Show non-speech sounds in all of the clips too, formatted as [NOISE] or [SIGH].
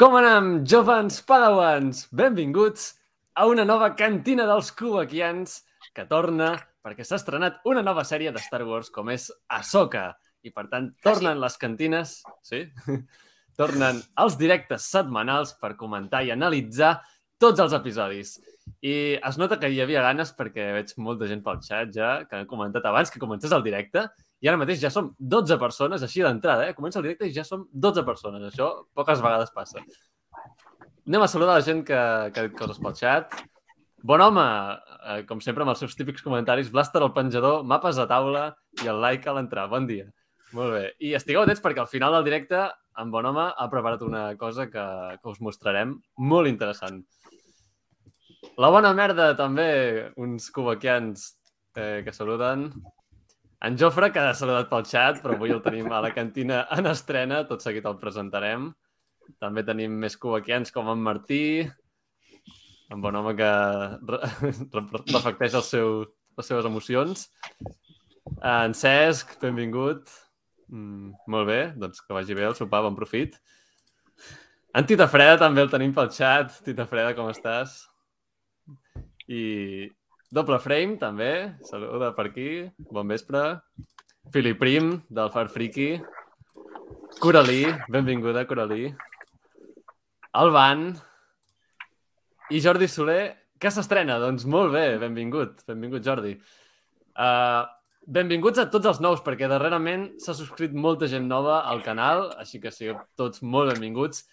Com anem, jovens padawans? Benvinguts a una nova cantina dels Kubakians que torna perquè s'ha estrenat una nova sèrie de Star Wars com és Ahsoka. I, per tant, tornen les cantines... Sí? [LAUGHS] tornen els directes setmanals per comentar i analitzar tots els episodis. I es nota que hi havia ganes perquè veig molta gent pel xat ja que han comentat abans que comencés el directe i ara mateix ja som 12 persones, així d'entrada, eh? Comença el directe i ja som 12 persones. Això poques vegades passa. Anem a saludar la gent que, que ha dit coses pel xat. Bon home, eh, com sempre, amb els seus típics comentaris. Blaster al penjador, mapes a taula i el like a l'entrar. Bon dia. Molt bé. I estigueu atents perquè al final del directe en Bon Home ha preparat una cosa que, que us mostrarem molt interessant. La bona merda, també, uns cubaquians eh, que saluden. En Jofre, que ha saludat pel xat, però avui el tenim a la cantina en estrena, tot seguit el presentarem. També tenim més cubaquians com en Martí, un bon home que reflecteix el seu, les seves emocions. En Cesc, benvingut. Mm, molt bé, doncs que vagi bé el sopar, bon profit. En Tita Freda també el tenim pel xat. Tita Freda, com estàs? I Doble frame, també. Saluda per aquí. Bon vespre. Filip Prim, del Far Friki. Coralí, benvinguda, Coralí. Van. I Jordi Soler, que s'estrena? Doncs molt bé, benvingut. Benvingut, Jordi. Uh, benvinguts a tots els nous, perquè darrerament s'ha subscrit molta gent nova al canal, així que sigueu tots molt benvinguts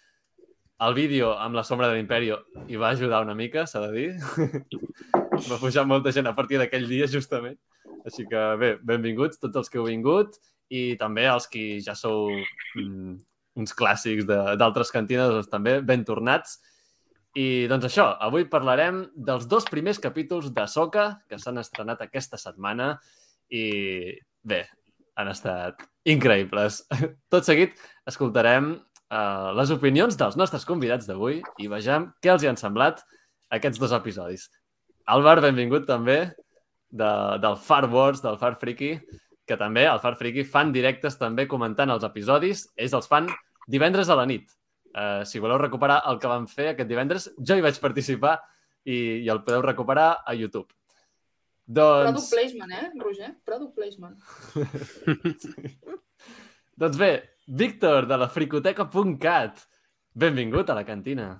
el vídeo amb la sombra de l'Imperio hi va ajudar una mica, s'ha de dir. [LAUGHS] va pujar molta gent a partir d'aquell dia, justament. Així que, bé, benvinguts tots els que heu vingut i també els que ja sou mm, uns clàssics d'altres cantines, doncs també ben tornats. I doncs això, avui parlarem dels dos primers capítols de Soca que s'han estrenat aquesta setmana i bé, han estat increïbles. [LAUGHS] Tot seguit escoltarem uh, les opinions dels nostres convidats d'avui i vegem què els hi han semblat aquests dos episodis. Álvar, benvingut també de, del Far Wars, del Far Freaky, que també, al Far Freaky, fan directes també comentant els episodis. Ells els fan divendres a la nit. Uh, si voleu recuperar el que vam fer aquest divendres, jo hi vaig participar i, i el podeu recuperar a YouTube. Doncs... Product placement, eh, Roger? Product placement. [LAUGHS] doncs bé, Víctor, de la fricoteca.cat. Benvingut a la cantina.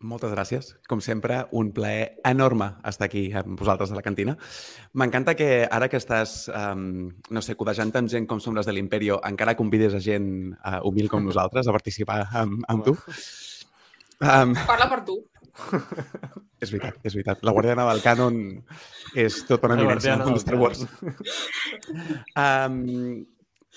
Moltes gràcies. Com sempre, un plaer enorme estar aquí amb vosaltres a la cantina. M'encanta que ara que estàs, um, no sé, codejant amb gent com som les de l'Imperio, encara convides a gent uh, humil com [LAUGHS] nosaltres a participar amb, amb tu. Um, Parla per tu. [LAUGHS] és veritat, és veritat. La Guardiana del Canon és tota una eminència en Star Wars. um,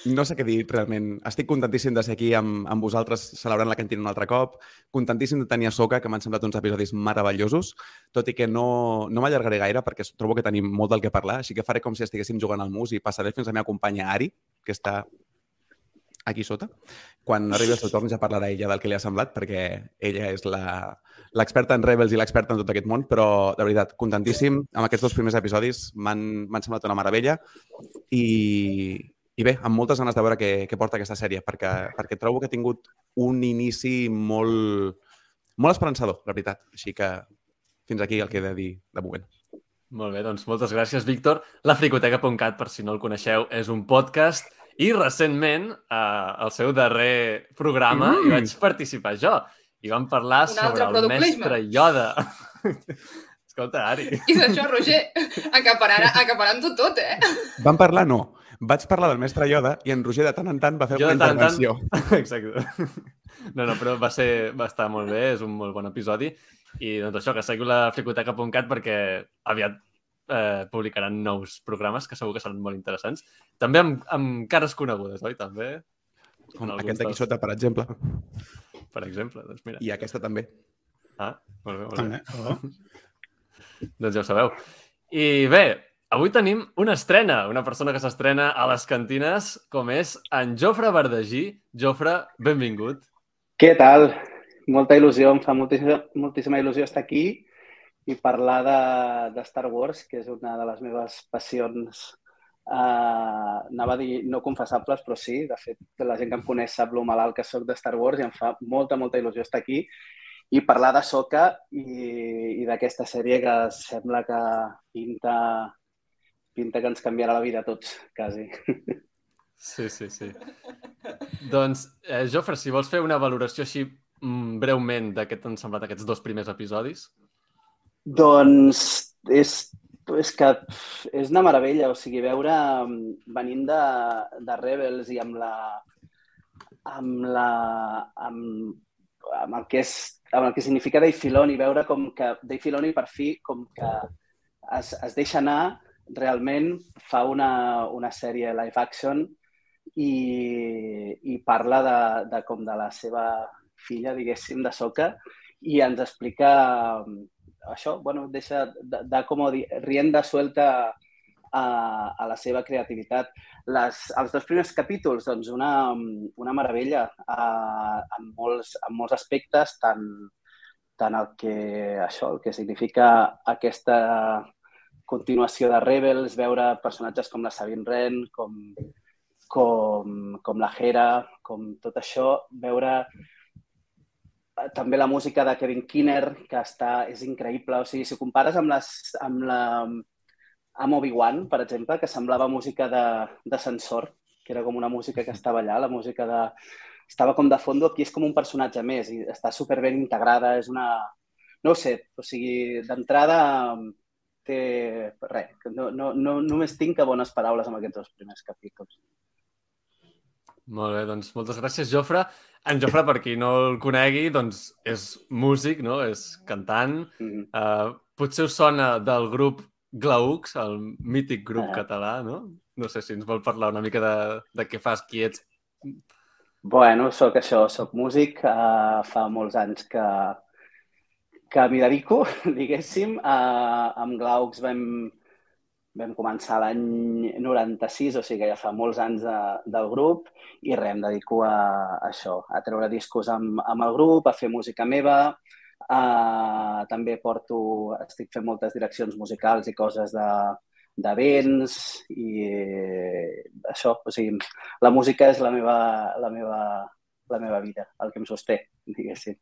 no sé què dir, realment. Estic contentíssim de ser aquí amb, amb vosaltres celebrant la cantina un altre cop. Contentíssim de tenir a Soca, que m'han semblat uns episodis meravellosos, tot i que no, no m'allargaré gaire perquè trobo que tenim molt del que parlar, així que faré com si estiguéssim jugant al mus i passaré fins a la meva companya Ari, que està aquí sota. Quan arribi el seu torn ja parlarà ella del que li ha semblat, perquè ella és l'experta en Rebels i l'experta en tot aquest món, però, de veritat, contentíssim. Amb aquests dos primers episodis m'han semblat una meravella i, i bé, amb moltes ganes de veure què, què porta aquesta sèrie, perquè, perquè trobo que ha tingut un inici molt, molt esperançador, la veritat. Així que fins aquí el que he de dir de moment. Molt bé, doncs moltes gràcies, Víctor. La fricoteca.cat, per si no el coneixeu, és un podcast i recentment, eh, el seu darrer programa, mm. hi vaig participar jo. I vam parlar un sobre el mestre Yoda. [LAUGHS] Escolta, Ari. I d'això, Roger, acaparant, acaparant tot, tot, eh? Vam parlar, no. Vaig parlar del mestre Yoda i en Roger de tant en tant va fer jo una intervenció. Tant... [LAUGHS] Exacte. No, no, però va, ser, va estar molt bé, és un molt bon episodi. I doncs això, que seguiu la fricoteca.cat perquè aviat eh, publicaran nous programes que segur que seran molt interessants. També amb, amb cares conegudes, oi? També. Com aquest d'aquí sota, per exemple. Per exemple, doncs mira. I aquesta també. Ah, molt bé, molt també. bé. Oh. [LAUGHS] doncs ja ho sabeu. I bé, Avui tenim una estrena, una persona que s'estrena a les cantines, com és en Jofre Verdagí. Jofre, benvingut. Què tal? Molta il·lusió, em fa moltíssima, moltíssima il·lusió estar aquí i parlar de, de Star Wars, que és una de les meves passions Uh, anava a dir no confessables, però sí. De fet, la gent que em coneix sap lo malalt que sóc de Star Wars i em fa molta, molta il·lusió estar aquí i parlar de Soca i, i d'aquesta sèrie que sembla que pinta, pinta que ens canviarà la vida a tots, quasi. Sí, sí, sí. doncs, eh, Jofre, si vols fer una valoració així mm, breument de què t'han semblat aquests dos primers episodis. Doncs és és que és una meravella, o sigui, veure, venint de, de Rebels i amb la, amb la, amb, amb el que és, amb el que significa Dave Filoni, veure com que Dave Filoni per fi com que es, es deixa anar, realment fa una, una sèrie live action i, i parla de, de com de la seva filla, diguéssim, de Soca, i ens explica això, bueno, deixa de, de com rienda suelta a, a la seva creativitat. Les, els dos primers capítols, doncs, una, una meravella a, en, molts, en molts aspectes, tant, tant el que, això, el que significa aquesta continuació de Rebels, veure personatges com la Sabine Wren, com, com, com la Hera, com tot això, veure també la música de Kevin Kinner, que està, és increïble. O sigui, si compares amb, les, amb la amb Obi-Wan, per exemple, que semblava música d'ascensor, que era com una música que estava allà, la música de... Estava com de fondo, aquí és com un personatge més i està super ben integrada, és una... No ho sé, o sigui, d'entrada té... Res, no, no, no, només tinc que bones paraules amb aquests dos primers capítols. Molt bé, doncs moltes gràcies, Jofre. En Jofre, per qui no el conegui, doncs és músic, no? És cantant. Mm -hmm. uh, potser us sona del grup Glaucs, el mític grup ah. català, no? No sé si ens vol parlar una mica de, de què fas, qui ets. Bueno, sóc això, sóc músic. Uh, fa molts anys que, que m'hi dedico, [LAUGHS] diguéssim. Uh, amb Glaucs vam, vam començar l'any 96, o sigui que ja fa molts anys de, del grup, i res, em dedico a, a això, a treure discos amb, amb el grup, a fer música meva, uh, també porto, estic fent moltes direccions musicals i coses de, d'events i eh, això, o sigui, la música és la meva, la meva, la meva vida, el que em sosté, diguéssim.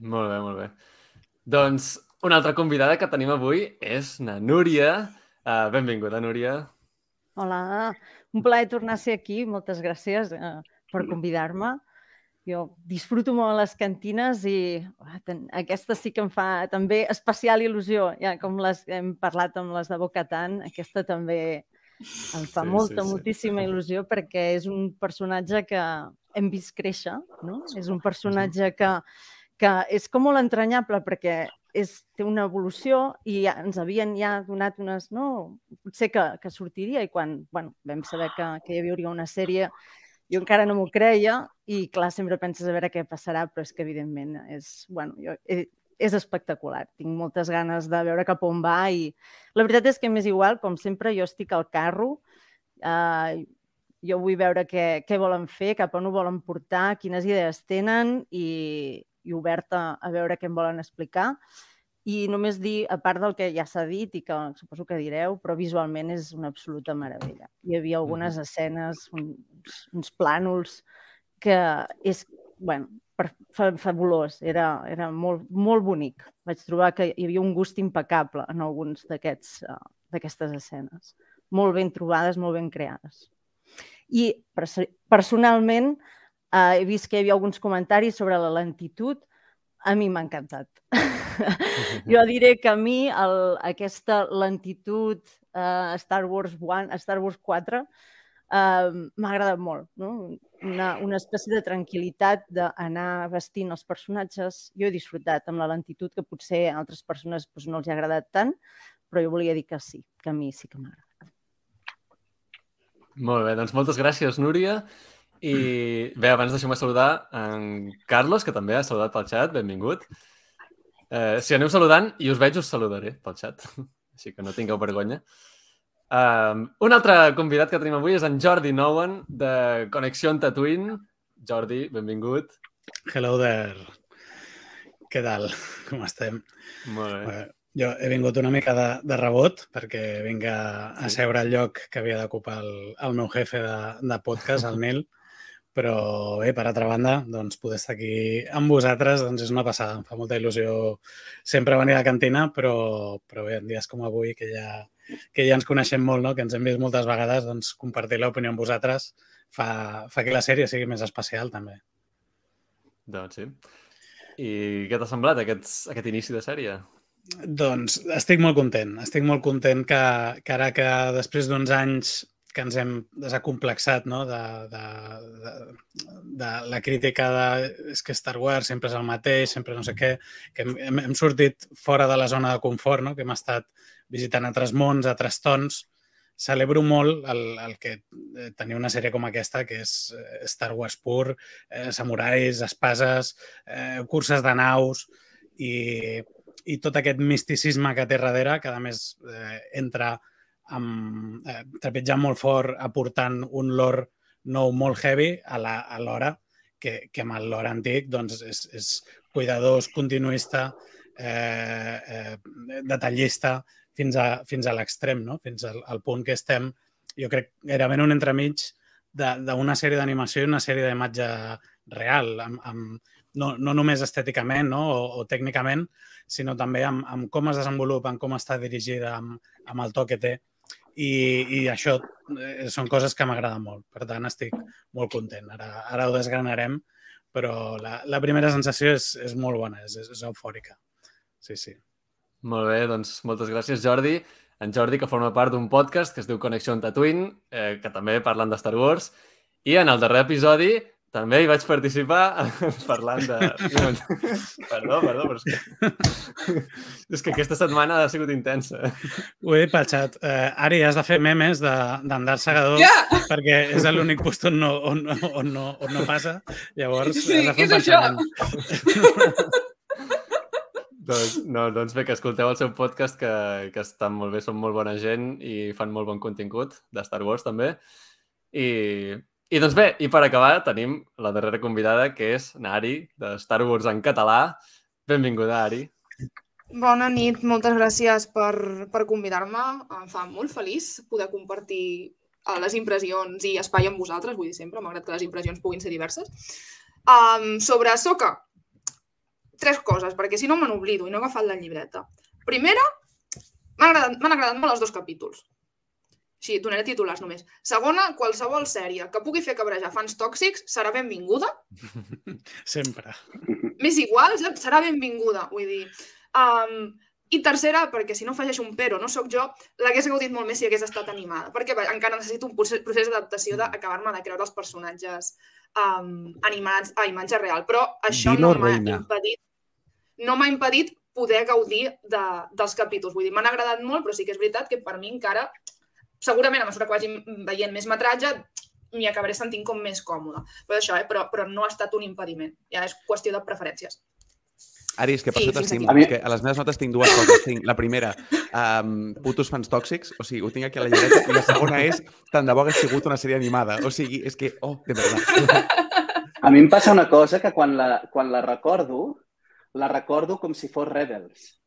Molt bé, molt bé. Doncs una altra convidada que tenim avui és na Núria. Uh, benvinguda, Núria. Hola, un plaer tornar a ser aquí. Moltes gràcies uh, per convidar-me. Jo disfruto molt les cantines i uh, ten, aquesta sí que em fa també especial il·lusió. Ja, com les hem parlat amb les de Bocatan, aquesta també em fa sí, molta, sí, sí. moltíssima il·lusió perquè és un personatge que hem vist créixer, no? És un personatge que, que és com molt entranyable perquè és, té una evolució i ja, ens havien ja donat unes... No, potser que, que sortiria i quan bueno, vam saber que, que hi havia una sèrie jo encara no m'ho creia i, clar, sempre penses a veure què passarà, però és que, evidentment, és, bueno, jo, és, és espectacular. Tinc moltes ganes de veure cap on va i la veritat és que m'és igual, com sempre, jo estic al carro, eh, jo vull veure què, què volen fer, cap on ho volen portar, quines idees tenen i, i oberta a veure què em volen explicar. I només dir, a part del que ja s'ha dit i que suposo que direu, però visualment és una absoluta meravella. Hi havia algunes escenes, uns, uns plànols, que és, bueno, fabulós, era, era molt, molt bonic. Vaig trobar que hi havia un gust impecable en alguns d'aquestes uh, escenes. Molt ben trobades, molt ben creades. I personalment, Uh, he vist que hi havia alguns comentaris sobre la lentitud. A mi m'ha encantat. [LAUGHS] jo diré que a mi el, aquesta lentitud uh, Star Wars 1, Star Wars 4 uh, m'ha agradat molt. No? Una, una espècie de tranquil·litat d'anar vestint els personatges. Jo he disfrutat amb la lentitud que potser a altres persones doncs, no els ha agradat tant, però jo volia dir que sí, que a mi sí que m'ha agradat. Molt bé, doncs moltes gràcies, Núria. I bé, abans deixeu-me saludar en Carlos, que també ha saludat pel xat. Benvingut. Eh, si aneu saludant i us veig, us saludaré pel xat. [LAUGHS] Així que no tingueu vergonya. Um, un altre convidat que tenim avui és en Jordi Nowen, de Connexió Tatooine. Jordi, benvingut. Hello there. Què tal? Com estem? Molt bé. Jo he vingut una mica de, de rebot perquè vinc a, a seure al lloc que havia d'ocupar el, el meu jefe de, de podcast, el Nil, però bé, per altra banda, doncs poder estar aquí amb vosaltres doncs és una passada. Em fa molta il·lusió sempre venir a la cantina, però, però bé, en dies com avui, que ja, que ja ens coneixem molt, no? que ens hem vist moltes vegades, doncs compartir l'opinió amb vosaltres fa, fa que la sèrie sigui més especial, també. Doncs sí. I què t'ha semblat aquest, aquest inici de sèrie? Doncs estic molt content. Estic molt content que, que ara que després d'uns anys que ens hem desacomplexat no? de, de, de, de la crítica de és que Star Wars sempre és el mateix, sempre no sé què, que hem, hem sortit fora de la zona de confort, no? que hem estat visitant altres mons, altres tons. Celebro molt el, el que eh, tenir una sèrie com aquesta, que és eh, Star Wars pur, eh, samurais, espases, eh, curses de naus, i i tot aquest misticisme que té darrere, que a més eh, entra amb, eh, trepitjant molt fort, aportant un lore nou molt heavy a l'hora, que, que amb el lore antic doncs, és, és cuidadós, continuista, eh, eh, detallista, fins a, fins a l'extrem, no? fins al, al punt que estem, jo crec, gairebé un entremig d'una sèrie d'animació i una sèrie d'imatge real, amb, amb, no, no només estèticament no? o, o tècnicament, sinó també amb, amb com es desenvolupa, amb com està dirigida, amb, amb el to que té. I, i això eh, són coses que m'agraden molt. Per tant, estic molt content. Ara, ara ho desgranarem, però la, la primera sensació és, és molt bona, és, és eufòrica. Sí, sí. Molt bé, doncs moltes gràcies, Jordi. En Jordi, que forma part d'un podcast que es diu Connexió Tatooine, eh, que també parlen de Star Wars. I en el darrer episodi també hi vaig participar [LAUGHS] parlant de... Perdó, perdó, però és que... [LAUGHS] és que aquesta setmana ha sigut intensa. Ho he dit pel xat. Uh, Ari, has de fer memes d'Andar Segador yeah! perquè és l'únic post on no, on, on, no, on no passa. Llavors, sí, què és això? [LAUGHS] doncs, no, doncs bé, que escolteu el seu podcast, que, que estan molt bé, són molt bona gent i fan molt bon contingut de Star Wars també. I, i doncs bé, i per acabar tenim la darrera convidada, que és Nari, de Star Wars en català. Benvinguda, Ari. Bona nit, moltes gràcies per, per convidar-me. Em fa molt feliç poder compartir eh, les impressions i espai amb vosaltres, vull dir sempre, malgrat que les impressions puguin ser diverses. Um, sobre Soca, tres coses, perquè si no me n'oblido i no he agafat la llibreta. Primera, m'han agradat, agradat molt els dos capítols. Sí, donaré titulars només. Segona, qualsevol sèrie que pugui fer cabrejar fans tòxics serà benvinguda. [LAUGHS] Sempre. Més igual, serà benvinguda, vull dir. Um, I tercera, perquè si no afegeixo un però, no sóc jo, l'hagués gaudit molt més si hagués estat animada, perquè encara necessito un procés d'adaptació d'acabar-me de creure els personatges um, animats a imatge real. Però això Dino no m'ha impedit no m'ha impedit poder gaudir de, dels capítols. Vull dir, m'han agradat molt, però sí que és veritat que per mi encara segurament a mesura que vagi veient més metratge m'hi acabaré sentint com més còmode. Però això, eh? però, però no ha estat un impediment. Ja és qüestió de preferències. Ari, és que per això t'estimo. Mi... que a les meves notes tinc dues coses. Tinc la primera, um, putos fans tòxics, o sigui, ho tinc aquí a la llibreta, i la segona és, tant de bo hagués sigut una sèrie animada. O sigui, és que, oh, de veritat. A mi em passa una cosa que quan la, quan la recordo, la recordo com si fos Rebels.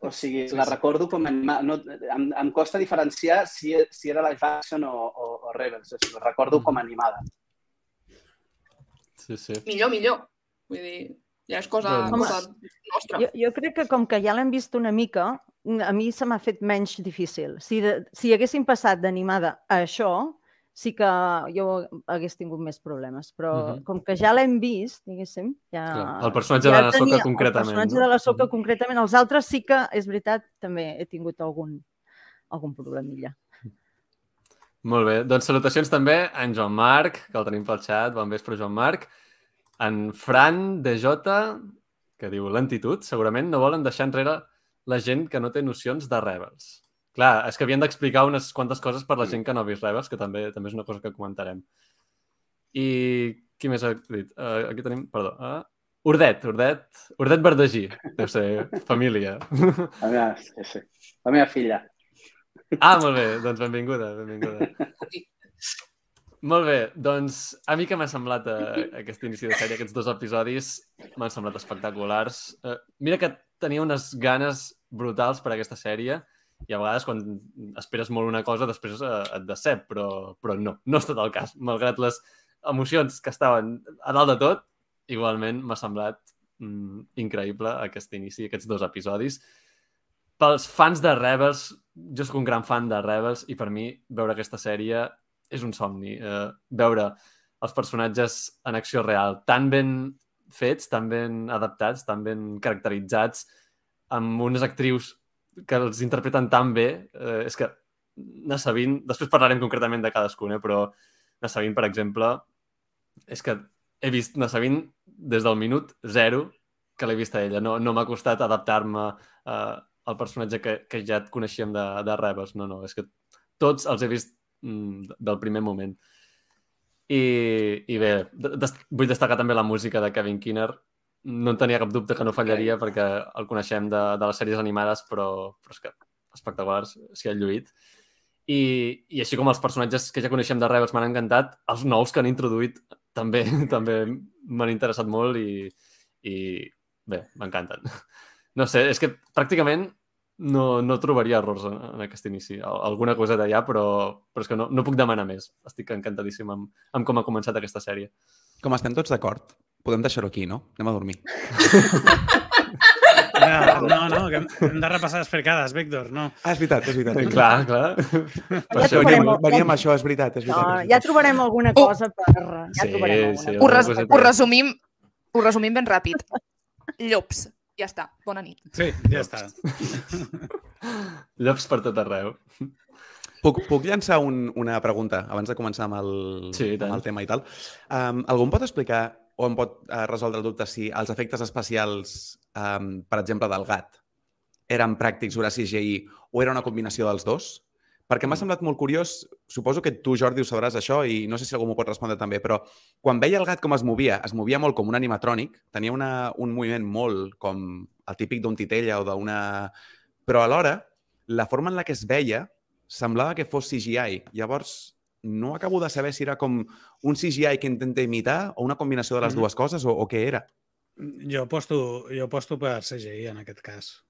O sigui, sí, la recordo com a animal. No, em, em costa diferenciar si, si era live action o, o, o Rebels. O sigui, la recordo com a animada. Sí, sí. Millor, millor. Vull dir, ja és cosa, cosa nostra. Jo, jo crec que com que ja l'hem vist una mica, a mi se m'ha fet menys difícil. Si, de, si haguéssim passat d'animada a això, sí que jo hagués tingut més problemes, però uh -huh. com que ja l'hem vist, diguéssim, ja... Clar, el personatge ja de la Soca concretament. El personatge no? de la Soca uh -huh. concretament. Els altres sí que, és veritat, també he tingut algun, algun problemilla. Molt bé. Doncs salutacions també a en Joan Marc, que el tenim pel xat. Bon vespre, Joan Marc. En Fran de Jota, que diu lentitud, segurament no volen deixar enrere la gent que no té nocions de Rebels. Clar, és que havien d'explicar unes quantes coses per la gent que no ha vist Rebels, que també també és una cosa que comentarem. I qui més ha dit? Uh, aquí tenim, perdó, uh, Urdet, Urdet, Urdet Verdegí, deu ser família. [LAUGHS] La meva, sí, sí. La meva filla. Ah, molt bé, doncs benvinguda, benvinguda. Molt bé, doncs a mi que m'ha semblat uh, aquest inici de sèrie, aquests dos episodis m'han semblat espectaculars. Uh, mira que tenia unes ganes brutals per a aquesta sèrie i a vegades quan esperes molt una cosa després eh, et decep, però, però no, no és tot el cas. Malgrat les emocions que estaven a dalt de tot, igualment m'ha semblat mm, increïble aquest inici, aquests dos episodis. Pels fans de Rebels, jo sóc un gran fan de Rebels i per mi veure aquesta sèrie és un somni. Eh, veure els personatges en acció real, tan ben fets, tan ben adaptats, tan ben caracteritzats, amb unes actrius que els interpreten tan bé, eh, és que Nassabin, després parlarem concretament de cadascun, eh, però Nassabin, per exemple, és que he vist Nassabin des del minut zero que l'he vist a ella. No, no m'ha costat adaptar-me eh, al personatge que, que ja et coneixíem de, de Rebels. No, no, és que tots els he vist mm, del primer moment. I, i bé, des, vull destacar també la música de Kevin Kinner. No en tenia cap dubte que no fallaria perquè el coneixem de, de les sèries animades, però, però és que espectaculars, s'hi ha lluït. I, I així com els personatges que ja coneixem de Rebels m'han encantat, els nous que han introduït també [LAUGHS] també m'han interessat molt i, i bé, m'encanten. No sé, és que pràcticament no, no trobaria errors en, en aquest inici. Alguna cosa d'allà, però, però és que no, no puc demanar més. Estic encantadíssim amb, amb com ha començat aquesta sèrie. Com estem tots d'acord, podem deixar-ho aquí, no? Anem a dormir. [LAUGHS] No, no, no, que hem, de repassar les fricades, Víctor, no. Ah, és veritat, és veritat. clar, clar. Per Ja això trobarem veníem, veníem això, és veritat, és No, veritat. és ja trobarem alguna cosa per... Ja Sí, trobarem alguna sí, Ho, cosa. res, ho, resumim, ho resumim ben ràpid. Llops. Ja està. Bona nit. Sí, ja està. [LAUGHS] Llops per tot arreu. Puc, puc llançar un, una pregunta abans de començar amb el, Sí, amb el tema i tal? Um, algú em pot explicar o em pot uh, resoldre el dubte si els efectes especials, um, per exemple, del gat, eren pràctics o era CGI o era una combinació dels dos? Perquè m'ha semblat molt curiós, suposo que tu, Jordi, ho sabràs això i no sé si algú m'ho pot respondre també, però quan veia el gat com es movia, es movia molt com un animatrònic, tenia una, un moviment molt com el típic d'un titella o d'una... Però alhora, la forma en la que es veia semblava que fos CGI. Llavors, no acabo de saber si era com un CGI que intenta imitar o una combinació de les Mhm. dues coses o, o què era. Jo aposto, jo aposto per CGI en aquest cas.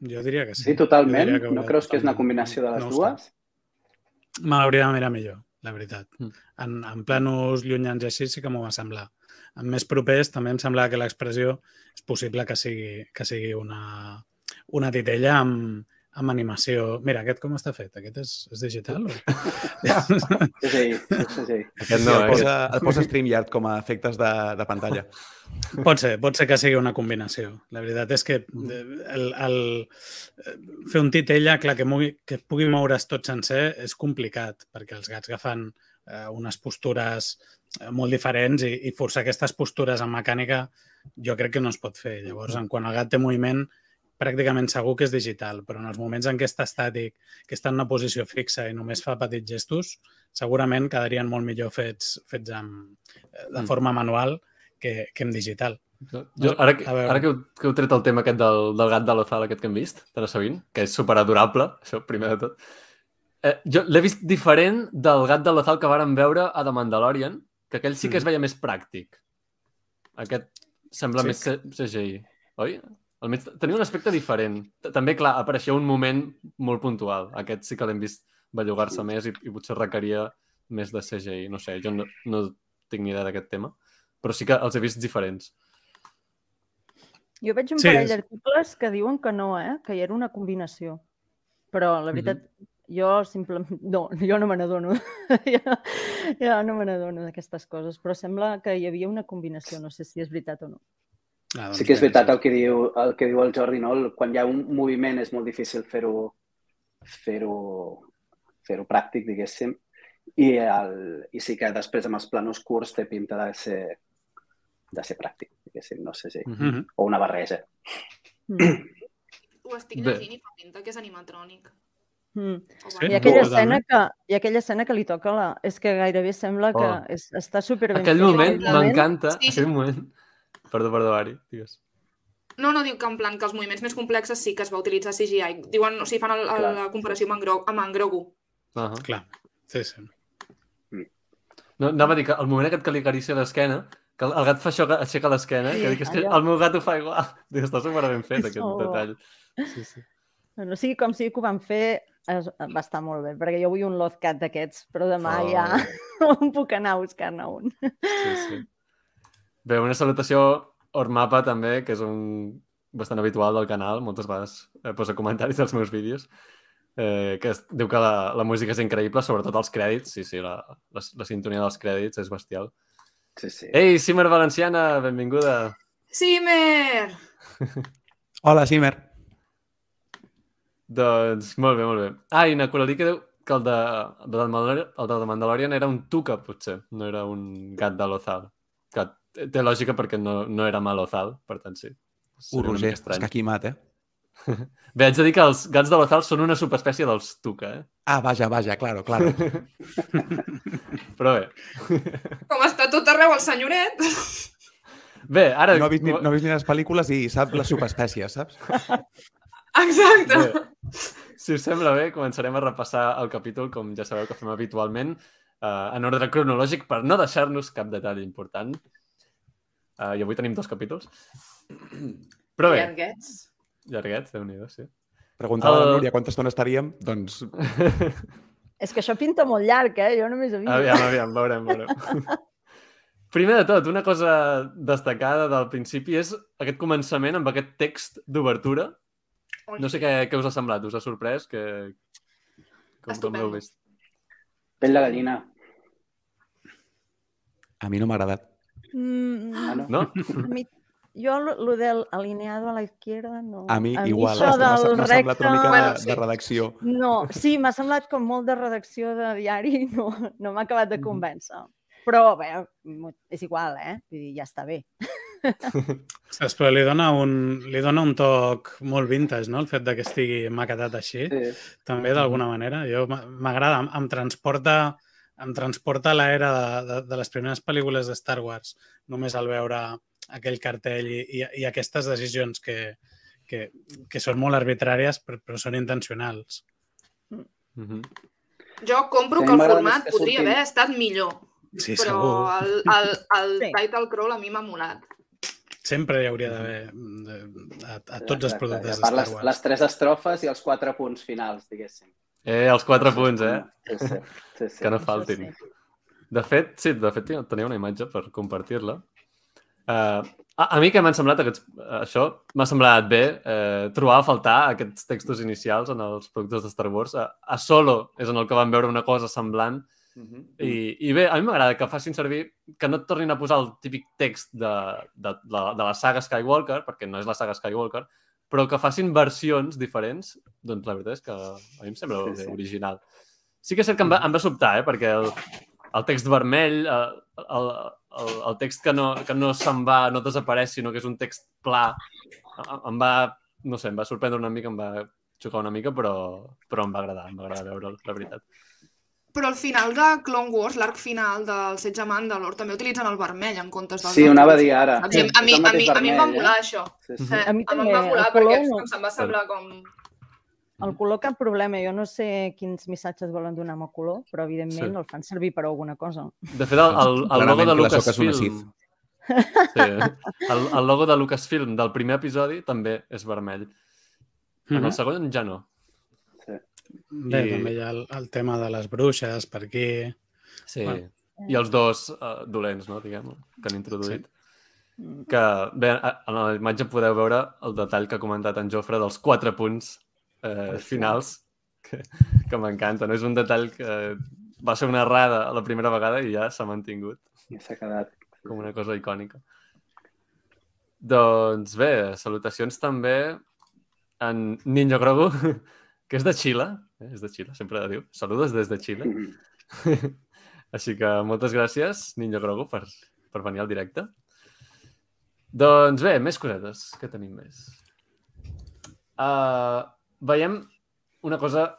Jo diria que sí. Sí, totalment. Diria No creus que és una combinació de les no dues? Me l'hauria de mirar millor, la veritat. Mm. En, en planos llunyans i així sí que m'ho va semblar. En més propers també em semblava que l'expressió és possible que sigui, que sigui una, una titella amb, amb animació. Mira, aquest com està fet? Aquest és, és digital? O... [LAUGHS] Sí, sí, sí, sí, sí. Aquest Sí, no, eh? posa, el posa StreamYard com a efectes de, de pantalla. Pot ser, pot ser que sigui una combinació. La veritat és que el, el, fer un titella, clar, que, mogui, que pugui moure's tot sencer és complicat, perquè els gats agafen eh, unes postures eh, molt diferents i, i forçar aquestes postures en mecànica jo crec que no es pot fer. Llavors, en quan el gat té moviment, pràcticament segur que és digital, però en els moments en què està estàtic, que està en una posició fixa i només fa petits gestos, segurament quedarien molt millor fets, fets amb, eh, de Mm. forma manual que, que en digital. Jo, ara, que, ara que, heu, que heu tret el tema aquest del, del gat de l'Ozal aquest que hem vist, de la Sabine, que és superadorable, això primer de tot, eh, jo l'he vist diferent del gat de l'Ozal que vàrem veure a The Mandalorian, que aquell sí que es veia més pràctic. Aquest sembla Sí. més CGI, oi? Almenys tenia un aspecte diferent. També, clar, apareixia un moment molt puntual. Aquest sí que l'hem vist bellugar-se més i, i potser requeria més de CGI. No sé, jo no, no tinc ni idea d'aquest tema, però sí que els he vist diferents. Jo veig un Sí, parell d'articles que diuen que no, eh? que hi era una combinació. Però la veritat, jo simplement... [LAUGHS] No, jo no me n'adono. [LAUGHS] jo, jo no me n'adono d'aquestes coses, però sembla que hi havia una combinació. No sé si és veritat o no. Ah, Sí que és veritat el que diu el, que diu el Jordi, no? Quan hi ha un moviment és molt difícil fer-ho fer-ho fer pràctic, diguéssim. I, el, I sí que després amb els planos curts té pinta de ser de ser pràctic, diguéssim, no sé si... Mm Mhm. O una barreja. Mm. Ho estic Bé. llegint i fa pinta que és animatrònic. Mm. Sí? I aquella, Totalment. escena que, I aquella escena que li toca la... És que gairebé sembla que Oh. és, està superben Aquell moment m'encanta, Sí. aquell moment. Perdó, perdó, Ari, digues. No, no, diu que en plan que els moviments més complexes sí que es va utilitzar CGI. Diuen, o sigui, fan el, el, la comparació amb en, Gro amb en Grogu. Uh -huh. Clar, sí, sí. No, anava a dir que el moment aquest que li acaricia l'esquena Que el, el gat fa això, que aixeca l'esquena, Sí, que dic, és que el meu gat ho fa igual. [LAUGHS] Dic, està super ben fet, aquest Oh. detall. Sí, sí. No sigui com sigui que ho van fer, es, va estar molt bé, perquè jo vull un Lozcat d'aquests, però demà Oh. ja [LAUGHS] em puc anar a buscar-ne un. sí, sí. Bé, una salutació Ormapa també, que és un bastant habitual del canal, moltes vegades eh, posa comentaris dels meus vídeos, eh, que es, diu que la, la música és increïble, sobretot els crèdits, sí, sí, la, la, la sintonia dels crèdits és bestial. Sí, sí. Ei, Simer Valenciana, benvinguda. Simer! [LAUGHS] Hola, Simer. Doncs molt bé, molt bé. Ah, i Nakurali que diu que el de, el de, Mandalorian, el de Mandalorian era un tuca, potser, no era un gat de Lozal. Que té lògica perquè no, no era malozal, per tant sí. Uh, una Roger, és que aquí mat, eh? [LAUGHS] Bé, haig de dir que els gats de Lozal són una subespècie dels tuca, eh? Ah, vaja, vaja, claro, claro. [LAUGHS] Però bé. Com està tot arreu el senyoret? Bé, ara... No ha vist ni, no ha vist ni les pel·lícules i sap les subespècies, saps? [LAUGHS] Exacte. Bé, si us sembla bé, començarem a repassar el capítol, com ja sabeu que fem habitualment, eh, en ordre cronològic, per no deixar-nos cap detall important. Eh, I avui tenim dos capítols. Però bé, Llarguets. llarguets, déu nhi sí. Preguntava a El- la Núria quanta estona estaríem, doncs [LAUGHS] És que això pinta molt llarg, eh? Jo només havia... Aviam, aviam, veurem, veurem. [LAUGHS] Primer de tot, una cosa destacada del principi és aquest començament amb aquest text d'obertura. No sé què, què us ha semblat, us ha sorprès? Que... Com, com l'heu vist? Pell de gallina. a mi no m'ha agradat. Mm, Ah, no? No? a mi, jo lo, lo del alineado a la izquierda, no. A mi igual, això és que m'ha semblat una mica de, Bueno, sí. de redacció. No, sí, m'ha semblat com molt de redacció de diari, [LAUGHS] no, no m'ha acabat de convèncer. Però, bé, és igual, eh? Vull dir, ja està bé. [LAUGHS] Saps, però li dona, un, li dona un toc molt vintage, no? El fet de que estigui maquetat així. Sí. també d'alguna manera. Jo m'a- m'agrada, em, em transporta em transporta a l'era de, de, de les primeres pel·lícules de Star Wars, només al veure aquell cartell i, i, i aquestes decisions que, que, que són molt arbitràries però, però són intencionals. Mhm. Jo compro Sí, que el format que podria haver estat millor, Sí, però segur. el, el, el Sí. title crawl a mi m'ha molat. Sempre hi hauria d'haver de- a, a tots els Exacte. productes I a de Star les, Wars. les tres estrofes i els quatre punts finals, diguéssim. Eh, els quatre punts, eh? Sí, sí. sí, sí. Que no faltin. sí. De fet, sí, de fet tenia una imatge per compartir-la. Uh, a, a mi que m'han semblat aquests, això, m'ha semblat bé eh, trobar a faltar aquests textos inicials en els productes de Star Wars. A, a Solo és en el que vam veure una cosa semblant Mhm. i, i bé, a mi m'agrada que facin servir, que no et tornin a posar el típic text de, de, de, de la saga Skywalker, perquè no és la saga Skywalker, però que facin versions diferents, doncs la veritat és que a mi em sembla Sí, sí, original. Sí que és cert que em va, em va sobtar, eh? perquè el, el text vermell, eh, el, el, el text que no, que no se'n va, no desapareix, sinó que és un text pla, em va, no sé, em va sorprendre una mica, em va xocar una mica, però, però em va agradar, em va agradar veure'l, la veritat. Però al final de Clone Wars, l'arc final del setge Mandalore, també utilitzen el vermell en comptes del Sí, ho anava a dir ara. I a, mi, a, mi, a mi em va molar eh? això. Sí, sí. Eh, A mi em també, va molar el color perquè no. em va semblar com... El color cap problema. Jo no sé quins missatges volen donar amb el color, però evidentment Sí. el fan servir per alguna cosa. De fet, el, el, el logo de Lucasfilm... Sí, el, el logo de Lucasfilm del primer episodi també és vermell. En Mhm. el segon ja no. Bé, I- també hi ha el, el tema de les bruixes per aquí. Sí. Bueno. I els dos uh, dolents, no, diguem, que han introduït. Mm. Que, bé, a- en la imatge podeu veure el detall que ha comentat en Jofre dels quatre punts eh, Sí. finals, que, que m'encanta. No? És un detall que va ser una errada la primera vegada i ja s'ha mantingut I s'ha quedat. com una cosa icònica. Doncs bé, salutacions també en Niño Grogu, que és de Xile, eh? és de Xile, sempre diu. Saludos des de Xile. Mhm. [LAUGHS] Així que moltes gràcies, Niño Grogu, per, per venir al directe. Doncs bé, més cosetes. Què tenim més? Uh, veiem una cosa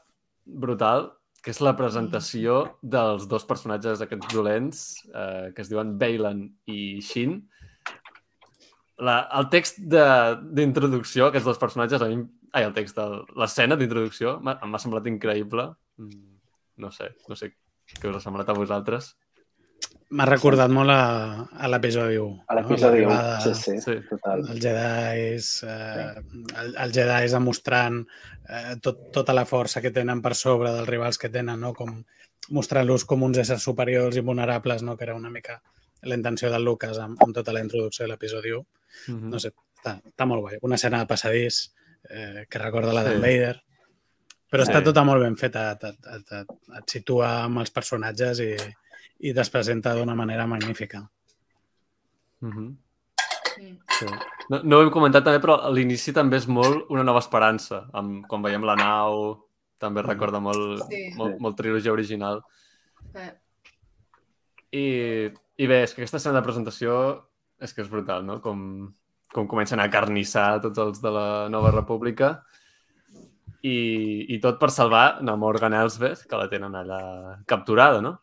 brutal, que és la presentació dels dos personatges aquests dolents, uh, que es diuen Baylan i Shin. La, el text de- d'introducció, aquests dos personatges, a mi, ai, el text, de l'escena d'introducció, m'ha m'ha semblat increïble. Mm, No sé, no sé què us ha semblat a vosaltres. M'ha recordat molt a, a l'episodi 1. A l'episodi 1, l'arribada sí, sí, Sí. total. Els Jedis, eh, el, el Jedi demostrant eh, tot, tota la força que tenen per sobre dels rivals que tenen, no? com mostrant-los com uns éssers superiors i vulnerables, no? que era una mica la intenció del Lucas amb, amb tota la introducció de l'episodi 1. Mhm. No sé, està, està molt guai. Una escena de passadís eh, que recorda la Sí. d'en Vader, però està Sí. tota molt ben feta, et, et, et, et, et situa amb els personatges i, i es presenta d'una manera magnífica. Mhm. Mm. Sí. No, no ho hem comentat també, però a l'inici també és molt una nova esperança. Amb, quan veiem la nau, també recorda molt, Sí. molt, molt trilogia original. Eh, I, I bé, és que aquesta escena de presentació és que és brutal, no? Com, com comencen a carnissar tots els de la Nova República i, i tot per salvar na Morgan Elsbeth, que la tenen allà capturada, no?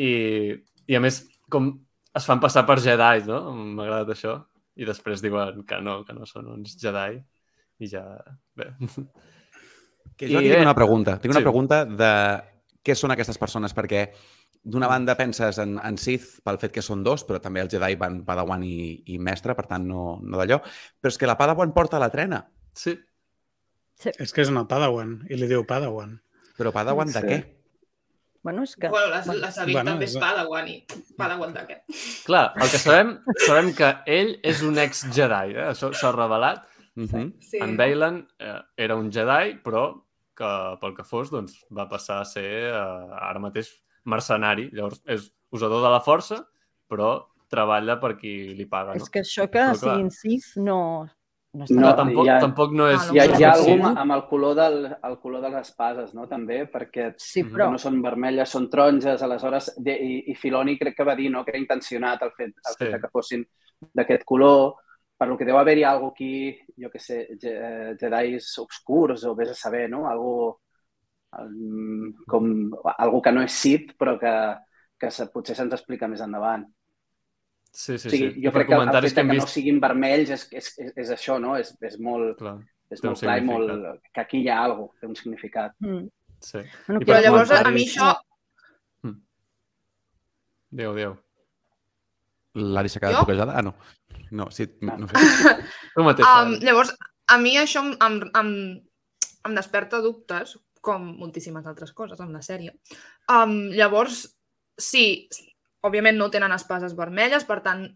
I, i a més, com es fan passar per Jedi, no? M'ha agradat això. I després diuen que no, que no són uns Jedi. I ja... Bé. Que jo I tinc bé, una pregunta. Tinc una sí. pregunta de què són aquestes persones, perquè d'una banda penses en, en Sith pel fet que són dos, però també els Jedi van Padawan i, i mestre, per tant no, no d'allò. Però és que la Padawan porta la trena. Sí. És que és una Padawan i li diu Padawan. Però Padawan de Sí. què? Bueno, és que... Bueno, la, la Sabine Bueno, també és és- Padawan i Padawan de què? Clar, el que sabem, sabem que ell és un ex-Jedi, eh? això s'ha revelat. Uh -huh. Sí. En Baylan eh, era un Jedi, però que pel que fos doncs, va passar a ser eh, ara mateix mercenari. Llavors és usador de la força, però treballa per qui li paga. No? És que això que Però clar. siguin sis no... No, està No, tampoc, ha- tampoc no és... Hi ha, hi ha algú amb el color, del, el color de les espases, no? també, perquè Sí, Mhm. però... no són vermelles, són taronges, aleshores, de, i, i Filoni crec que va dir no, que era intencionat el fet, el Sí. fet de que fossin d'aquest color, per lo que deu haver-hi algo aquí, jo que sé, eh, Jedis obscurs o vés a saber, no? Algo, com, algo que no és Sith, però que, que se, potser se'ns explica més endavant. Sí, sí, o sigui, sí. jo crec que el fet que no vist... siguin vermells és, és, és, és això, no? És, és molt, Clar, és molt clar i molt... que aquí hi ha alguna cosa, té un significat. Mm. sí. Bueno, I que Però per llavors a comentaris- mi això... Déu, Déu. L'Ari s'ha quedat bloquejada? Ah, no. No, sí, Ah. no sé. Tu mateix. [LAUGHS] Um, llavors, a mi això em, em, em, em desperta dubtes, com moltíssimes altres coses en la sèrie. Um, llavors, sí, òbviament no tenen espases vermelles, per tant,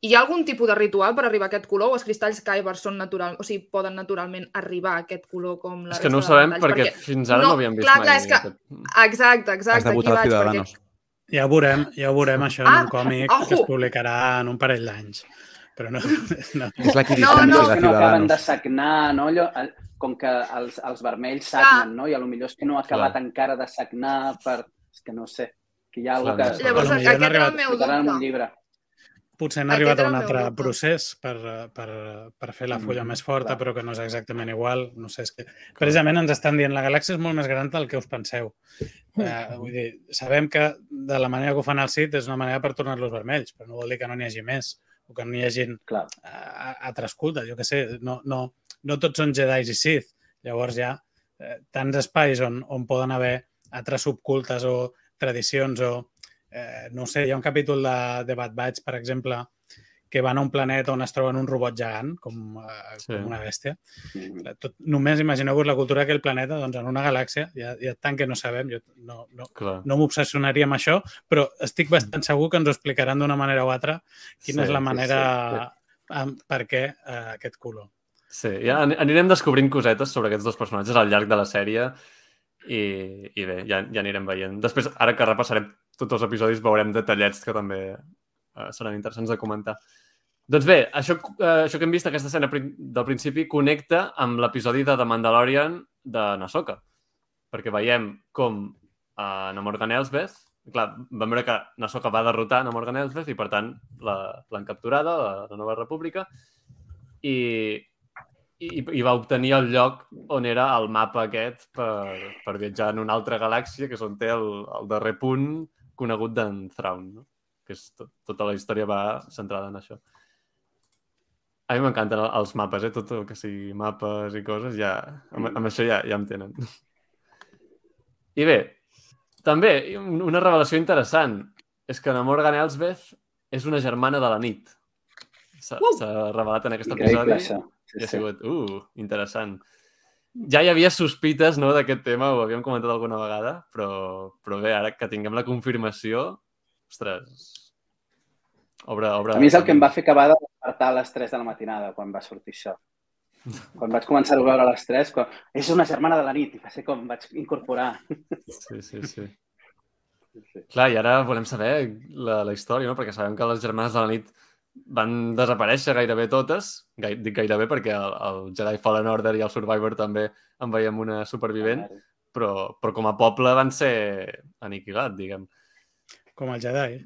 hi ha algun tipus de ritual per arribar a aquest color o els cristalls Kyber són natural, o sigui, poden naturalment arribar a aquest color com la és que no ho sabem metalls? perquè, fins ara no, no, havíem vist clar, mai. clar, és que- aquest- Exacte, Has exacte, de aquí votar vaig, Ciudadanos. perquè... Ja ho veurem, ja ho veurem això en Ah, un còmic que es ojo! publicarà en un parell d'anys. Però no, [LAUGHS] no. És No, l'equidistància no. De que no acaben de sagnar, no? Allò, el- com que els, els vermells sagnen, no? I a lo millor és que no ha acabat Clar. encara de sagnar per... És que no sé. Que hi ha alguna Clar, cosa que... Llavors, A lo millor aquest era el arribat- meu explicaran en un dubte. llibre. Potser han arribat a un el meu altre dubte. procés per, per, per fer la fulla Mhm, més forta, clar. però que no és exactament igual. No sé, és que precisament ens estan dient la galàxia és molt més gran del que us penseu. Eh, vull dir, sabem que de la manera que ho fan al CIT és una manera per tornar-los vermells, però no vol dir que no n'hi hagi més o que no hi hagi Clar. a- altres cultes, jo que sé, no, no, no tots són Jedi i Sith. Llavors hi ha eh, tants espais on, on poden haver altres subcultes o tradicions o, eh, no sé, hi ha un capítol de, de Bad Batch, per exemple, que van a un planeta on es troben un robot gegant, com, eh, Sí. com una bèstia. Mhm. Tot, només imagineu-vos la cultura d'aquell planeta, doncs en una galàxia, hi ha tant que no sabem, jo no, no, Clar. no m'obsessionaria amb això, però estic bastant segur que ens ho explicaran d'una manera o altra quina Sí, és la sí, manera, amb, per què eh, aquest color. Sí, ja an- anirem descobrint cosetes sobre aquests dos personatges al llarg de la sèrie i, i bé, ja, ja anirem veient. Després, ara que repassarem tots els episodis, veurem detallets que també eh, seran interessants de comentar. Doncs bé, això, eh, això que hem vist, aquesta escena del principi, connecta amb l'episodi de The Mandalorian de Nasoka. Perquè veiem com eh, na Morgan Elsbeth, clar, vam veure que Nasoka va derrotar na Morgan Elsbeth i, per tant, l'han capturada, la, la Nova República, i, i, i va obtenir el lloc on era el mapa aquest per, per viatjar en una altra galàxia, que és on té el, el darrer punt conegut d'en Thrawn, no? que és tot, tota la història va centrada en això. A mi m'encanten el- els mapes, eh? tot el que sigui mapes i coses, ja, amb, amb això ja, ja em tenen. I bé, també, un- una revelació interessant. és que la Morgan Elsbeth és una germana de la nit. S'ha Uh! revelat en aquest episodi. Sí, I ha sí. sigut, uh, interessant. Ja hi havia sospites no, d'aquest tema, ho havíem comentat alguna vegada, però, però bé, ara que tinguem la confirmació, ostres, obre, obre... A mi és el que em va fer acabar de despertar a les 3 de la matinada quan va sortir això. Quan vaig començar a veure a les 3, quan... és una germana de la nit, i va ser com vaig incorporar. Sí, sí, sí. Sí, sí. Clar, i ara volem saber la, la història, no? perquè sabem que les germanes de la nit van desaparèixer gairebé totes, gai, dic gairebé perquè el, el Jedi Fallen Order i el Survivor també en veiem una supervivent, però, però com a poble van ser aniquilats, diguem. Com el Jedi.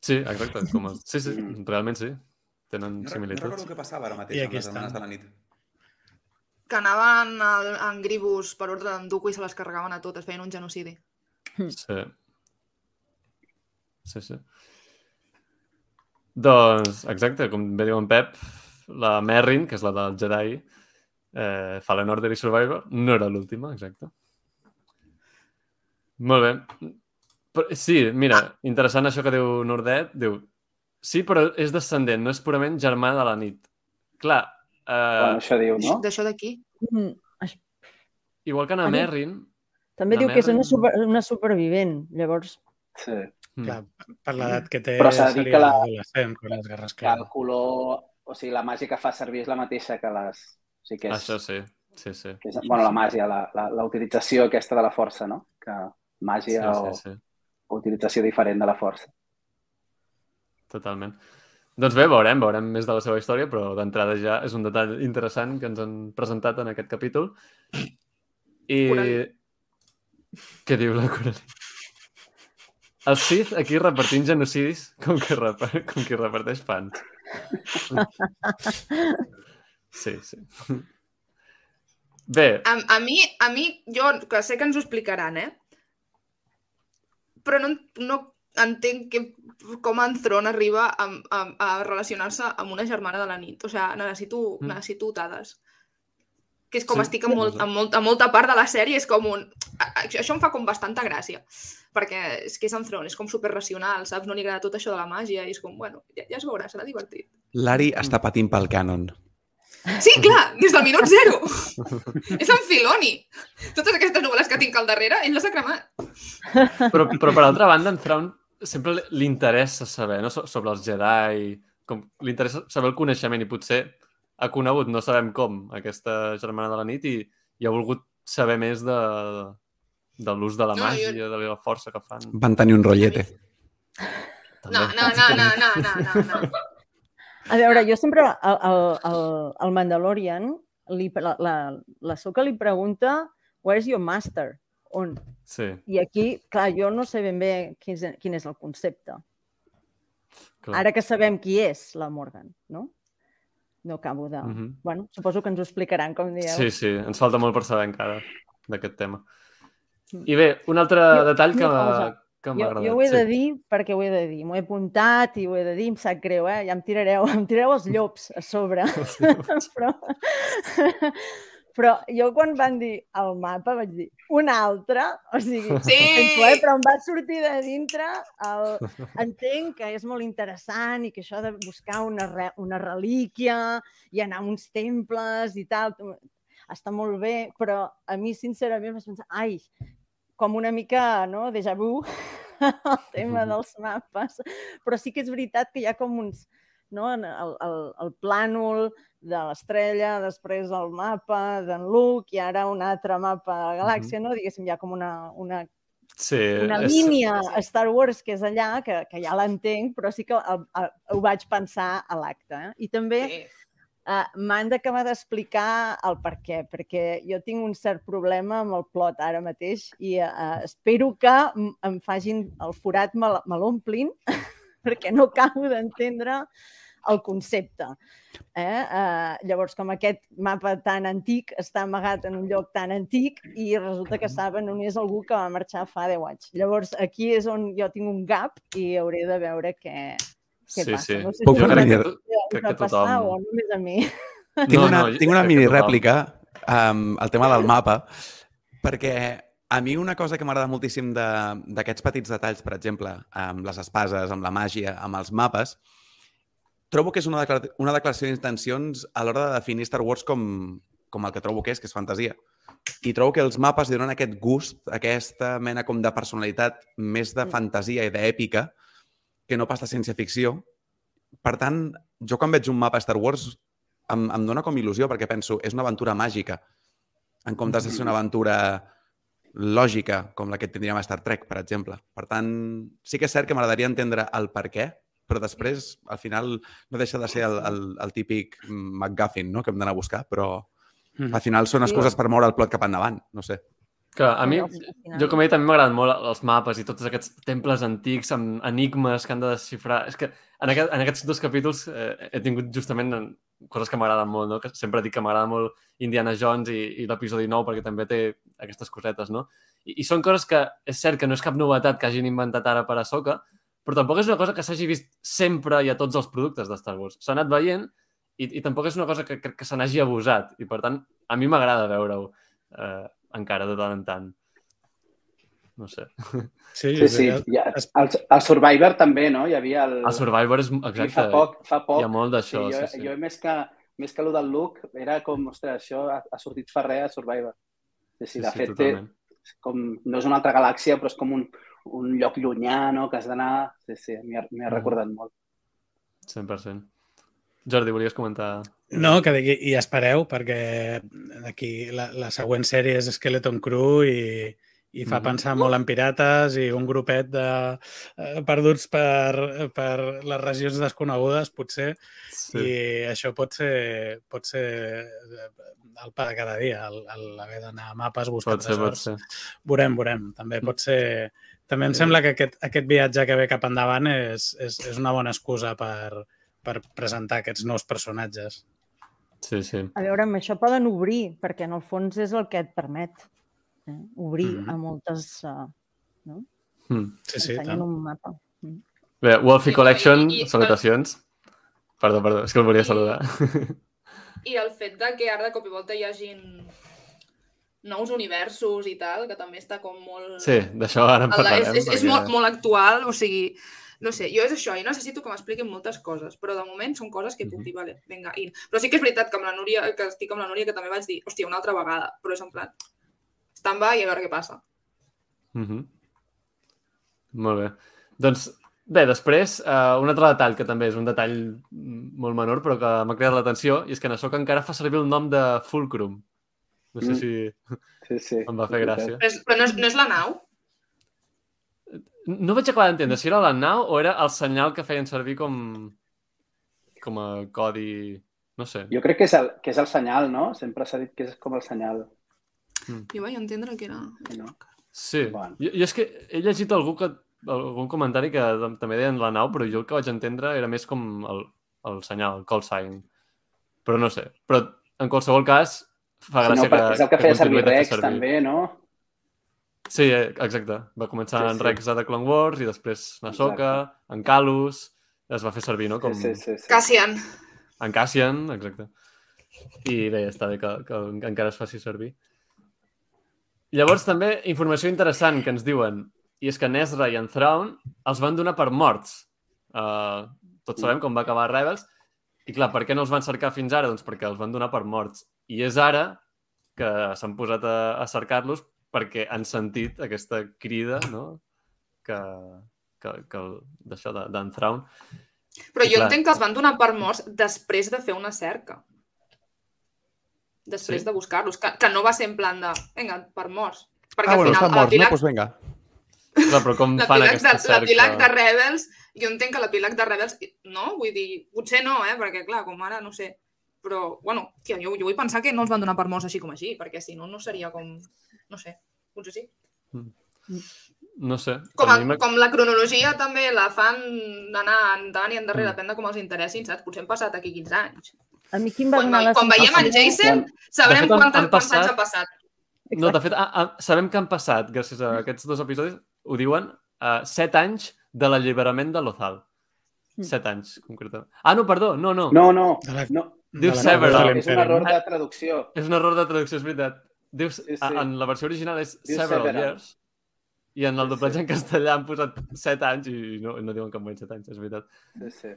Sí, exacte. Com a... Sí, sí, Mm. realment sí. Tenen No, no similituds. recordo què passava ara mateix I amb les germanes de la nit. Que anaven al- en gribus per ordre d'enduco i se les carregaven a totes, feien un genocidi. Sí. Sí, sí. Doncs, exacte, com bé diu en Pep, la Merrin, que és la del Jedi, eh, Fallen Order i Survivor, no era l'última, exacte. Molt bé. Però, sí, mira, interessant això que diu Nordet. Diu, sí, però és descendent, no és purament germà de la nit. Clar, eh, Bueno, això diu, no? D'això d'aquí? Mm, això- igual que mi- Merrin... També diu que és una, super, una supervivent, llavors... Sí. mm, Clar, per l'edat que té, Però s'ha de dir seria que la- adolescent quan les guerres Que el color... O sigui, la màgia que fa servir és la mateixa que les... O sigui, que és, Això sí, sí, sí. que és bueno, la màgia, la, la, la utilització aquesta de la força, no? Que Sí, màgia sí, o, sí. o utilització diferent de la força. Totalment. Doncs bé, veurem, veurem més de la seva història, però d'entrada ja és un detall interessant que ens han presentat en aquest capítol. I... Coralí. Què diu la Coralí? El Sith aquí repartint genocidis com que, rep... com que reparteix pans. Sí, sí. Bé, A, a mi, a mi, jo que sé que ens ho explicaran, eh? Però no, no entenc que, com en Tron arriba a, a, a relacionar-se amb una germana de la nit. O sigui, necessito, Mm. necessito dades. Que és com Sí, estic en, molt, en, molt, en molta part de la sèrie, és com un... a- a- Això em fa com bastanta gràcia, perquè és que és en Tron, és com superracional, saps? No li agrada tot això de la màgia i és com, bueno, ja, ja es veurà, serà divertit. L'Ari està patint pel cànon. Sí, clar, des del minut zero. [LAUGHS] és en Filoni. Totes aquestes novel·les que tinc al darrere, ell les ha cremat. però, però per altra banda, en Thrawn sempre li- interessa saber no? So- sobre els Jedi, com li interessa saber el coneixement i potser ha conegut, no sabem com, aquesta germana de la nit i, i ha volgut saber més de, de l'ús de la No, màgia, jo- de la força que fan. Van tenir un rotllete. No, no, no, no, no, no, no. A veure, jo sempre al, al, al, al Mandalorian, li, la, la, la Soka li pregunta where's your master? On? Sí, I aquí, clar, jo no sé ben bé quin és, quin és el concepte. clar. Ara que sabem qui és la Morgan, no? No acabo de... Mhm. Bueno, suposo que ens ho explicaran, com dieu. Sí, sí, ens falta molt per saber encara d'aquest tema. Mm. I bé, un altre detall que una cosa. Que m'ha Jo, agradat. jo ho he de sí. dir perquè ho he de dir. M'ho he apuntat i ho he de dir, em sap greu, eh? Ja em tirareu, [LAUGHS] em tirareu els llops a sobre. [LAUGHS] [LAUGHS] però, però jo quan van dir el mapa vaig dir un altre, o sigui, Sí! sento, eh? però em va sortir de dintre el... entenc que és molt interessant i que això de buscar una, re... una relíquia i anar a uns temples i tal, està molt bé, però a mi sincerament vaig pensar, ai, com una mica, no?, déjà vu, [LAUGHS] el tema dels mapes, però sí que és veritat que hi ha com uns, no?, el, el, el plànol de l'estrella, després el mapa d'en Luke i ara un altre mapa de la galàxia, no? Diguéssim, hi ha com una, una Sí, una és- línia a Star Wars que és allà, que, que ja l'entenc, però sí que el, el, ho vaig pensar a l'acte. Eh? I també Sí. Uh, m'han d'acabar d'explicar el per què, perquè jo tinc un cert problema amb el plot ara mateix i uh, espero que em facin el forat, me me l'omplin, [LAUGHS] perquè no acabo d'entendre el concepte. Eh? Uh, llavors, com aquest mapa tan antic està amagat en un lloc tan antic i resulta que saben només algú que va marxar fa 10 anys. Llavors, aquí és on jo tinc un gap i hauré de veure què, què sí, passa. sí. No sé Puc si fer una mini- crec que passar tothom- o només a mi. [LAUGHS] Tinc No, una, no, tinc una mini tothom. rèplica um, al tema del mapa, perquè A mi una cosa que m'agrada moltíssim de- d'aquests petits detalls, per exemple, amb les espases, amb la màgia, amb els mapes, trobo que és una, declara una declaració d'intencions a l'hora de definir Star Wars com, com el que trobo que és, que és fantasia. I trobo que els mapes donen aquest gust, aquesta mena com de personalitat més de fantasia i d'èpica que no pas de ciència-ficció. Per tant, jo quan veig un mapa Star Wars em, em dona com il·lusió perquè penso, és una aventura màgica en comptes de ser una aventura lògica, com la que tindríem a Star Trek, per exemple. Per tant, sí que és cert que m'agradaria entendre el per què, però després, al final, no deixa de ser el, el, el típic McGuffin no? que hem d'anar a buscar, però Mm. al final són excuses per moure el plot cap endavant, no sé. Que a mi, jo com he dit, també m'agraden molt els mapes i tots aquests temples antics amb enigmes que han de desxifrar. És que en, aquest, en aquests dos capítols eh, he tingut justament en- coses que m'agraden molt, no? Que sempre dic que m'agrada molt Indiana Jones i, i l'episodi 9 perquè també té aquestes cosetes, no? I, I són coses que és cert que no és cap novetat que hagin inventat ara per a Soca, però tampoc és una cosa que s'hagi vist sempre i a tots els productes de Star Wars. S'ha anat veient i, i tampoc és una cosa que, que, que se n'hagi abusat. I, per tant, a mi m'agrada veure-ho eh, encara de tant en tant. No sé. Sí, Sí, sí. Ja, el, el Survivor també, no? Hi havia el... El Survivor és... Exacte. fa poc, fa poc. Hi ha molt Sí, d'això, jo, sí, sí. jo més que, més que el del look, era com, ostres, això ha, ha sortit fa res a Survivor. Sí, sí, Sí, de sí, fet, té, totalment. com, no és una altra galàxia, però és com un, un lloc llunyà, no?, que has d'anar... Sí, sí, m'hi ha, ha Mhm. recordat molt. 100%. Jordi, volies comentar? No, que digui, i espereu, perquè aquí la, la següent sèrie és Skeleton Crew i, i fa Mhm. pensar molt en pirates i un grupet de eh, perduts per, per les regions desconegudes, potser, sí. i això pot ser, pot ser eh, el pa de cada dia, el- el haver d'anar a mapes, buscar Pot ser, pot ser. Veurem, veurem. També Mm. pot ser... També em sembla que aquest, aquest viatge que ve cap endavant és, és, és una bona excusa per, per presentar aquests nous personatges. Sí, sí. A veure, amb això poden obrir, perquè en el fons és el que et permet eh? obrir Mhm. a moltes... Uh, no? Mm. Sí, sí, Ensenyen tant. un mapa. Bé, Wolfie I- Collection, i- i- salutacions. Perdó, perdó, és que el volia I- saludar. I el fet de que ara de cop i volta hi hagin nous universos i tal, que també està com molt... Sí, d'això ara en parlarem. és, és, és molt, molt actual, o sigui, no sé, jo és això, jo necessito que m'expliquin moltes coses, però de moment són coses que puc dir, vale, vinga, in. Però sí que és veritat que amb la Núria, que estic amb la Núria, que també vaig dir, hòstia, una altra vegada, però és en plan, stand-by i a veure què passa. Mhm. Molt bé. Doncs, bé, després, uh, un altre detall, que també és un detall mm, molt menor, però que m'ha cridat l'atenció, i és que en Ahsoka encara fa servir el nom de Fulcrum. No sé Mm. si Sí, sí. [LAUGHS] em va fer gràcia. Però, és, però no, és, no és la nau? No vaig acabar d'entendre si era la nau o era el senyal que feien servir com, com a codi... No sé. Jo crec que és, el, que és el senyal, no? Sempre s'ha dit que és com el senyal. Jo vaig entendre que era... No? Sí. Bueno. Jo, jo és que he llegit algú que, algun comentari que també deien la nau, però jo el que vaig entendre era més com el, el senyal, el call sign. Però no sé. Però en qualsevol cas, fa Si gràcia no, perquè és el que feia servir Rex, també, no? Sí, eh, exacte. Va començar Sí, en sí. Rex a The Clone Wars i després Ahsoka, en Calus, es va fer servir, no? Com Sí, sí, sí. sí. Cassian. en Cassian, exacte. I bé, està bé que, que encara es faci servir. Llavors, també, informació interessant que ens diuen, i és que en Ezra i en Thrawn els van donar per morts. Uh, tots sabem com va acabar Rebels. I clar, per què no els van cercar fins ara? Doncs perquè els van donar per morts. I és ara que s'han posat a, a cercar-los perquè han sentit aquesta crida, no?, que, que, que d'això, de- d'en Thrawn. Però I jo clar. entenc que els van donar per morts després de fer una cerca. Després Sí. de buscar-los. Que, que no va ser en plan de, vinga, per morts. Perquè Ah, bueno, al estan final, morts, no? l'epíleg Doncs vinga. Clar, però com [LAUGHS] fan aquesta de, cerca? l'epíleg de Rebels, jo entenc que l'epíleg de Rebels, no, vull dir, potser no, eh, perquè clar, com ara, no sé, però, bueno, tia, jo, jo vull pensar que no els van donar per morts així com així, perquè si no, no seria com, no sé, potser sí. No sé. Com, a a, com la cronologia també la fan d'anar endavant i endarrere, Mm. depèn de com els interessin, saps? Potser han passat aquí 15 anys. A mi qui em va Quan, donar la quan veiem en Jason, sabrem fet, han- quantes, han quants anys passat- han passat. No, de fet, a, a, sabem que han passat, gràcies a aquests dos episodis, ho diuen, uh, set anys de l'alliberament de Lothal. Mm. Set anys, concretament. Ah, no, perdó, no, no. No, no. No. Diu la- Several. És un error de traducció. És un error de traducció, és veritat. Dius, Sí, sí. a- en la versió original és Diu several several. years, i en el Sí, doblatge sí. en castellà han posat 7 anys i no, no diuen que han guanyat 7 anys, és veritat. Sí, sí.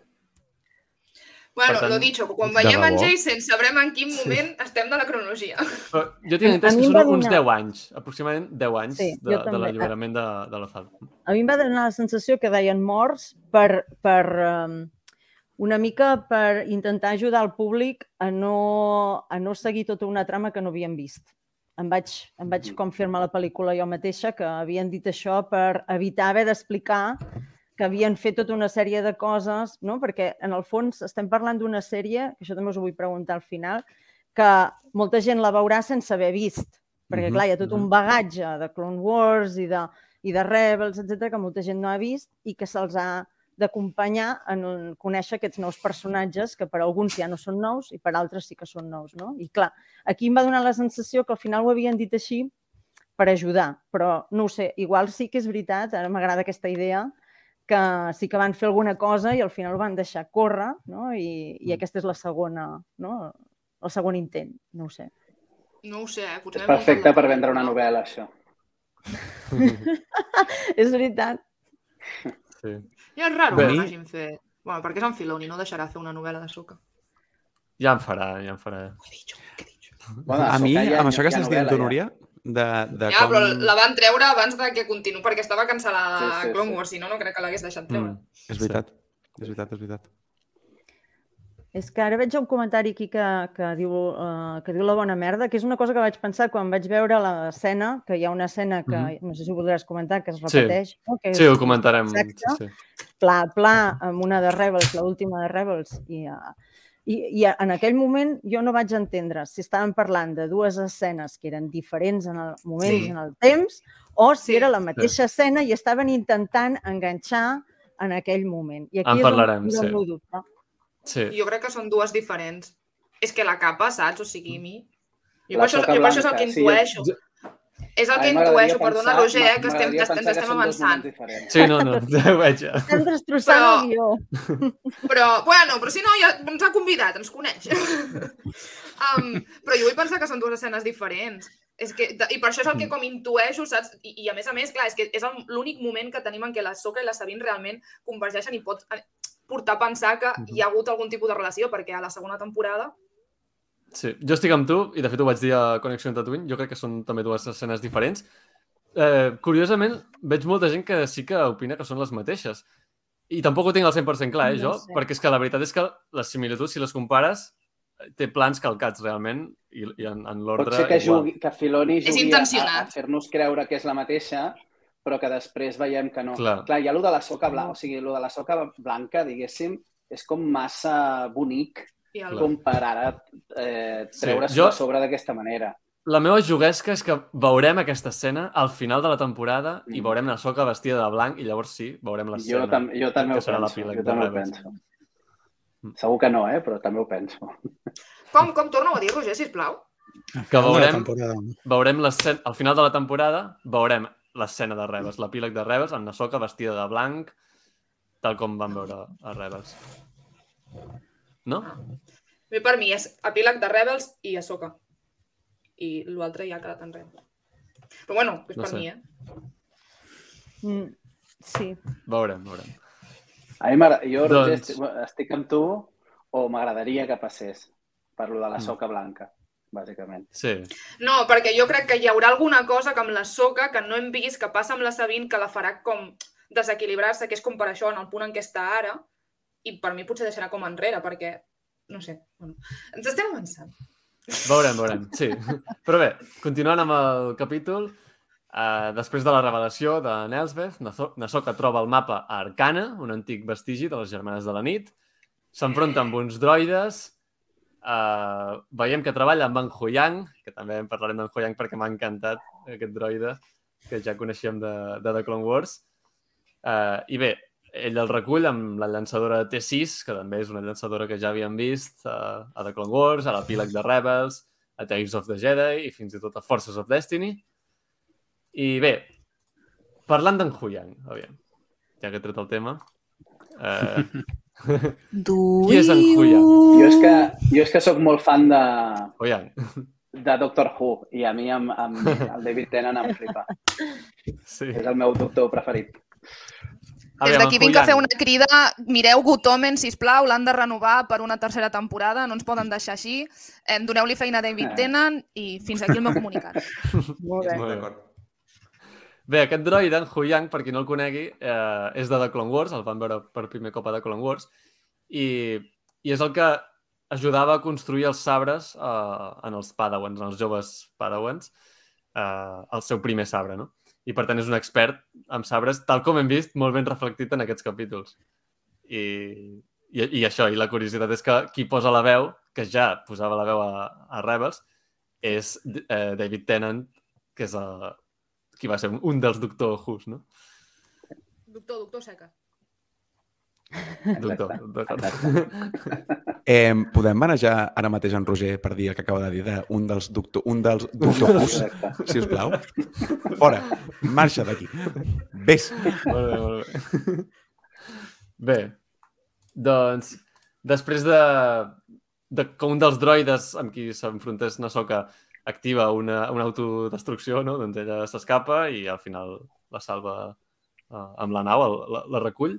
Bueno, tant, lo dicho, quan veiem en? Jason sabrem en quin moment estem de la cronologia. Però jo tinc entès que són uns donar- 10 anys, aproximadament 10 anys Sí, de, de l'alliberament de, de la Fal. A mi em va donar la sensació que deien morts per, per um, una mica per intentar ajudar el públic a no, a no seguir tota una trama que no havien vist. Em vaig, em vaig Mhm. confirmar la pel·lícula jo mateixa que havien dit això per evitar haver d'explicar que havien fet tota una sèrie de coses, no? perquè en el fons estem parlant d'una sèrie, que això també us ho vull preguntar al final, que molta gent la veurà sense haver vist, perquè Mhm, clar, hi ha tot un bagatge de Clone Wars i de, i de Rebels, etc que molta gent no ha vist i que se'ls ha d'acompanyar en un, conèixer aquests nous personatges que per alguns ja no són nous i per altres sí que són nous, no? I clar, aquí em va donar la sensació que al final ho havien dit així per ajudar, però no ho sé, igual sí que és veritat, ara m'agrada aquesta idea, que sí que van fer alguna cosa i al final ho van deixar córrer, no? I, i aquesta és la segona, no? El segon intent, no ho sé. No ho sé, eh? Potser És perfecte per vendre una novel·la, això. [LAUGHS] és veritat. Sí. Ja és raro Bé. que l'hagin fet. Bueno, perquè és en Filoni, no deixarà fer una novel·la de Soca. Ja en farà, ja en farà. Què he dit? Què he dit? Bueno, A mi, Ahsoka ja- amb això que estàs dient tu. Núria, de, de Ja, com... però la van treure abans de que continuï, perquè estava cancel·lada Sí, sí, Clone sí. Wars, si no, no crec que l'hagués deixat treure. Mm. És veritat, és veritat, és veritat. És que ara veig un comentari aquí que, que, diu, uh, que diu la bona merda, que és una cosa que vaig pensar quan vaig veure l'escena, que hi ha una escena que, Mhm. no sé si ho voldràs comentar, que es repeteix. No? Que Sí, ho comentarem. Exacte. Sí, sí. Pla, pla, amb una de Rebels, l'última de Rebels, i, uh, i, i en aquell moment jo no vaig entendre si estàvem parlant de dues escenes que eren diferents en el moment Sí. i en el temps, o si Sí. era la mateixa escena i estaven intentant enganxar en aquell moment. I aquí En és parlarem, on sí. dubte. Sí. Jo crec que són dues diferents. És que la capa, saps? O sigui, a mi... Jo, per això, jo per això és el que sí, jo- intueixo. És el que intueixo, perdona, pensar- Roger, eh, que estem, m'agradaria estem, que estem avançant. Sí, no, no, ja ho veig. Estem destrossant Però- el guió. [LAUGHS] Però, bueno, però si no, ja ens ha convidat, ens coneix. [LAUGHS] um, però jo vull pensar que són dues escenes diferents. És que, I per això és el que com intueixo, saps? I, i a més a més, clar, és que és el- l'únic moment que tenim en què la Soca i la Sabine realment convergeixen i pot portar a pensar que hi ha hagut algun tipus de relació, perquè a la segona temporada Sí, jo estic amb tu, i de fet ho vaig dir a Connexió en Tatooine, jo crec que són també dues escenes diferents. Eh, curiosament, veig molta gent que sí que opina que són les mateixes. I tampoc ho tinc al 100% clar, eh, No jo, sé. perquè és que la veritat és que les similituds, si les compares, eh, té plans calcats realment i, i en, en Pot l'ordre ser que, igual. jugui, que Filoni És jugui a, a fer-nos creure que és la mateixa, però que després veiem que no. Clar. Clar, hi ha lo de la soca blanca, o sigui, lo de la soca blanca, diguéssim, és com massa bonic i el... Clar. com per ara eh, Sí, treure's jo- a sobre d'aquesta manera. La meva juguesca és que veurem aquesta escena al final de la temporada i Mm. veurem la soca vestida de blanc i llavors sí, veurem Jo, l'escena. tam jo també ho serà penso, jo també ho penso. Mm. Segur que no, eh? però també ho penso. Com, com torna a dir, Roger, sisplau? Que veurem- Temporada. veurem l'escena, al final de la temporada, veurem l'escena de Rebels, l'epíleg de Rebels, amb Nasoka vestida de blanc, tal com vam veure a Rebels. No? Bé, per mi és epíleg de Rebels i Ahsoka. I l'altre ja ha quedat enrere. Però bueno, és No per sé. mi, eh? Mm, sí. Veurem, veurem. A mi m'agrada- jo, Roger, Doncs- estic, estic amb tu o m'agradaria que passés per lo de la Mm. soca blanca, bàsicament. Sí, No, perquè jo crec que hi haurà alguna cosa que amb la Soca que no hem vist que passa amb la Sabine que la farà com desequilibrar-se, que és com per això en el punt en què està ara, i per mi potser deixarà com enrere, perquè, no sé, bueno, ens estem avançant. veurem, veurem, sí. Però bé, continuant amb el capítol, eh, després de la revelació de Nelsbeth, Naso- Nasoka troba el mapa a Arcana, un antic vestigi de les Germanes de la Nit, s'enfronta amb uns droides, eh, veiem que treballa amb en Huyang, que també en parlarem d'en Huyang perquè m'ha encantat aquest droide, que ja coneixíem de, de The Clone Wars. Eh, I bé, ell el recull amb la llançadora T6, que també és una llançadora que ja havíem vist uh, a The Clone Wars, a l'epíleg de Rebels, a Tales of the Jedi i fins i tot a Forces of Destiny. I bé, parlant d'en Huyang, aviam, ja que he tret el tema, eh, [LAUGHS] qui és en Huyang? Jo és que, jo és que sóc molt fan de... Huyang. de Doctor Who i a mi amb, amb el David Tennant em flipa. Sí. És el meu doctor preferit. Des d'aquí vinc a fer una crida. Mireu Gotomen, sisplau, l'han de renovar per una tercera temporada, no ens poden deixar així. Doneu-li feina a David Eh. Tennant i fins aquí el meu comunicat. [LAUGHS] Molt bé. Molt bé. Bé, aquest droide, en Huyang, per qui no el conegui, eh, és de The Clone Wars, el van veure per primer cop a The Clone Wars, i, i és el que ajudava a construir els sabres eh, en els Padawans, en els joves Padawans, eh, el seu primer sabre, no? I per tant és un expert en sabres, tal com hem vist, molt ben reflectit en aquests capítols. I, i, i això, i la curiositat és que qui posa la veu, que ja posava la veu a, a Rebels, és eh, David Tennant, que és el, qui va ser un, un dels Doctor Who's, no? Doctor, doctor Seca. Doctor, d'acord. [LAUGHS] Eh, podem manejar ara mateix en Roger per dir el que acaba de dir d'un dels doctor, un dels doctor Who's, Exacte. si us plau? Fora, marxa d'aquí. Ves. molt bé, molt bé. Bé, doncs, després de, de que un dels droides amb qui s'enfrontés Nasoka activa una, una autodestrucció, no? doncs ella s'escapa i al final la salva uh, amb la nau, el, la, la recull.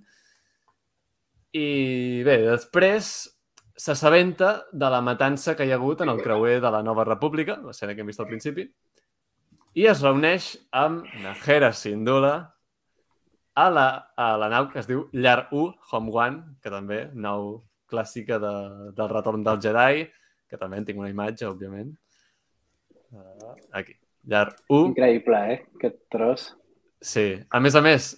I bé, després s'assabenta de la matança que hi ha hagut en el creuer de la Nova República, l'escena que hem vist al principi, i es reuneix amb Najera Sindula a la, a la nau que es diu Llar 1, Home One, que també, nau clàssica de, del retorn del Jedi, que també en tinc una imatge, òbviament. Uh, aquí. Llar 1. Increïble, eh? Aquest tros. Sí. A més a més,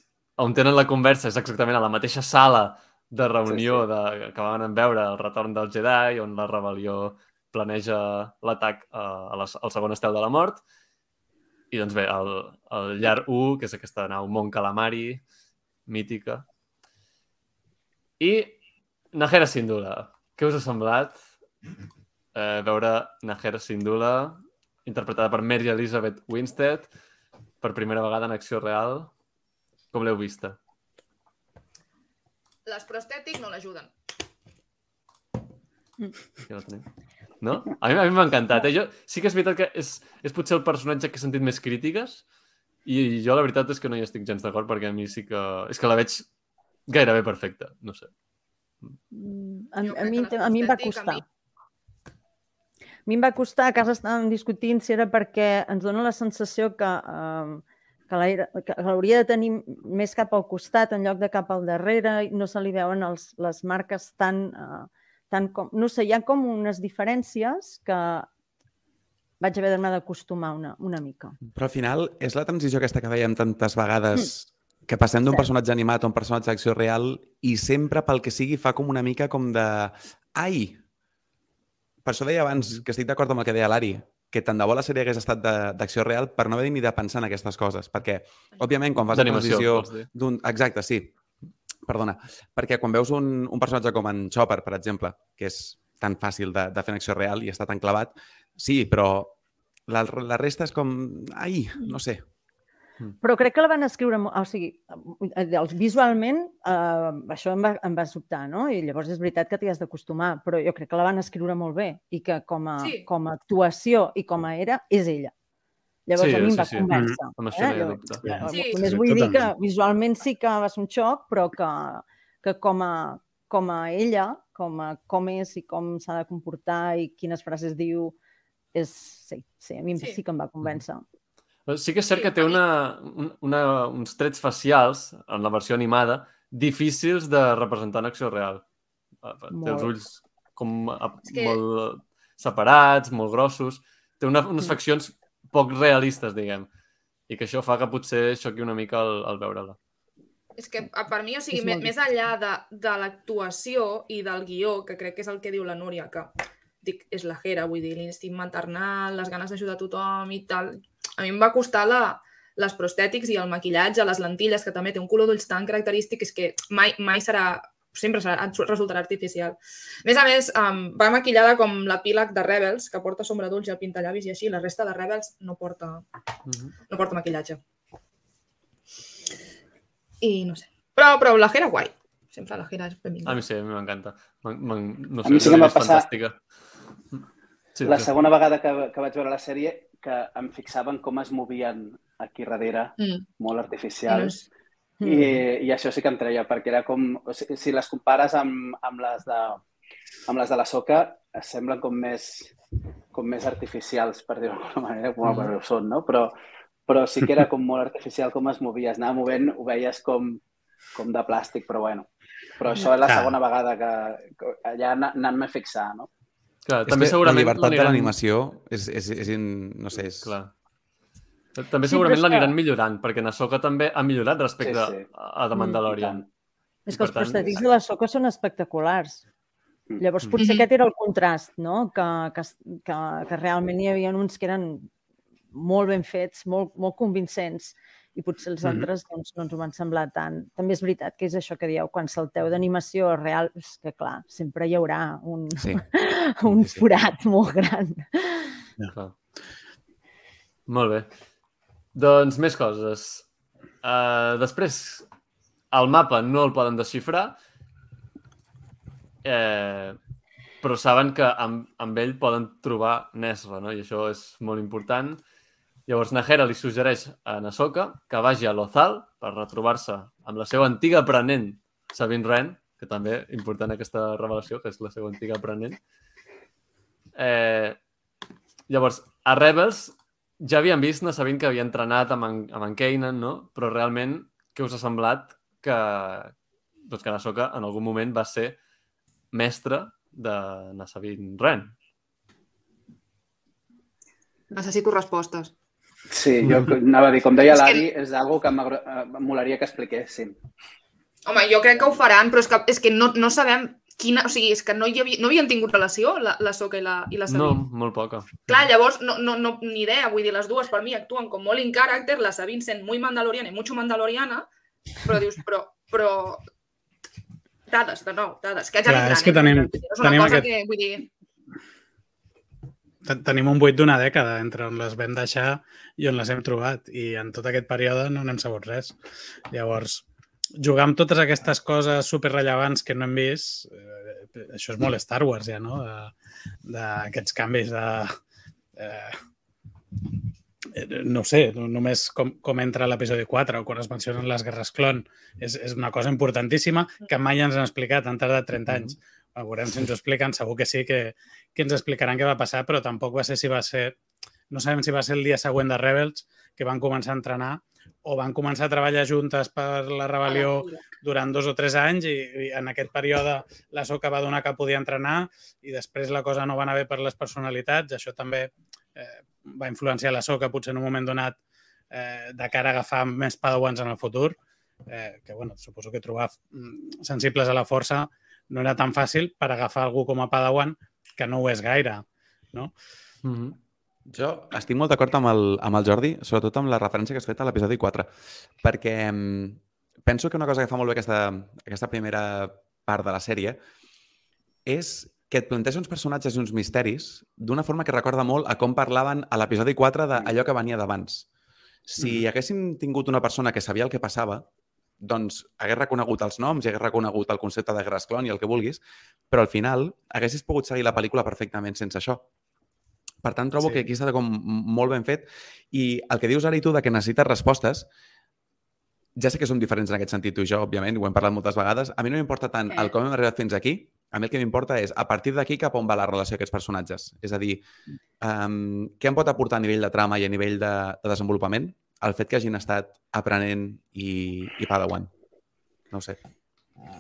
on tenen la conversa és exactament a la mateixa sala de reunió Sí, De, que van veure el retorn del Jedi, on la rebel·lió planeja l'atac la, al segon estel de la mort. I doncs bé, el, el Llar 1, que és aquesta nau Mont Calamari, mítica. I Najera Sindula. Què us ha semblat eh, veure Najera Sindula interpretada per Mary Elizabeth Winstead per primera vegada en acció real? Com l'heu vista? Les prostètic no l'ajuden. Ja la tenim. No? A mi a mi m'ha encantat. Eh? Jo, sí que és veritat que és, és potser el personatge que he sentit més crítiques i jo la veritat és que no hi estic gens d'acord perquè a mi sí que... És que la veig gairebé perfecta, no sé. Mm, A, a, mi, a mi em va prostètic, a costar. mi- mi em va costar, a casa estàvem discutint si era perquè ens dona la sensació que, eh, que l'hauria de tenir més cap al costat en lloc de cap al darrere i no se li veuen els, les marques tan, eh, tan com... No sé, hi ha com unes diferències que vaig haver d'anar d'acostumar una, una mica. Però al final és la transició aquesta que veiem tantes vegades que passem d'un personatge animat a un personatge d'acció real i sempre pel que sigui fa com una mica com de... Ai! Per això deia abans que estic d'acord amb el que deia l'Ari, que tant de bo la sèrie hagués estat de- d'acció real per no haver ni de pensar en aquestes coses. Perquè, òbviament, quan fas la transició d'un... Exacte, sí. Perdona. Perquè quan veus un, un personatge com en Chopper, per exemple, que és tan fàcil de, de fer en acció real i està tan clavat, sí, però la, la resta és com... Ai, no sé. Però crec que la van escriure... O sigui, eh, els, visualment, eh, això em va, em va sobtar, no? I llavors és veritat que t'hi has d'acostumar, però jo crec que la van escriure molt bé i que com a, Sí. com a actuació i com a era, és ella. Llavors Sí, a mi em sí, va sí. convèncer. Hi ha Jo- dubte. eh, Sí, Només sí, vull dir que visualment sí que va ser un xoc, però que, que com, a, com a ella, com a com és i com s'ha de comportar i quines frases diu, és, sí, sí, a mi sí, Sí. sí que em va convèncer. Però Sí que és cert Sí, que té una, un- una, uns trets facials en la versió animada difícils de representar en acció real. Eh, Té els Molt. ulls com a, que- molt separats, molt grossos. Té una, unes Mm. faccions poc realistes, diguem. I que això fa que potser xoqui una mica al, al veure-la. És que per mi, o sigui, És me- molt més enllà de, de l'actuació i del guió, que crec que és el que diu la Núria, que dic, és la Jera, vull dir, l'instint maternal, les ganes d'ajudar a tothom i tal. A mi em va costar la, les prostètics i el maquillatge, les lentilles, que també té un color d'ulls tan característic, és que mai, mai serà sempre serà, resultarà artificial. A més a més, um, va maquillada com l'epíleg de Rebels, que porta sombra d'ulls i el pintallavis i així. La resta de Rebels no porta, Mm -hmm. no porta maquillatge. I no sé. Però, però la Jera guai. Sempre la Jera és benvinguda. A mi sí, a mi m'encanta. M'en- m'en- No A sé, mi sí que em va passar- Fantàstica. Sí, la sí. segona vegada que, que vaig veure la sèrie que em fixava en com es movien aquí darrere, Mm. molt artificials. Mm. I, I això sí que em treia, perquè era com... O sigui, si les compares amb, amb, les de, amb les de la soca, es semblen com més, com més artificials, per dir-ho d'alguna manera, com mm. ho són, no? Però, però sí que era com molt artificial com es movia. Es anava movent, ho veies com, com de plàstic, però bueno. Però això és la Clar. segona vegada que, que allà ana- anant-me a fixar, no? Clar, És també que segurament la llibertat de l'aniran- l'animació és, és, és, in- no sé, és... Clar. També Sí, segurament però és que- l'aniran millorant, perquè Nasoka també ha millorat respecte Sí, sí. a The Mm, Mandalorian. És I que els tant, prostetits de la soca són espectaculars. Mm. Llavors, potser Mhm. aquest era el contrast, no? Que, que, que, que realment hi havia uns que eren molt ben fets, molt, molt convincents, i potser els altres doncs, no ens ho van semblar tant. També és veritat que és això que dieu, quan salteu d'animació a real, és que clar, sempre hi haurà un, Sí. [LAUGHS] un Sí, sí. forat molt gran. Clar. Molt bé. Doncs més coses. Uh, després, el mapa no el poden desxifrar, eh, però saben que amb, amb ell poden trobar Nesra, no? i això és molt important. Llavors, Nahera li suggereix a Nasoka que vagi a Lothal per retrobar-se amb la seva antiga aprenent, Sabine Wren, que també important aquesta revelació, que és la seva antiga aprenent. Eh, llavors, a Rebels ja havíem vist, no sabent que havia entrenat amb en, amb en Kanan, no? Però realment, què us ha semblat que, doncs que Nasoka en algun moment va ser mestre de Nasabin Ren? Necessito respostes. Sí, jo anava a dir, com deia És que- l'Ari, és algo que eh, em molaria que expliquessin. Home, jo crec que ho faran, però és que, és que no, no sabem quina... O sigui, és que no, hi havia, no havien tingut relació, la, la Soca i la, i la No, Sabine. molt poca. Clar, llavors, no, no, no, ni idea, vull dir, les dues per mi actuen com molt in character, la Sabine sent muy mandaloriana i mucho mandaloriana, però dius, però, però... Dades, de nou, dades, que ja Clar, vindran, és que eh? tenim- és una tenim cosa aquest- que, vull dir, Tenim un buit d'una dècada entre on les vam deixar i on les hem trobat i en tot aquest període no n'hem sabut res. Llavors, jugar amb totes aquestes coses superrellevants que no hem vist, eh, això és molt Star Wars ja, no? D'aquests canvis de... Eh, eh, no ho sé, no- només com, com entra l'episodi 4 o quan es mencionen les guerres clon. És, és una cosa importantíssima que mai ens han explicat, han tardat 30 anys. A veurem si ens ho expliquen, segur que sí que, que ens explicaran què va passar, però tampoc va ser si va ser... No sabem si va ser el dia següent de Rebels, que van començar a entrenar, o van començar a treballar juntes per la rebel·lió durant dos o tres anys i, i en aquest període la Soca va donar que podia entrenar i després la cosa no va anar bé per les personalitats. Això també eh, va influenciar la Soca potser en un moment donat eh, de cara a agafar més padawans en el futur, eh, que bueno, suposo que trobar mm, sensibles a la força no era tan fàcil per agafar algú com a padawan que no ho és gaire. No? Mm -hmm. Jo estic molt d'acord amb, el, amb el Jordi, sobretot amb la referència que has fet a l'episodi 4, perquè mm, penso que una cosa que fa molt bé aquesta, aquesta primera part de la sèrie és que et planteja uns personatges i uns misteris d'una forma que recorda molt a com parlaven a l'episodi 4 d'allò que venia d'abans. Si Mhm. haguéssim tingut una persona que sabia el que passava, doncs hagués reconegut els noms i hagués reconegut el concepte de Guerres Clon i el que vulguis, però al final haguessis pogut seguir la pel·lícula perfectament sense això. Per tant, trobo Sí. que aquí està com molt ben fet i el que dius ara i tu de que necessites respostes, ja sé que som diferents en aquest sentit, tu i jo, òbviament, ho hem parlat moltes vegades. A mi no m'importa tant el com hem arribat fins aquí, a mi el que m'importa és a partir d'aquí cap on va la relació d'aquests personatges. És a dir, um, què em pot aportar a nivell de trama i a nivell de, de desenvolupament el fet que hagin estat aprenent i, i padawan? No ho sé.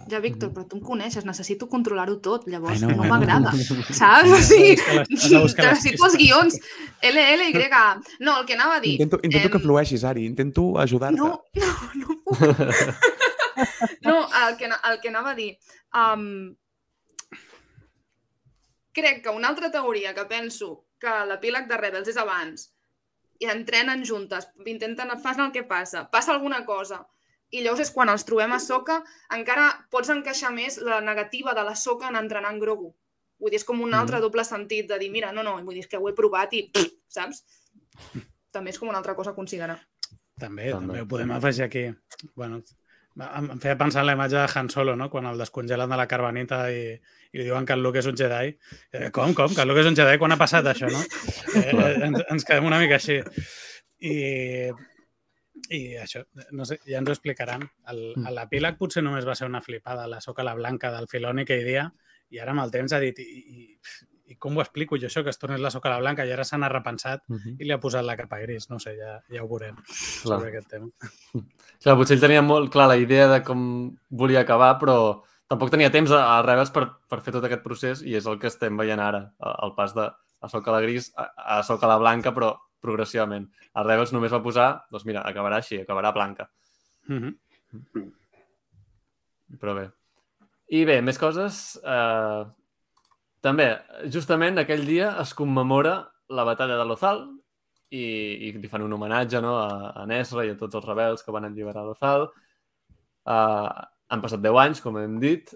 Ja, Víctor, però tu em coneixes, necessito controlar-ho tot, llavors Ai, no, no, m'agrada, saps? O sigui, necessito els guions L, L, Y. No, el que anava a dir... Intento, intento que em, flueixis, Ari. Intento ajudar-te. No, no, no puc. No, el que, el que anava a dir... Um, crec que una altra teoria que penso que l'epíleg de Rebels és abans i entrenen juntes, intenten, fan el que passa, passa alguna cosa i llavors és quan els trobem a Soca, encara pots encaixar més la negativa de la Soca en entrenar en Grogu. Vull dir, és com un altre doble sentit de dir, mira, no, no, vull dir, és que ho he provat i, saps? També és com una altra cosa a considerar. També, També. també ho podem afegir aquí. Bueno, em em feia pensar en la imatge de Han Solo, no? quan el descongelen de la carbonita i, i li diuen que el Luke és un Jedi. Eh, com, com? Que el Luke és un Jedi? Quan ha passat això, no? Eh, ens, ens quedem una mica així. I, i això, no sé, ja ens ho explicaran. Mm. L'epíleg potser només va ser una flipada, la soca la blanca del Filoni aquell dia, i ara amb el temps ha dit, i, i, i com ho explico jo això, que es tornés la soca la blanca, i ara s'han repensat Mhm. i li ha posat la capa gris. No sé, ja, ja ho veurem Clar. sobre aquest tema. Clar, potser ell tenia molt clar la idea de com volia acabar, però tampoc tenia temps a, a Rebels per, per fer tot aquest procés i és el que estem veient ara, a- el pas de a soca la gris a, a soca la blanca, però progressivament. A Rebels només va posar, doncs mira, acabarà així, acabarà blanca. Mhm. Però bé. I bé, més coses. Eh, també, justament aquell dia es commemora la batalla de Lothal i, i li fan un homenatge no, a, a Nesra i a tots els rebels que van alliberar Lothal. Uh, han passat 10 anys, com hem dit,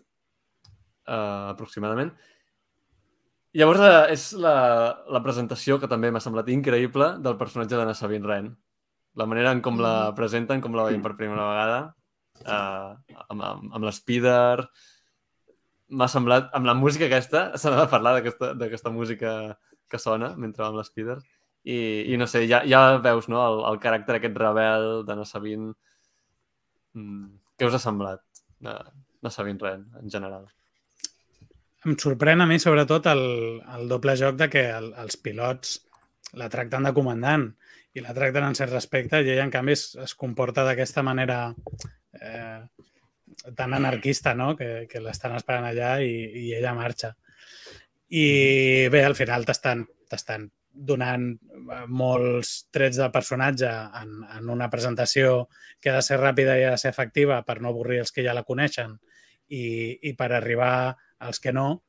uh, aproximadament. Llavors uh, és la, la presentació que també m'ha semblat increïble del personatge de Sabine Wren. La manera en com la presenten, com la veiem per primera vegada, uh, amb, amb, amb l'Spider, m'ha semblat, amb la música aquesta, s'ha de parlar d'aquesta música que sona mentre amb l'Spider, i, i no sé, ja, ja veus no, el, el caràcter aquest rebel de Sabine. Mm, què us ha semblat de, de Sabine Wren, en general? Em sorprèn a mi, sobretot, el, el doble joc de que el, els pilots la tracten de comandant i la tracten en cert respecte i ella, en canvi, es, es comporta d'aquesta manera eh, tan anarquista, no?, que, que l'estan esperant allà i, i ella marxa. I bé, al final t'estan t'estan donant eh, molts trets de personatge en, en una presentació que ha de ser ràpida i ha de ser efectiva per no avorrir els que ja la coneixen i, i per arribar als que no.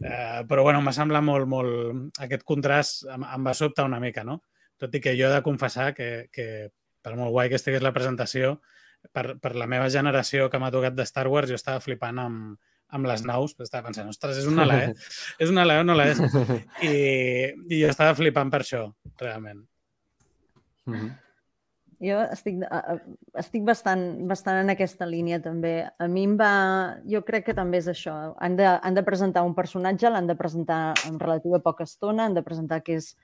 Eh, però bueno, m'ha semblat molt, molt... Aquest contrast em, em va sobtar una mica, no? Tot i que jo he de confessar que, que per molt guai que estigués la presentació, per, per la meva generació que m'ha tocat de Star Wars, jo estava flipant amb, amb les naus, però estava pensant, ostres, és una ala, eh? [LAUGHS] És una ala o no la és? [LAUGHS] I, I jo estava flipant per això, realment. Mm -hmm. Jo estic, a- a- estic bastant, bastant en aquesta línia també. A mi em va... Jo crec que també és això. Han de, han de presentar un personatge, l'han de presentar en relativa poca estona, han de presentar que és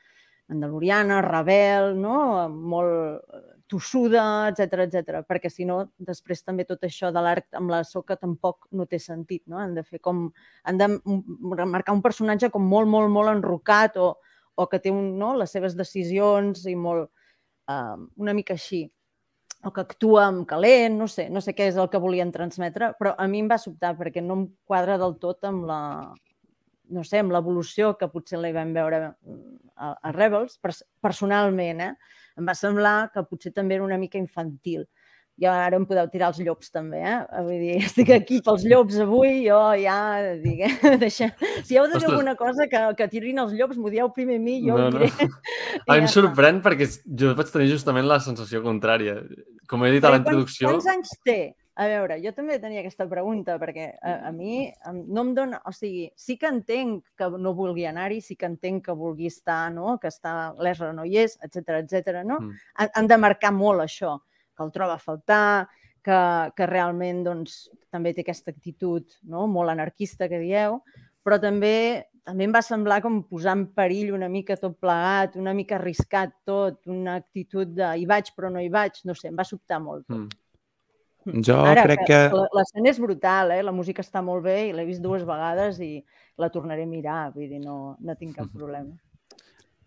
mandaloriana, rebel, no? molt eh, tossuda, etc etc. perquè si no, després també tot això de l'arc amb la soca tampoc no té sentit. No? Han de fer com... Han de marcar un personatge com molt, molt, molt enrocat o, o que té un, no? les seves decisions i molt uh, una mica així o que actua amb calent, no sé, no sé què és el que volien transmetre, però a mi em va sobtar perquè no em quadra del tot amb la no sé, amb l'evolució que potser la hi vam veure mm, a, a Rebels, pers personalment, eh? Em va semblar que potser també era una mica infantil. I ara em podeu tirar els llops també, eh? Vull dir, [LAUGHS] estic aquí pels llops avui, jo ja dic, eh? [LAUGHS] Deixa... Si heu de dir alguna cosa que, que tirin els llops, m'ho dieu primer a mi, jo No, ho no. A [LAUGHS] mi em sorprèn perquè jo vaig tenir justament la sensació contrària. Com he dit a la introducció... Quants anys té? A veure, jo també tenia aquesta pregunta, perquè a, a mi em- no em dona... O sigui, sí que entenc que no vulgui anar-hi, sí que entenc que vulgui estar, no? que està l'Esra no hi és, etc etc. no? Mm. Han, han de marcar molt això, que el troba a faltar, que, que realment doncs, també té aquesta actitud no? molt anarquista que dieu, però també també em va semblar com posar en perill una mica tot plegat, una mica arriscat tot, una actitud de hi vaig però no hi vaig, no sé, em va sobtar molt. Mm. Jo Ara, crec que... la- L'escena és brutal, eh? la música està molt bé i l'he vist dues vegades i la tornaré a mirar, vull dir, no, no tinc cap problema.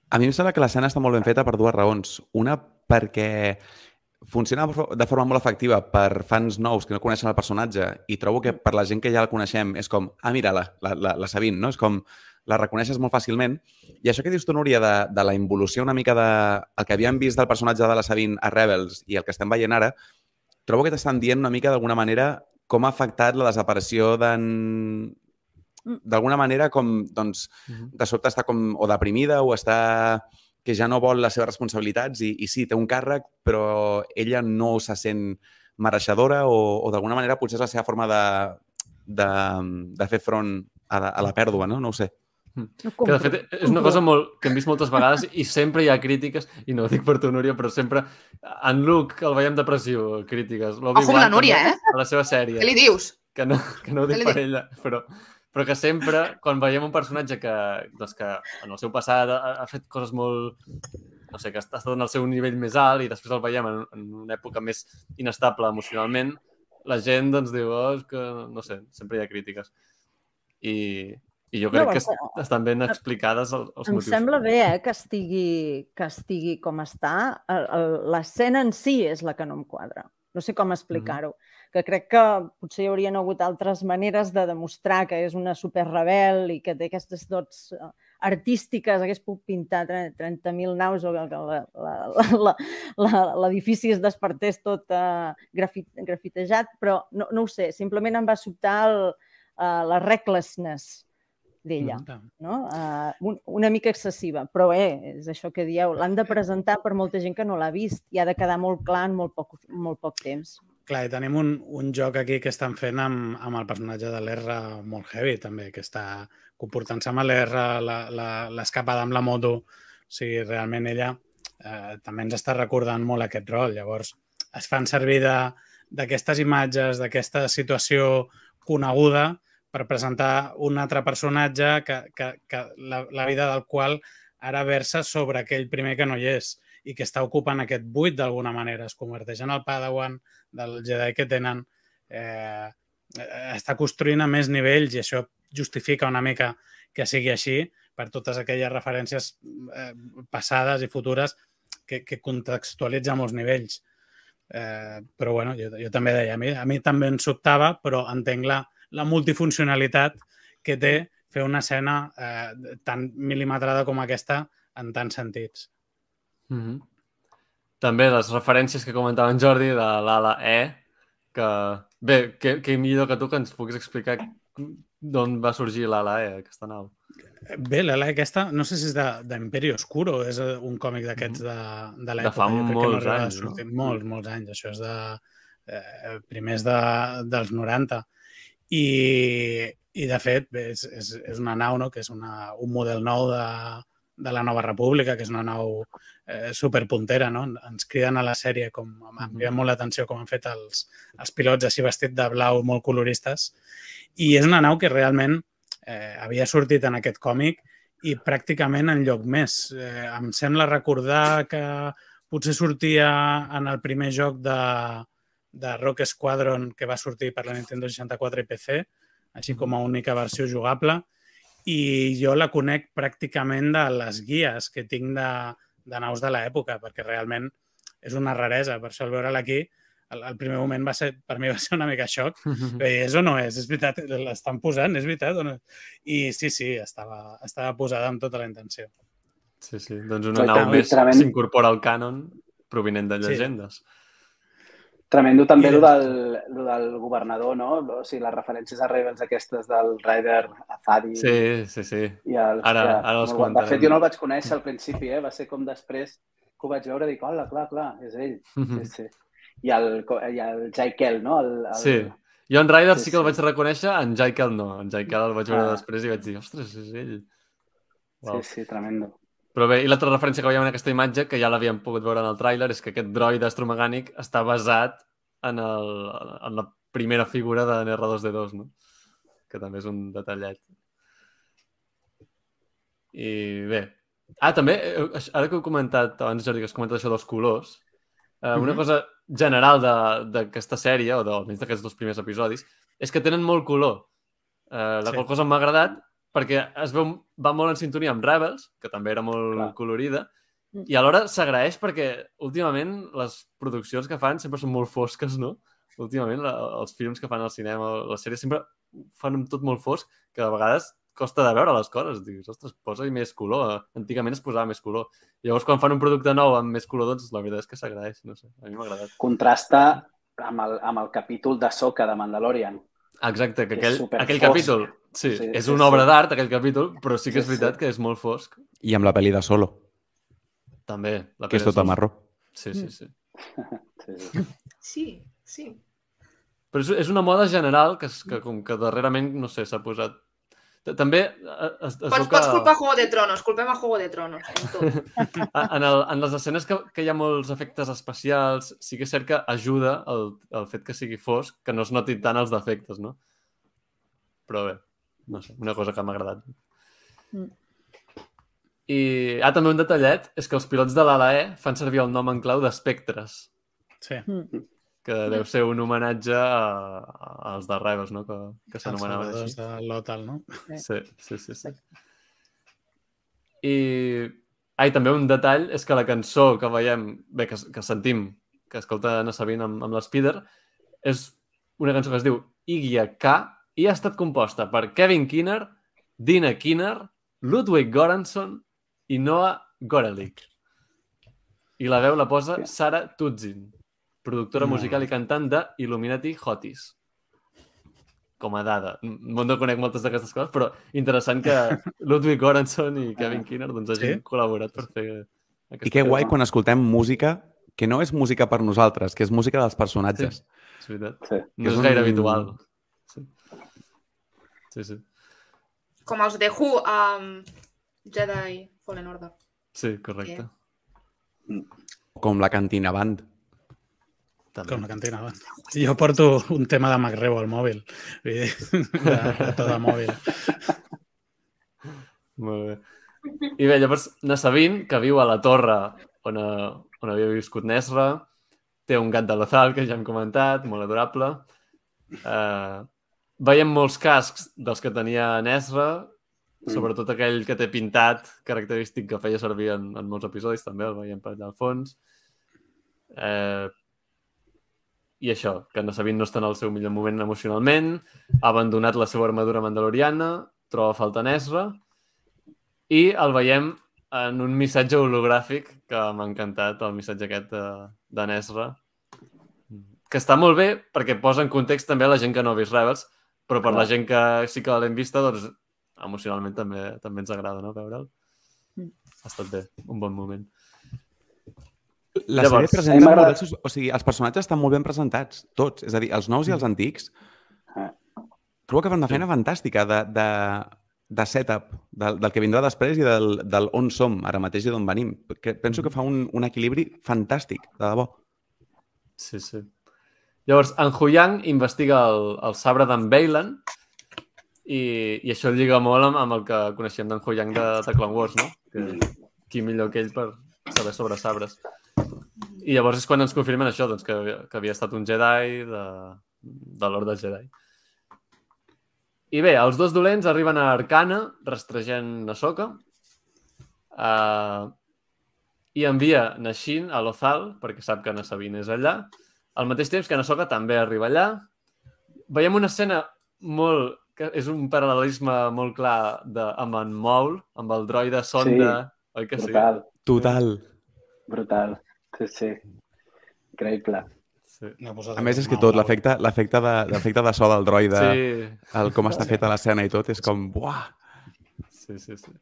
A mi em sembla que l'escena està molt ben feta per dues raons. Una, perquè funciona de forma molt efectiva per fans nous que no coneixen el personatge i trobo que per la gent que ja la coneixem és com, ah, mira, la, la, la, la Sabine, no? És com, la reconeixes molt fàcilment. I això que dius tu, Núria, de, de la involució una mica de... el que havíem vist del personatge de la Sabine a Rebels i el que estem veient ara, trobo que t'estan dient una mica d'alguna manera com ha afectat la desaparició d'en... D'alguna manera, com, doncs, Mhm. de sobte està com o deprimida o està que ja no vol les seves responsabilitats i, i sí, té un càrrec, però ella no se sent mereixedora o, o d'alguna manera potser és la seva forma de, de, de fer front a la, a la pèrdua, no? No ho sé. No Que de fet és una cosa molt, que hem vist moltes vegades i sempre hi ha crítiques, i no ho dic per tu, Núria, però sempre en Luke el veiem depressiu, crítiques. Ojo amb la Núria, eh? A la seva sèrie. Què li dius? Que no, que no ho dic per ella, però, però que sempre, quan veiem un personatge que, doncs que en el seu passat ha, ha fet coses molt... No sé, que ha estat en el seu nivell més alt i després el veiem en, en una època més inestable emocionalment, la gent doncs diu, oh, que, no sé, sempre hi ha crítiques. I, i jo crec No, que però- estan ben explicades el- els Em motius. sembla bé eh, que, estigui, que estigui com està. L'escena en si és la que no em quadra. No sé com explicar-ho. Que crec que potser hi haurien hagut altres maneres de demostrar que és una superrebel i que té aquestes dots eh, artístiques. Hagués pogut pintar tre- 30.000 naus o que l'edifici es despertés tot uh, grafit, grafitejat, però no, no ho sé. Simplement em va sobtar el, uh, la recklessness d'ella Mm. no? Uh, un, una mica excessiva, però eh, és això que dieu, l'han de presentar per molta gent que no l'ha vist i ha de quedar molt clar en molt poc, molt poc temps. Clar, i tenim un, un joc aquí que estan fent amb, amb el personatge de l'R molt heavy, també, que està comportant-se amb l'R, la- la- l'escapada amb la moto. O sigui, realment ella eh, també ens està recordant molt aquest rol. Llavors, es fan servir de- d'aquestes imatges, d'aquesta situació coneguda per presentar un altre personatge que, que, que la, la vida del qual ara versa sobre aquell primer que no hi és i que està ocupant aquest buit d'alguna manera. Es converteix en el Padawan del Jedi que tenen. Eh, eh, està construint a més nivells i això justifica una mica que sigui així per totes aquelles referències eh, passades i futures que, que contextualitza molts nivells. Eh, però bueno, jo, jo també deia, a mi, a mi també em sobtava, però entenc la, la multifuncionalitat que té fer una escena eh, tan mil·limetrada com aquesta en tants sentits. Mm -hmm. També les referències que comentava en Jordi de l'ala E, que bé, que, que millor que tu que ens puguis explicar d'on va sorgir l'ala E, aquesta nau. Bé, l'ala aquesta, no sé si és de- d'Imperi Oscuro, és eh, un còmic d'aquests de, de l'època. fa Jo molts a anys, no? Molts, molts anys. Això és de eh, primers de, dels 90. I, i de fet, bé, és, és, és una nau, no?, que és una, un model nou de, de la Nova República, que és una nau eh, superpuntera, no? Ens criden a la sèrie, com em crida molt l'atenció com han fet els, els pilots així vestit de blau molt coloristes. I és una nau que realment eh, havia sortit en aquest còmic i pràcticament en lloc més. Eh, em sembla recordar que potser sortia en el primer joc de, de Rock Squadron que va sortir per la Nintendo 64 i PC, així com a única versió jugable, i jo la conec pràcticament de les guies que tinc de, de naus de l'època, perquè realment és una raresa. Per això al veure-la aquí, el, el primer moment va ser, per mi va ser una mica xoc. Bé, és o no és? És veritat, l'estan posant, és veritat o no? I sí, sí, estava, estava posada amb tota la intenció. Sí, sí. Doncs una Però nau més s'incorpora al cànon provinent de Sí. Tremendo també el doncs- del, lo del governador, no? O sigui, les referències a Rebels aquestes del Ryder Azadi. Sí, sí, sí. I el, Ara- hòstia, ara els guai. De comentarem. fet, jo no el vaig conèixer al principi, eh? va ser com després que ho vaig veure i dic, hola, clar, clar, és ell. Sí, sí. I el, i el Jai Kell, no? El, el... Sí. Jo en Ryder sí, Sí, que el vaig reconèixer, en Jaikel no. En Jaikel el vaig veure Ah. després i vaig dir, ostres, és ell. Wow. Sí, sí, tremendo. Però bé, i l'altra referència que veiem en aquesta imatge, que ja l'havíem pogut veure en el tràiler, és que aquest droid astromecànic està basat en, el, en la primera figura de NR2D2, no? Que també és un detallet. I bé. Ah, també, eh, ara que heu comentat, abans Jordi, que has comentat això dels colors, eh, una Mhm. cosa general de- d'aquesta sèrie, o de, almenys d'aquests dos primers episodis, és que tenen molt color. Eh, la Sí. qual cosa m'ha agradat perquè es veu, va molt en sintonia amb Rebels, que també era molt Clar. colorida, Mm. i alhora s'agraeix perquè últimament les produccions que fan sempre són molt fosques, no? Últimament la, els films que fan al cinema, les sèries sempre fan tot molt fosc, que a vegades costa de veure les coses. Dius, ostres, posa-hi més color. Antigament es posava més color. Llavors, quan fan un producte nou amb més color, doncs la veritat és que s'agraeix. No sé, a mi m'ha agradat. Contrasta amb el, amb el capítol de Soca de Mandalorian. Exacte, que És aquell, aquell capítol, sí, Sí, és sí, una sí. obra d'art, aquell capítol, però sí que és Sí, veritat sí. que és molt fosc. I amb la pel·li de Solo, També. La que és tota marró. Sí, sí, sí. Sí, sí. Sí, sí. Però és, és una moda general que, que com que darrerament, no sé, s'ha posat... També eh, es, es Pots, veu pots culpar Juego de Tronos, culpem a Juego de Tronos. En tot. [LAUGHS] en, el, en les escenes que, que hi ha molts efectes especials, sí que és cert que ajuda el, el fet que sigui fosc, que no es notin tant els defectes, no? Però bé, no sé, una cosa que m'ha agradat. Mm. I ah, també un detallet és que els pilots de l'ALAE fan servir el nom en clau d'espectres, Sí. Mm. Que deu ser un homenatge a, a- als de Rebels, no? Que, que Els s'anomenaven així. de l'Otal, no? Sí, sí, sí, sí. I... Ah, i també un detall és que la cançó que veiem, bé, que, que sentim, que escolta Anna Sabine amb, amb l'Spider, és una cançó que es diu Igia K i ha estat composta per Kevin Kinner, Dina Kinner, Ludwig Göransson i Noah Gorelick. I la veu la posa Sara Tutzin, productora Mm. musical i cantant de Illuminati Hotties com a dada. No no conec moltes d'aquestes coses, però interessant que [LAUGHS] Ludwig Göransson i Kevin Kinner doncs, hagin Sí? col·laborat per fer aquesta I que guai quan escoltem música que no és música per nosaltres, que és música dels personatges. És veritat. Sí. No És és gaire un- habitual. Sí. Sí, sí. Com els de Who amb Jedi Fallen Order. Sí, correcte. Com la Cantina Band. També. Com la cantina. va. Jo porto un tema de Macreu al mòbil. Vull dir, de, de tot de mòbil. Molt bé. I bé, llavors, Nassabin, que viu a la torre on, a, on havia viscut Nesra, té un gat de Lothal, que ja hem comentat, molt adorable. Uh, veiem molts cascs dels que tenia Nesra, sobretot aquell que té pintat, característic que feia servir en, en molts episodis, també el veiem per allà al fons. Eh, I això, que Nassabin no està en el seu millor moment emocionalment, ha abandonat la seva armadura mandaloriana, troba a faltar Nesra, i el veiem en un missatge hologràfic que m'ha encantat, el missatge aquest de, de Nesra, que està molt bé perquè posa en context també la gent que no ha vist Rebels, però per Clar. la gent que sí que l'hem vista, doncs emocionalment també també ens agrada, no, veure'l. Mm. Ha estat bé, un bon moment. La Llavors, sèrie presenta m'agrada- molt bé, els- o sigui, els personatges estan molt ben presentats, tots. És a dir, els nous i els antics. Ah. Trobo que fan una feina fantàstica de, de, de setup, del, del que vindrà després i del, del on som ara mateix i d'on venim. Que penso que fa un, un equilibri fantàstic, de debò. Sí, sí. Llavors, en Huyang investiga el, el sabre d'en Bailan i, i això lliga molt amb, amb el que coneixem d'en Huyang de, de Clone Wars, no? Que, qui millor que ell per saber sobre sabres. I llavors és quan ens confirmen això, doncs, que, que havia estat un Jedi de, de l'Orde Jedi. I bé, els dos dolents arriben a Arcana, rastrejant Ahsoka, uh, i envia Nashin a Lothal, perquè sap que Nassabin és allà, al mateix temps que Nasoka també arriba allà. Veiem una escena molt... que és un paral·lelisme molt clar de, amb en Maul, amb el droide sonda, sí, oi que sí? Brutal, Total. brutal. Sí, sí. Increïble. Sí. No A més, és que tot, mal. l'efecte de, de so del droide, sí. El com està feta l'escena i tot, és com... Buah! sí, sí, sí.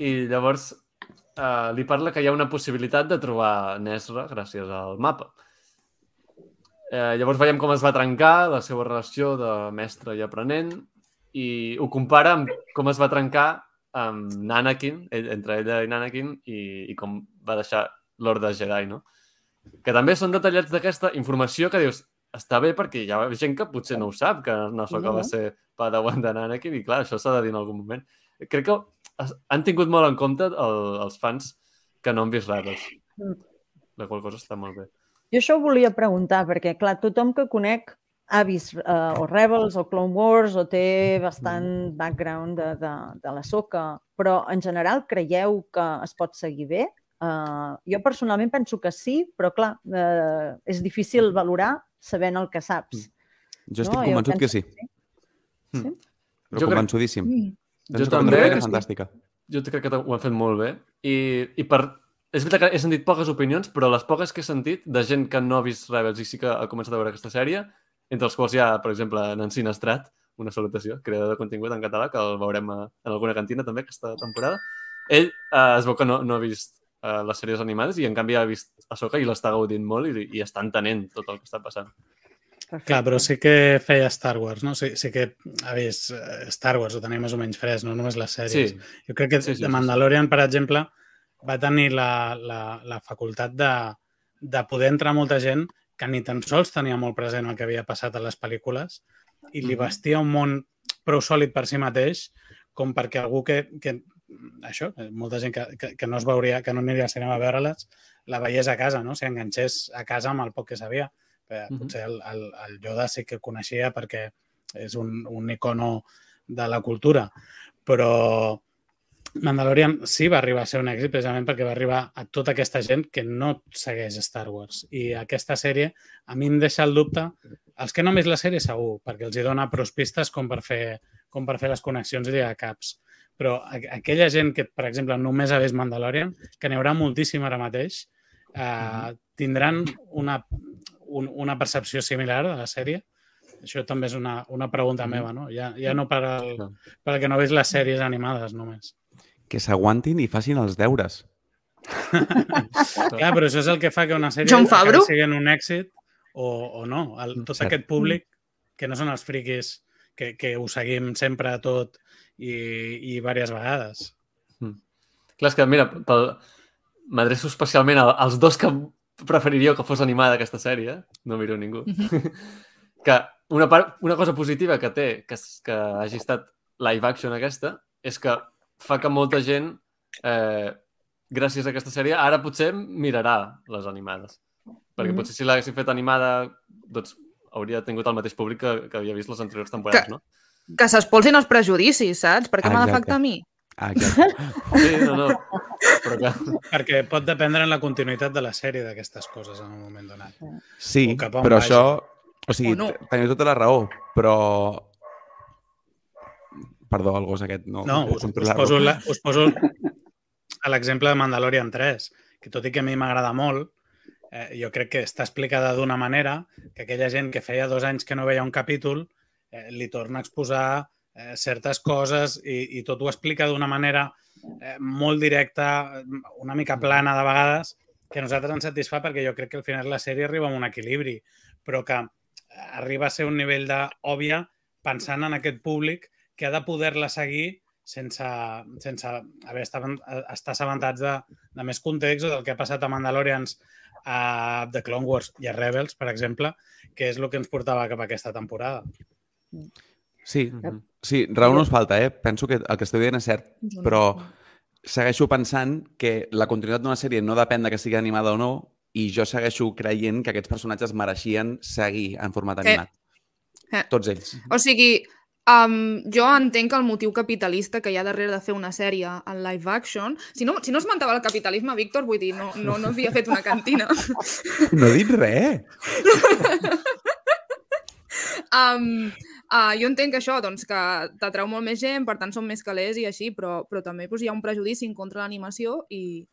I llavors uh, li parla que hi ha una possibilitat de trobar Nesra gràcies al mapa. Eh, llavors veiem com es va trencar la seva relació de mestre i aprenent i ho compara amb com es va trencar amb Nanakin, ell, entre ella i Nanakin, i, i com va deixar l'Orde Jedi, no? Que també són detallats d'aquesta informació que dius, està bé perquè hi ha gent que potser no ho sap, que Nasoka va ser padawan de Nanakin, i clar, això s'ha de dir en algun moment. Crec que han tingut molt en compte el, els fans que no han vist Rebels. Mm. La qual cosa està molt bé. Jo això ho volia preguntar, perquè, clar, tothom que conec ha vist uh, o Rebels o Clone Wars o té bastant background de, de, de la soca, però en general creieu que es pot seguir bé? Uh, jo personalment penso que sí, però clar, uh, és difícil valorar sabent el que saps. Jo estic No, jo convençut que penso sí. que sí. Mm. Sí? Però Jo crec- convençudíssim. Mm. Penso que també. Crec que sí. fantàstica. Jo crec que ho han fet molt bé. I, i per... És veritat que he sentit poques opinions, però les poques que he sentit de gent que no ha vist Rebels i sí que ha començat a veure aquesta sèrie, entre els quals hi ha, per exemple, Nancy Nastrat, una salutació, creador de contingut en català, que el veurem a, en alguna cantina també aquesta temporada. Ell eh, es veu que no, no ha vist eh, les sèries animades i en canvi ha vist Ahsoka i l'està gaudint molt i, i està entenent tot el que està passant. Perfecte. Clar, però sí que feia Star Wars, no? Sí, sí que ha vist eh, Star Wars, ho tenia més o menys fresc, no només les sèries. Sí. Jo crec que Sí, sí, sí, The Mandalorian, per exemple, va tenir la, la, la facultat de, de poder entrar molta gent que ni tan sols tenia molt present el que havia passat a les pel·lícules i li Mhm. vestia un món prou sòlid per si mateix com perquè algú que, que això, molta gent que, que, que no es veuria, que no aniria al cinema a veure-les, la veiés a casa, no? Si enganxés a casa amb el poc que sabia. Eh. Potser el, el, el Yoda sí que coneixia perquè és un, un icono de la cultura, però Mandalorian sí va arribar a ser un èxit precisament perquè va arribar a tota aquesta gent que no segueix Star Wars. I aquesta sèrie a mi em deixa el dubte, els que no vist la sèrie segur, perquè els hi dona prou pistes com per fer, com per fer les connexions i lligar caps. Però aquella gent que, per exemple, només ha vist Mandalorian, que n'hi haurà moltíssim ara mateix, eh, tindran una, un, una percepció similar de la sèrie? Això també és una, una pregunta Mhm. meva, no? Ja, ja no per al, per al que no vist les sèries animades només. Que s'aguantin i facin els deures. Clar, però això és el que fa que una sèrie acabi sent un èxit o, o no. El, tot Cert. aquest públic, que no són els friquis que, que ho seguim sempre tot i, i diverses vegades. Clar, és que, mira, pel... m'adreço especialment a- als dos que preferiríeu que fos animada aquesta sèrie, no miro ningú, que una, part, una cosa positiva que té que, que hagi estat live action aquesta és que fa que molta gent, eh, gràcies a aquesta sèrie, ara potser mirarà les animades. Perquè Mhm. potser si l'haguessin fet animada, doncs hauria tingut el mateix públic que, que havia vist les anteriors temporades, Que- no? Que s'espolsin els prejudicis, saps? Per què m'ha d'afectar a mi? Ah. Sí, no, no. Però que... Perquè pot dependre en la continuïtat de la sèrie d'aquestes coses en un moment donat. Sí, però vagi. això... O sigui, O no. teniu tota la raó, però... Perdó, el gos aquest no, No, us, us, poso, la, us poso a l'exemple de Mandalorian 3, que tot i que a mi m'agrada molt, eh, jo crec que està explicada d'una manera que aquella gent que feia dos anys que no veia un capítol eh, li torna a exposar eh, certes coses i, i tot ho explica d'una manera eh, molt directa, una mica plana de vegades, que a nosaltres ens satisfà perquè jo crec que al final la sèrie arriba a un equilibri, però que arriba a ser un nivell d'òbvia pensant en aquest públic que ha de poder-la seguir sense, sense haver estat, estar assabentats de, de més context o del que ha passat a Mandalorians, a The Clone Wars i a Rebels, per exemple, que és el que ens portava cap a aquesta temporada. Sí, sí, raó no us falta, eh? Penso que el que esteu dient és cert, però segueixo pensant que la continuïtat d'una sèrie no depèn de que sigui animada o no i jo segueixo creient que aquests personatges mereixien seguir en format Eh. animat. Eh. Tots ells. O sigui, um, jo entenc el motiu capitalista que hi ha darrere de fer una sèrie en live action. Si no, si no esmentava el capitalisme, Víctor, vull dir, no, no, no havia fet una cantina. No he dit res! [LAUGHS] um, uh, jo entenc que això, doncs, que t'atreu molt més gent, per tant són més calés i així, però, però també doncs, hi ha un prejudici en contra de l'animació i,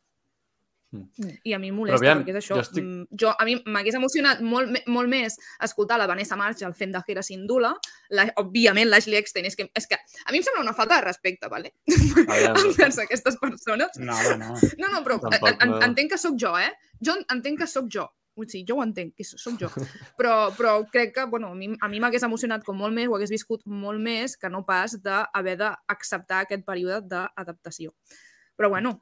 Mm. i a mi em molesta, aviam, perquè és això. jo estic- Mm, jo, a mi m'hagués emocionat molt, molt més escoltar la Vanessa Marshall fent de Hera Sindula. La, òbviament, l'Ashley Eckstein. És que, és que a mi em sembla una falta de respecte, ¿vale? [LAUGHS] Aviam, envers aquestes persones. No, home, no. No, no, però Tampoc en, no. entenc que sóc jo, eh? Jo en- entenc que sóc jo. Vull dir, jo ho entenc, que sóc jo. [LAUGHS] Però, però crec que, bueno, a mi m'hagués emocionat com molt més, ho hagués viscut molt més que no pas d'haver d'acceptar aquest període d'adaptació. Però, bueno,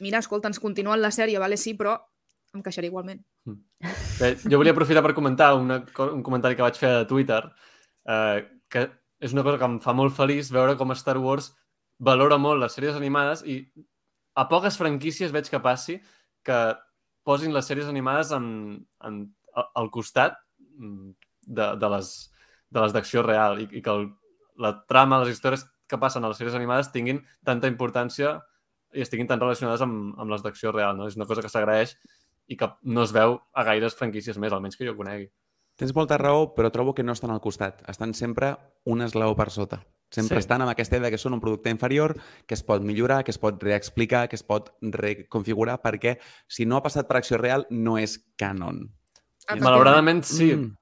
mira, escolta, ens continuen la sèrie, vale, sí, però em queixaré igualment. Bé, jo volia aprofitar per comentar una, un comentari que vaig fer a Twitter, eh, que és una cosa que em fa molt feliç veure com Star Wars valora molt les sèries animades i a poques franquícies veig que passi que posin les sèries animades en, en, al costat mm, de, de les de les d'acció real i, i que el, la trama, les històries que passen a les sèries animades tinguin tanta importància i estiguin tan relacionades amb, amb les d'acció real. No? És una cosa que s'agraeix i que no es veu a gaires franquícies més, almenys que jo conegui. Tens molta raó, però trobo que no estan al costat. Estan sempre un esglaó per sota. Sempre Sí. estan amb aquesta idea que són un producte inferior, que es pot millorar, que es pot reexplicar, que es pot reconfigurar, perquè si no ha passat per acció real, no és canon. Efectivament. Malauradament sí, Mm.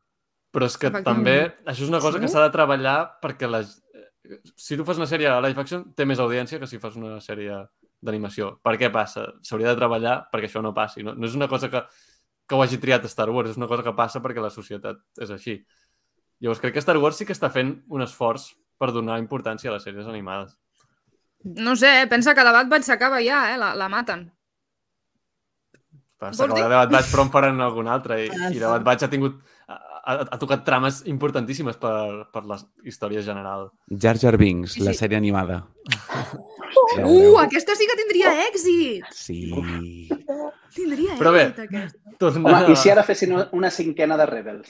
però és que també això és una cosa Sí? que s'ha de treballar perquè les... si tu fas una sèrie live action té més audiència que si fas una sèrie d'animació. Per què passa? S'hauria de treballar perquè això no passi. No, no és una cosa que que ho hagi triat Star Wars, és una cosa que passa perquè la societat és així. Llavors crec que Star Wars sí que està fent un esforç per donar importància a les sèries animades. No sé, eh? pensa que la Bad Batch s'acaba ja, eh? La, la maten. Però Vols s'acaba dir? de Bad Batch, però en faran algun altre. I, Ah, i de Bad Batch ha tingut... Ha, ha, ha tocat trames importantíssimes per, per la història general. Jar Jar Binks, Sí, la sèrie animada. Uh, veureu. aquesta sí que tindria èxit! Sí. Tindria Però bé. èxit, aquesta. Torna... Home, i si ara fessin una cinquena de Rebels?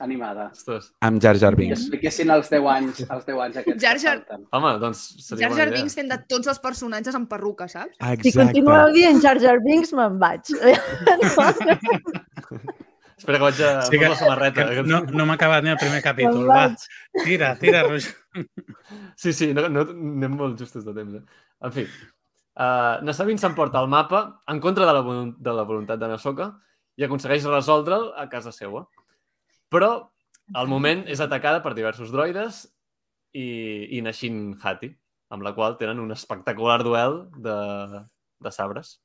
Animada. Ostres. Amb Jar Jar Binks. expliquessin els 10 anys, els 10 anys aquests Jar que Jar- falten. Home, doncs seria Jar Jar. Binks fent de tots els personatges amb perruca, saps? Si continueu dient Jar Jar Binks, me'n vaig. [LAUGHS] Espera que vaig a... Sí que- la samarreta. Que no no m'ha acabat ni el primer capítol. Va, tira, tira, Roger. Sí, sí, no, no, anem molt justos de temps. Eh? En fi, uh, Nassabin s'emporta el mapa en contra de la, de la voluntat de Nasoka i aconsegueix resoldre'l a casa seva. Però, al moment, és atacada per diversos droides i, i Nashin Hati, amb la qual tenen un espectacular duel de, de sabres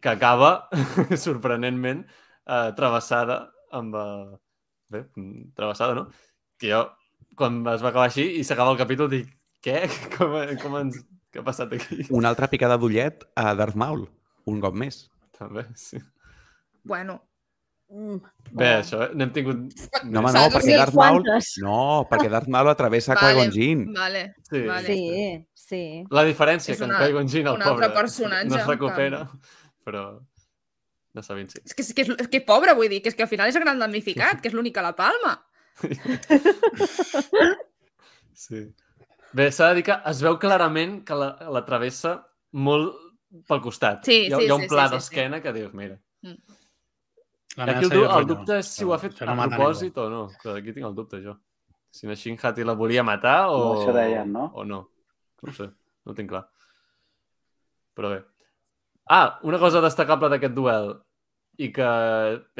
que acaba, [LAUGHS] sorprenentment, eh, travessada amb... Eh, bé, travessada, no? Que jo, quan es va acabar així i s'acaba el capítol, dic, què? [LAUGHS] Com, com ens... Què ha passat aquí? Una altra picada d'ullet a Darth Maul, un cop més. També, sí. Bueno, Mm, Bé, això, n'hem tingut... [LAUGHS] No, home, no, perquè Darth Maul... No, perquè Darth Maul atravessa Vale. Qui-Gon Jinn. vale. Sí. Vale. Sí, sí. La diferència És que en una- Qui-Gon Jinn, el pobre, no es que- recupera, però no sabem si. És que, és, que, és, és que pobre, vull dir, que és que al final és gran damnificat, [LAUGHS] que és l'únic a la palma. [LAUGHS] Sí. Bé, s'ha de dir que es veu clarament que la, la travessa molt pel costat. Sí, hi ha, sí, hi ha un sí, pla sí, sí, d'esquena que dius, mira. La Aquí el, el dubte és si ho ha fet a no mata propòsit o no. Que aquí tinc el dubte, jo. Si na Hati la volia matar o... No, això deien, no? O no. No ho sé, no ho tinc clar. Però bé. Ah, una cosa destacable d'aquest duel i que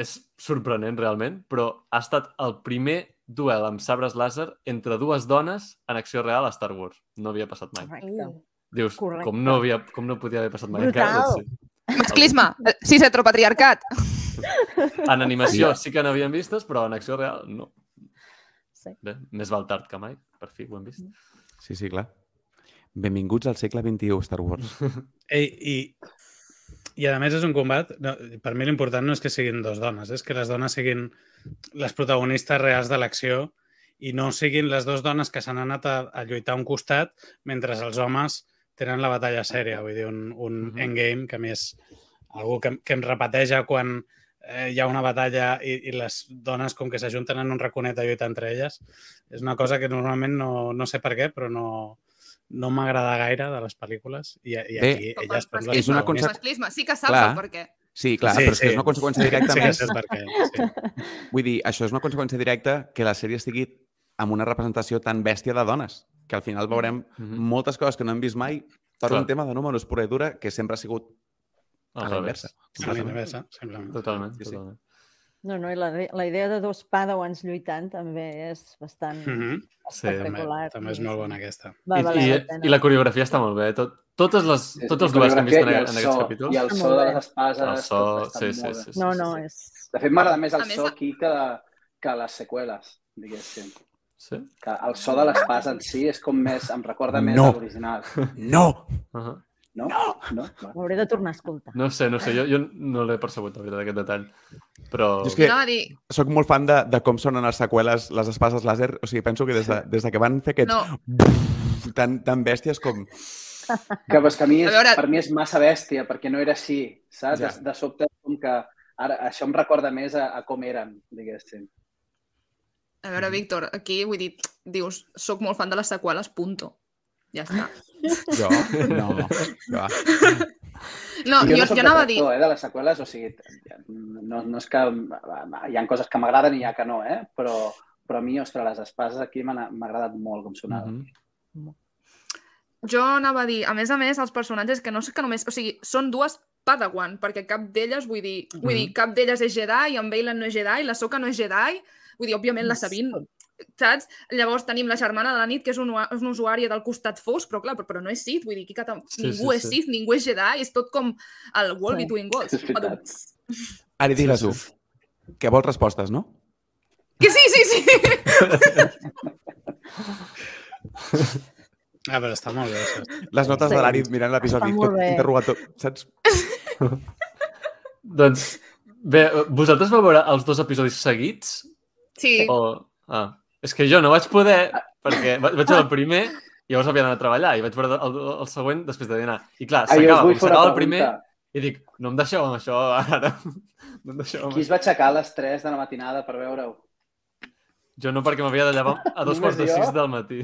és sorprenent realment, però ha estat el primer duel amb sabres làser entre dues dones en acció real a Star Wars. No havia passat mai. Correcte. Dius, Correcte. com no, havia, com no podia haver passat mai Brutal. encara? Doncs sí. Masclisme, cis heteropatriarcat. En animació sí que n'havíem vistes, però en acció real no. Sí. Bé, més val tard que mai, per fi ho hem vist. Sí, sí, clar. Benvinguts al segle XXI, Star Wars. [LAUGHS] Ei, i, I a més és un combat... No, per mi l'important no és que siguin dos dones, és que les dones siguin les protagonistes reals de l'acció i no siguin les dues dones que s'han anat a, a lluitar a un costat mentre els homes tenen la batalla sèria, vull dir, un, un Mhm. endgame que a més algú que, que em repeteja quan eh, hi ha una batalla i, i les dones com que s'ajunten en un raconet a lluitar entre elles. És una cosa que normalment no, no sé per què, però no, no m'agrada gaire de les pel·lícules i, i Bé, aquí elles són les és una. Masclisme, sí que saps Clar. el per què. Sí, clar, Sí, però és que sí. és una conseqüència directa Sí, que més. sé per què. Sí. [LAUGHS] Vull dir, això és una conseqüència directa que la sèrie estigui amb una representació tan bèstia de dones, que al final veurem Mhm. moltes coses que no hem vist mai per Clar. un tema de números pura i dura que sempre ha sigut Al a la revés. inversa. A l'inversa, simplement. Totalment, Sí, sí. totalment. No, no, i la, la idea de dos padawans lluitant també és bastant Mhm. Sí, També, espectacular. també és molt bona aquesta. Va I, valer i, la. I la coreografia està molt bé. Tot, totes les, Sí, tots els duels que hem vist en, en aquests so, capítols. I el so de les espases... El so, sí, sí, sí, sí. No, no, és... De fet, m'agrada més el so aquí que, que les seqüeles, diguéssim. Sí? Que el so de l'espasa en si és com més... Em recorda més No. a l'original. No! Uh -huh. No? No? no? Va. Ho hauré de tornar a escoltar. No sé, no sé. Jo, jo no l'he percebut, la veritat, aquest detall. Però... Jo és que a dir, sóc molt fan de, de com sonen les seqüeles, les espases làser. O sigui, penso que des de, des de que van fer aquest no, tan, tan bèsties com... Que, és que a mi és, A veure- per mi és massa bèstia, perquè no era així, saps? Ja. De, de sobte, com que ara, això em recorda més a, a com eren, diguéssim. a veure, Víctor, aquí vull dir, dius, sóc molt fan de les seqüeles, punto. Ja està. Jo? No. Jo. No, jo, soc jo anava a dir, eh, de les seqüeles, o sigui, no, no és que... Hi ha coses que m'agraden i hi ha que no, eh? Però, però a mi, ostres, les espases aquí m'ha agradat molt com sonaven. Mhm. jo anava a dir, a més a més, els personatges que no sé que només... O sigui, són dues Padawan, perquè cap d'elles, vull dir, vull dir, cap d'elles és Jedi, en Bailan no és Jedi, la Soka no és Jedi, vull dir, òbviament la Sabine saps? Llavors tenim la germana de la nit, que és, un, és una usuària del costat fosc, però clar, però, però no és Sith, vull dir, aquí cata... Sí, ningú sí, és sí. Sith, ningú és Jedi, és tot com el wall Sí. between worlds. Ari, digues-ho. Sí, Que vols respostes, no? Que sí, sí, sí! Ah, però està molt bé, això. Les notes Sí. de l'Ari mirant l'episodi, tot bé. interrogatori, saps? [LAUGHS] Doncs, bé, vosaltres vau veure els dos episodis seguits? Sí. O... Ah, és que jo no vaig poder, perquè va- vaig veure el primer i llavors havia d'anar a treballar i vaig veure el, el, següent després de dinar. I clar, Ah, s'acaba, s'acaba el primer i dic, no em deixeu amb això ara. [LAUGHS] No em deixeu amb Qui es va aixecar a les 3 de la matinada per veure-ho? Jo no, perquè m'havia de llevar a dos quarts de jo? sis del matí.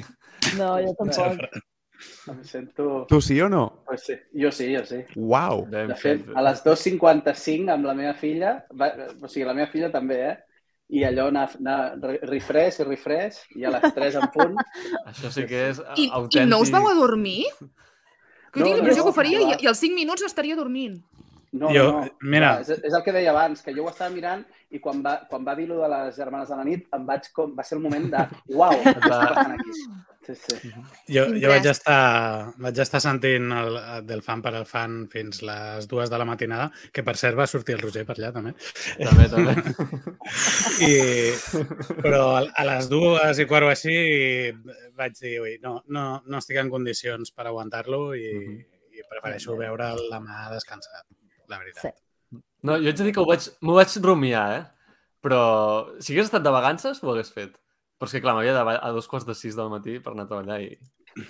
No, jo tampoc. [LAUGHS] Em sento... Tu sí o no? Pues sí. Jo sí, jo sí. Uau! De fet. a les 2.55 amb la meva filla, va, o sigui, la meva filla també, eh? I allò anar, anar re- refresh i refresh, i a les 3 en punt... [LAUGHS] Això sí que és I, autèntic. I no us vau adormir? Que No, tinc la no, no, que ho faria clar. i, i als 5 minuts estaria dormint. No, Jo- no, no. mira. És, és el que deia abans, que jo ho estava mirant i quan va, quan va dir lo de les germanes de la nit em vaig com, va ser el moment de uau, què està passant aquí? Sí, sí. Jo, jo vaig, estar, vaig estar sentint el, del fan per al fan fins les dues de la matinada, que per cert va sortir el Roger per allà també. També, també. [LAUGHS] I, però a, a les dues i quart o així vaig dir, ui, no, no, no estic en condicions per aguantar-lo i, Mhm. i prefereixo veure la mà descansat, la veritat. Sí. No, jo haig de dir que ho vaig, m'ho vaig rumiar, eh? Però si hagués estat de vacances, ho hagués fet. Però és que, clar, m'havia de a dos quarts de sis del matí per anar a treballar i...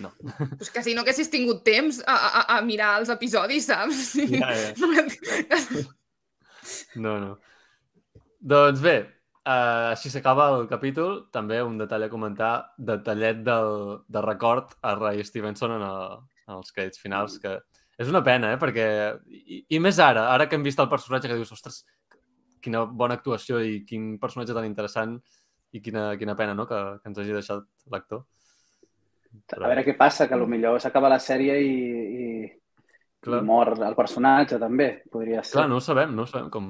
No. [LAUGHS] Pues que si no haguessis tingut temps a, a, a mirar els episodis, saps? Sí. Ja, ja. [LAUGHS] No, no. Doncs bé, uh, així s'acaba el capítol. També un detall a comentar, detallet del, de record a Ray Stevenson en, el, en els crèdits finals, que és una pena, eh? Perquè... I, I més ara, ara que hem vist el personatge que dius, ostres, quina bona actuació i quin personatge tan interessant i quina, quina pena, no?, que, que ens hagi deixat l'actor. A veure què passa, que potser s'acaba la sèrie i, i, Clar. i mor el personatge, també, podria ser. Clar, no ho sabem, no ho sabem com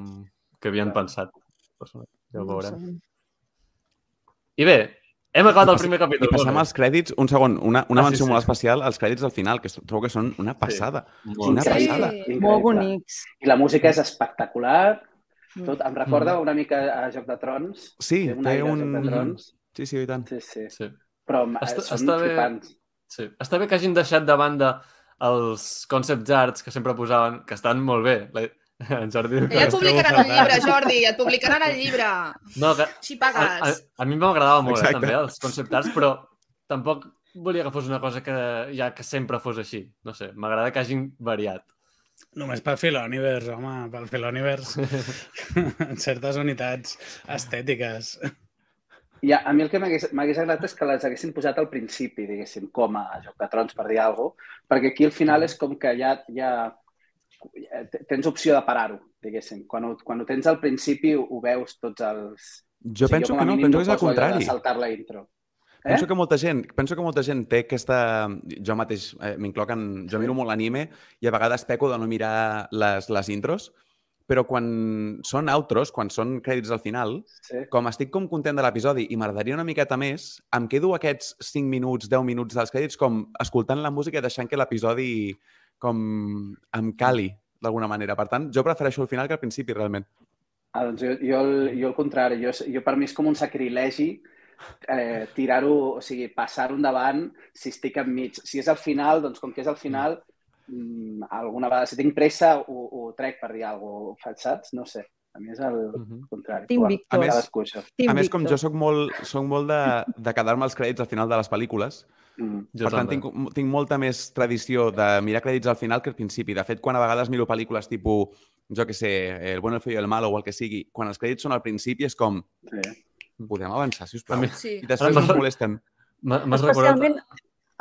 que havien Clar. pensat. Ja ho veurem. I bé, hem acabat el primer capítol. I passem molt als crèdits, un segon, una, una Ah, sí, menció sí, molt sí. especial als crèdits al final, que trobo que són una passada. Molt Una. Sí. passada. Increïble. Molt bonics. I la música és espectacular. Mm. Tot, em recorda una mica a Joc de Trons. Sí, Té un té a un... Joc de Trons. Sí, sí, i tant. Sí, sí. Sí. Però Està- està, són està bé. flipants. Sí. Està bé que hagin deixat de banda els concept arts que sempre posaven, que estan molt bé. La... [LAUGHS] En Jordi diu Que ja et publicaran el llibre, Jordi, et publicaran el llibre. No, que Així a, a, pagues. a mi m'agradava molt, eh, també, els concept arts, però tampoc volia que fos una cosa que ja que sempre fos així. No sé, m'agrada que hagin variat. Només pel Filoniverse, home, pel Filoniverse. [LAUGHS] en certes unitats estètiques. I a, a mi el que m'hagués agradat és que les haguessin posat al principi, diguéssim, com a Joc de Trons, per dir alguna cosa, perquè aquí al final és com que ja, ja, ja te- tens opció de parar-ho, diguéssim. Quan ho, quan ho tens al principi ho, ho veus tots els... Jo O sigui, penso a que no, penso que és al poso allò de contrari. saltar la intro. Eh? Penso que molta gent, penso que molta gent té aquesta... Jo mateix eh, m'incloc en... Jo miro molt l'anime i a vegades peco de no mirar les, les intros, però quan són outros, quan són crèdits al final, Sí. com estic com content de l'episodi i m'agradaria una miqueta més, em quedo aquests 5 minuts, 10 minuts dels crèdits com escoltant la música i deixant que l'episodi com em cali d'alguna manera. Per tant, jo prefereixo el final que al principi, realment. Ah, doncs jo, jo, el, jo el contrari. Jo, jo per mi és com un sacrilegi eh, tirar-ho, o sigui, passar-ho endavant si estic enmig. Si és al final, doncs com que és al final, mm, alguna vegada, si tinc pressa, ho, ho trec per dir alguna cosa, saps? No sé. A mi és el Mhm. contrari. Team Víctor. A més-. Team a més, com jo sóc molt, soc molt de, de quedar-me als crèdits al final de les pel·lícules, Mm. Jo per tant, tinc, tinc molta més tradició de mirar crèdits al final que al principi. De fet, quan a vegades miro pel·lícules tipus, jo que sé, El bueno, el feo i el malo o el que sigui, quan els crèdits són al principi és com, Sí. Podem avançar, si us plau. Sí. I després ens molesten. M'ha- M'has recordat... Especialment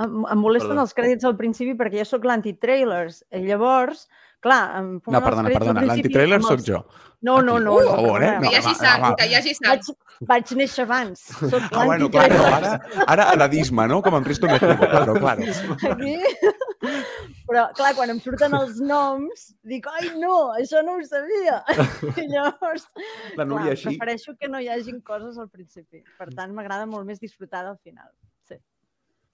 em, em molesten Perdó. els crèdits al principi perquè jo sóc l'anti-trailers. I llavors, clar, em No, els perdona, perdona, principi l'antitrailer sóc jo. No, no, Aquí, no. per no, favor, eh? no, No, Que hi hagi sang, que hi hagi sang. Vaig, vaig néixer abans. Soc Ah, bueno, claro, l'anti-trailers. ara, ara edadisme, no? Com en Risto México, claro, claro. Aquí... Però, clar, quan em surten els noms, dic, ai, no, això no ho sabia. I llavors, La Núria clar, així. prefereixo que no hi hagin coses al principi. Per tant, m'agrada molt més disfrutar del final. Sí.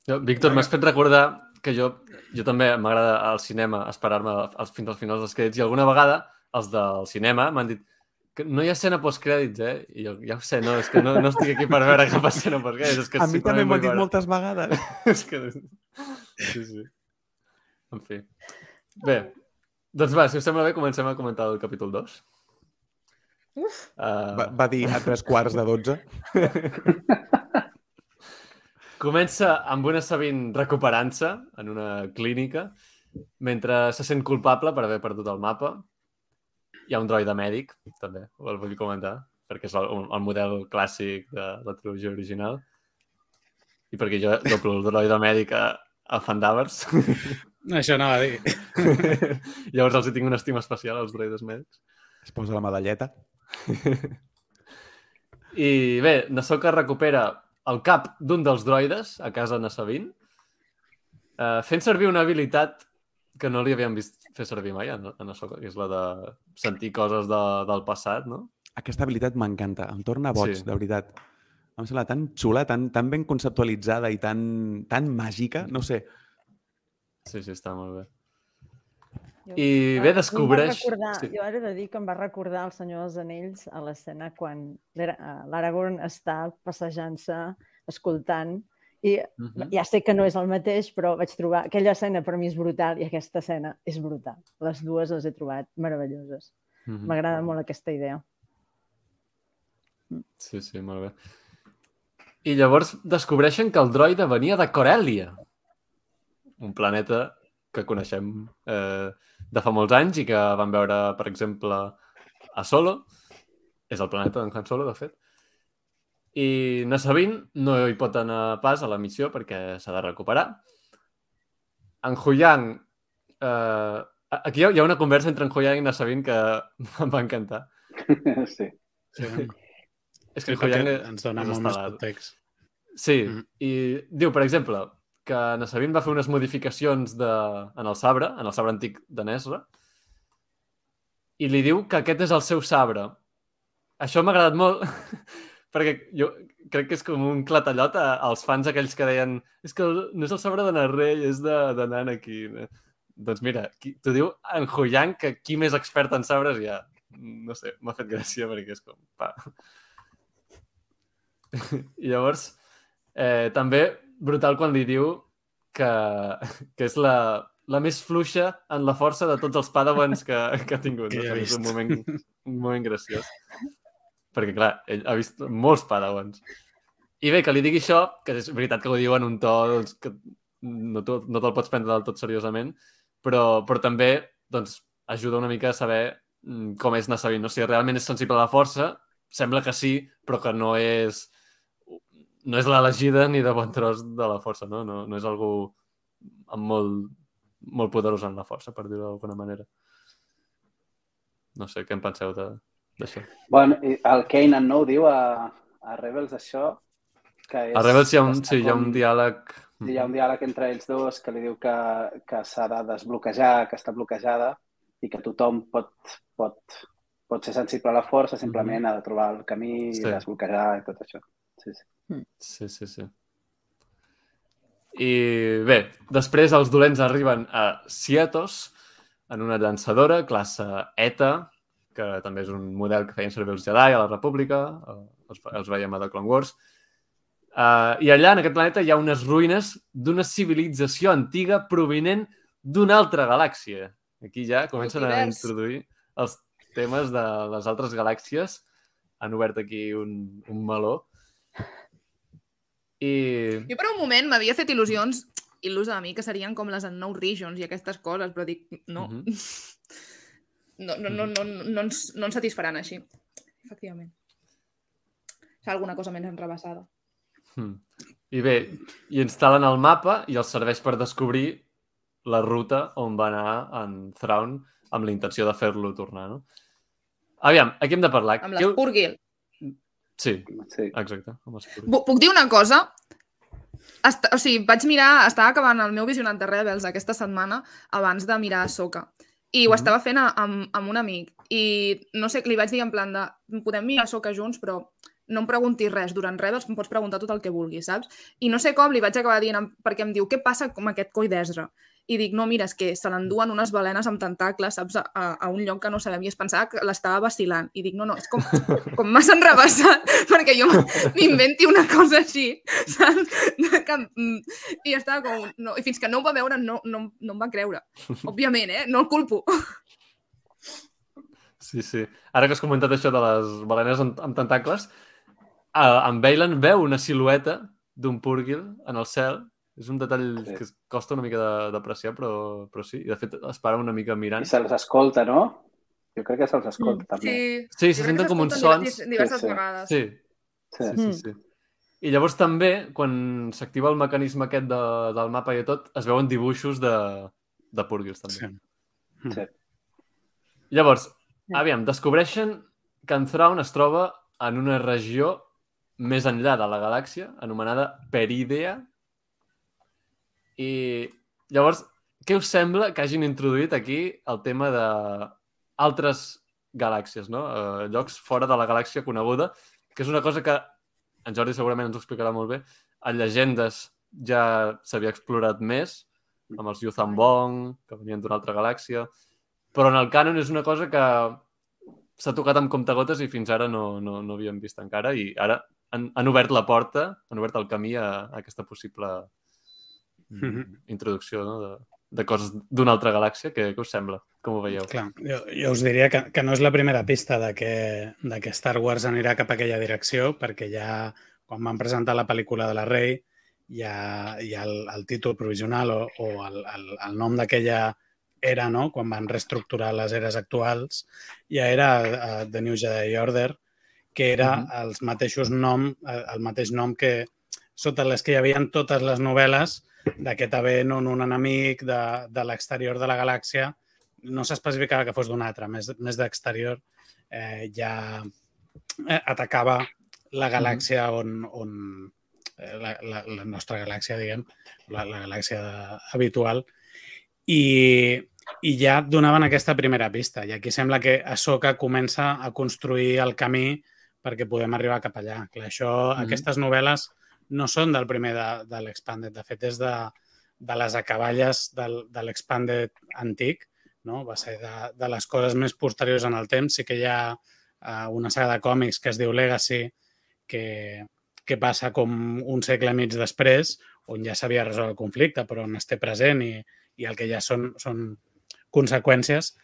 Jo, Víctor, m'has fet recordar que jo, jo també m'agrada al cinema esperar-me fins als finals dels crèdits i alguna vegada els del cinema m'han dit que no hi ha escena postcrèdits, eh? I jo, ja ho sé, no, és que no, no estic aquí per veure cap escena postcrèdits. És que A mi també m'ho han dit moltes vegades. [LAUGHS] és que... Sí, sí. En fi. Bé, doncs va, si us sembla bé, comencem a comentar el capítol 2. Uf. Uh, Va, va dir a tres quarts de dotze. [LAUGHS] Comença amb una Sabine recuperant-se en una clínica mentre se sent culpable per haver perdut el mapa. Hi ha un droide mèdic, també, ho el vull comentar, perquè és el, el model clàssic de la trilogia original. I perquè jo doble el droide mèdic a, a Fandavers. Això anava a dir. [LAUGHS] Llavors els hi tinc una estima especial als droides mèdics. Es posa la medalleta. I bé, Nasoka recupera el cap d'un dels droides a casa de Sabine, eh, fent servir una habilitat que no li havíem vist fer servir mai a a que és la de sentir coses de, del passat, no? Aquesta habilitat m'encanta. Em torna boig, Sí. de veritat. Em sembla tan xula, tan, tan ben conceptualitzada i tan, tan màgica. No sé. Sí, sí, està molt bé. I bé, descobreix... Recordar, Sí. Jo he de dir que em va recordar el Senyor dels Anells a l'escena quan eh, l'Aragorn està passejant-se, escoltant, i Mhm. ja sé que no és el mateix, però vaig trobar... Aquella escena per mi és brutal i aquesta escena és brutal. Les dues les he trobat meravelloses. M'agrada molt aquesta idea. Sí, sí, molt bé. I llavors descobreixen que el droide venia de Corellia, un planeta que coneixem eh, de fa molts anys i que vam veure, per exemple, a Solo. És el planeta d'en Han Solo, de fet. I Nassabin no hi pot anar pas a la missió perquè s'ha de recuperar. En Huyang... Eh, aquí hi ha hi ha una conversa entre en Huyang i Nassabin que [LAUGHS] em va encantar. [LAUGHS] sí. Sí, És que sí en Huyang ens dona molt més context. Sí, Mhm. i diu, per exemple, que Nassabin va fer unes modificacions de... en el sabre, en el sabre antic de Nesra, i li diu que aquest és el seu sabre. Això m'ha agradat molt, [LAUGHS] perquè jo crec que és com un clatallot als fans aquells que deien és que no és el sabre de Narrell, és de, de Nanaki. Doncs mira, t'ho diu en Huyang, que qui més expert en sabres ha. No sé, m'ha fet gràcia perquè és com... Pa. [LAUGHS] I llavors, eh, també brutal quan li diu que, que és la, la més fluixa en la força de tots els padawans que, que ha tingut. [LAUGHS] Que no? És un moment, un moment graciós. Perquè, clar, ell ha vist molts padawans. I bé, que li digui això, que és veritat que ho diu en un to doncs, que no, no te'l pots prendre del tot seriosament, però, però també doncs, ajuda una mica a saber mm, com és anar sabint. No? Si realment és sensible a la força, sembla que sí, però que no és no és l'elegida ni de bon tros de la força, no? No, no és algú amb molt, molt poderós en la força, per dir-ho d'alguna manera. No sé, què en penseu d'això? Bueno, el Kanan no ho diu a, a Rebels, això? Que és, A Rebels hi ha un, sí, hi ha un diàleg... Hi ha un diàleg entre ells dos que li diu que, que s'ha de desbloquejar, que està bloquejada i que tothom pot, pot, pot ser sensible a la força, simplement ha de trobar el camí Sí. i desbloquejar i tot això. Sí, sí. Sí, sí, sí. I bé, després els dolents arriben a Sietos en una llançadora, classe ETA, que també és un model que feien servir els Jedi a la República, els, els veiem a The Clone Wars. Uh, I allà, en aquest planeta, hi ha unes ruïnes d'una civilització antiga provinent d'una altra galàxia. Aquí ja comencen a introduir els temes de les altres galàxies. Han obert aquí un, un meló. I... Jo per un moment m'havia fet il·lusions il·lusa a mi que serien com les Unknown Regions i aquestes coses, però dic, no. Mhm. [LAUGHS] no, no, no, no, no, ens, no ens satisfaran així. Efectivament. Serà alguna cosa menys enrebaçada. Hmm. I bé, i instal·len el mapa i els serveix per descobrir la ruta on va anar en Thrawn amb la intenció de fer-lo tornar, no? Aviam, aquí hem de parlar. Amb Què- l'Spurgil. Sí, sí. exacte, Puc dir una cosa? Est o sigui, vaig mirar, estava acabant el meu visionat de Rebels aquesta setmana abans de mirar Soca. I ho Mhm. estava fent a- amb, amb un amic. I no sé, li vaig dir en plan de podem mirar Soca junts, però no em preguntis res. Durant Rebels em pots preguntar tot el que vulguis, saps? I no sé com li vaig acabar dient, perquè em diu, què passa amb aquest coi d'Ezra? I dic, no, mira, és que se l'enduen unes balenes amb tentacles, saps, a, a, un lloc que no sabem. I es pensava que l'estava vacilant. I dic, no, no, és com, [LAUGHS] com m'has enrebaçat [LAUGHS] perquè jo m'inventi una cosa així, [LAUGHS] saps? Que, mm, I estava com... No, I fins que no ho va veure no, no, no em va creure. Òbviament, eh? No el culpo. Sí, sí. Ara que has comentat això de les balenes amb, amb tentacles, uh, en Bailan veu una silueta d'un púrgil en el cel. És un detall Sí. que es costa una mica de- d'apreciar, però, però sí. I de fet, es para una mica mirant. I se'ls escolta, no? Jo crec que se'ls escolta, també. Sí, Sí, se senten com uns sons. diver- Diverses Sí, sí. vegades. Sí, Sí. sí, sí. sí. I llavors també, quan s'activa el mecanisme aquest de, del mapa i tot, es veuen dibuixos de, de púrgils, també. Sí. Sí. Llavors, Sí. aviam, descobreixen que en Thrawn es troba en una regió més enllà de la galàxia, anomenada Peridea. I llavors, què us sembla que hagin introduït aquí el tema de altres galàxies, no? Eh, llocs fora de la galàxia coneguda, que és una cosa que en Jordi segurament ens ho explicarà molt bé. A llegendes ja s'havia explorat més, amb els Yuzambong, que venien d'una altra galàxia, però en el cànon és una cosa que s'ha tocat amb comptagotes i fins ara no, no, no havíem vist encara i ara han, han obert la porta, han obert el camí a, a aquesta possible mm, Mhm. [LAUGHS] introducció no? de, de coses d'una altra galàxia. Què, què us sembla? Com ho veieu? Clar, jo, jo us diria que, que no és la primera pista de que, de que Star Wars anirà cap a aquella direcció, perquè ja quan van presentar la pel·lícula de la Rey hi ha, hi ha el, el títol provisional o, o el, el, el nom d'aquella era, no? quan van reestructurar les eres actuals, ja era uh, The New Jedi Order, que era Mhm. els mateixos nom, el mateix nom que sota les que hi havia totes les novel·les d'aquest Avenon, un enemic de, de l'exterior de la galàxia, no s'especificava que fos d'un altre, més, més d'exterior, eh, ja eh, atacava la galàxia on, on eh, la, la, la nostra galàxia, diguem, la, la galàxia de, habitual, i, i ja donaven aquesta primera pista. I aquí sembla que Ahsoka comença a construir el camí perquè podem arribar cap allà. Clar, això, mm Mhm. Aquestes novel·les no són del primer de, de l'Expanded, de fet és de, de les acaballes del, de l'Expanded antic, no? va ser de, de les coses més posteriors en el temps. Sí que hi ha uh, una saga de còmics que es diu Legacy, que, que passa com un segle i mig després, on ja s'havia resolt el conflicte, però on es té present i, i el que ja són, són conseqüències.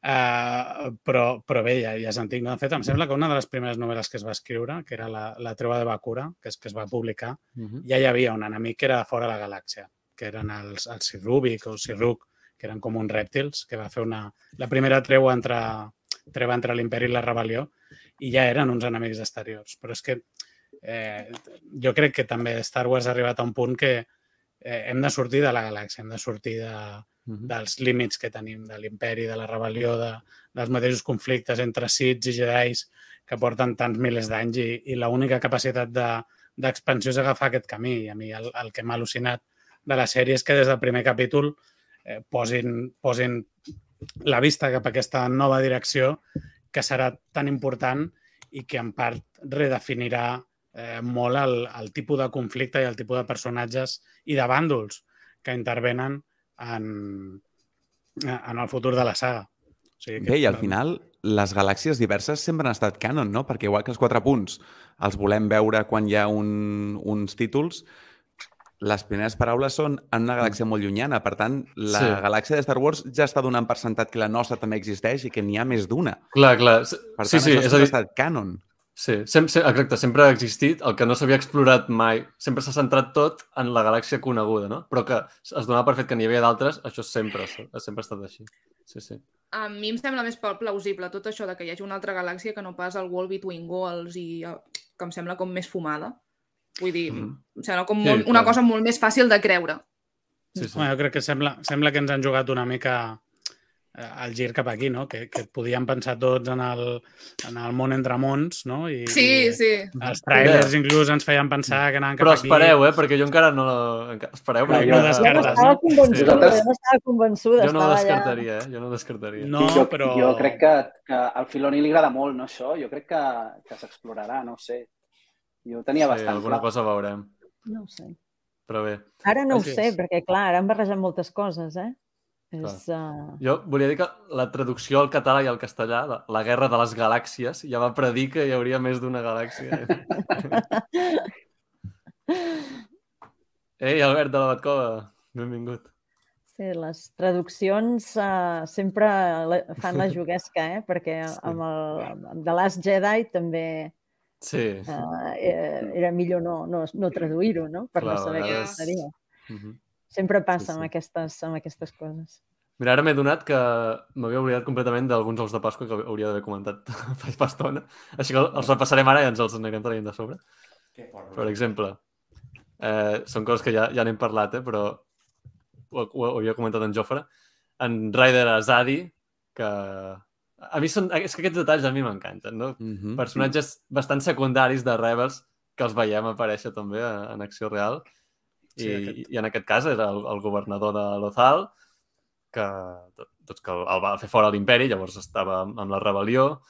Uh, però, però bé, ja, ja és antic. No? De fet, em sembla que una de les primeres novel·les que es va escriure, que era la, la Treva de Bakura, que, és, que es va publicar, Uh -huh. ja hi havia un enemic que era de fora de la galàxia, que eren els, els Sirrubic o Sirruk, que eren com uns rèptils, que va fer una, la primera treua entre, treva entre l'imperi i la rebel·lió, i ja eren uns enemics exteriors. Però és que eh, jo crec que també Star Wars ha arribat a un punt que eh, hem de sortir de la galàxia, hem de sortir de, Uh -huh. dels límits que tenim de l'imperi, de la rebel·lió, de, dels mateixos conflictes entre Siths i Jedis que porten tants milers d'anys i, i l'única capacitat de, d'expansió és agafar aquest camí. I a mi el, el que m'ha al·lucinat de la sèrie és que des del primer capítol eh, posin, posin la vista cap a aquesta nova direcció que serà tan important i que en part redefinirà eh, molt el, el tipus de conflicte i el tipus de personatges i de bàndols que intervenen en, en el futur de la saga. O sigui Bé, i al final les galàxies diverses sempre han estat canon, no? Perquè igual que els quatre punts els volem veure quan hi ha un, uns títols, les primeres paraules són en una galàxia molt llunyana. Per tant, la Sí. galàxia de Star Wars ja està donant per sentat que la nostra també existeix i que n'hi ha més d'una. Clar, clar. Per Sí, tant, sí, això és a sempre dir, ha estat canon. Sí, sempre, exacte, sempre ha existit, el que no s'havia explorat mai, sempre s'ha centrat tot en la galàxia coneguda, no? Però que es donava per fet que n'hi havia d'altres, això sempre, sempre ha estat així. Sí, sí. A mi em sembla més plausible tot això de que hi hagi una altra galàxia que no pas el World Between Worlds i que em sembla com més fumada. Vull dir, Mhm. em sembla com Sí, molt, una clar. cosa molt més fàcil de creure. sí, sí. Bueno, jo crec que sembla, sembla que ens han jugat una mica el gir cap aquí, no? Que, que podíem pensar tots en el, en el món entre mons, no? I, Sí, i sí. els trailers inclús ens feien pensar que anaven cap Però aquí. espereu, eh? Perquè jo encara no... Espereu, perquè jo no no descartes, estava no? convençuda, Nosaltres- jo no estava convençuda. jo no estava descartaria, eh? Jo no descartaria. No, jo, però... jo crec que, que al Filoni li agrada molt, no, això? Jo crec que, que s'explorarà, no ho sé. Jo ho tenia Sí, bastant alguna clar. cosa veurem. No ho sé. Però bé, Ara no ho Així sé, és. perquè clar, ara han barrejat moltes coses, eh? És, uh... jo volia dir que la traducció al català i al castellà, la, la guerra de les galàxies, ja va predir que hi hauria més d'una galàxia. [LAUGHS] Ei, Albert de la Batcova, benvingut. Sí, les traduccions uh, sempre la, fan la juguesca, eh? Perquè [LAUGHS] Sí. amb el amb The Last Jedi també Sí, uh, era millor no, no, no traduir-ho, no? Per Clar, no saber què vegades- seria. Mhm. Sempre passa sí. amb, aquestes, amb aquestes coses. Mira, ara m'he donat que m'havia oblidat completament d'alguns ous de Pasqua que hauria d'haver comentat [LAUGHS] fa fa estona. Així que els repassarem ara i ens els anirem traient de sobre. Per exemple, eh, són coses que ja, ja n'hem parlat, eh, però ho, ho havia comentat en Jofre. En Ryder Azadi, que... A mi són... És que aquests detalls a mi m'encanten, no? Mm -hmm. Personatges bastant secundaris de Rebels que els veiem aparèixer també en acció real. I, Sí, aquest- i en aquest cas era el, el governador de Lothal, que, doncs, que el va fer fora a l'imperi, llavors estava amb la rebel·lió,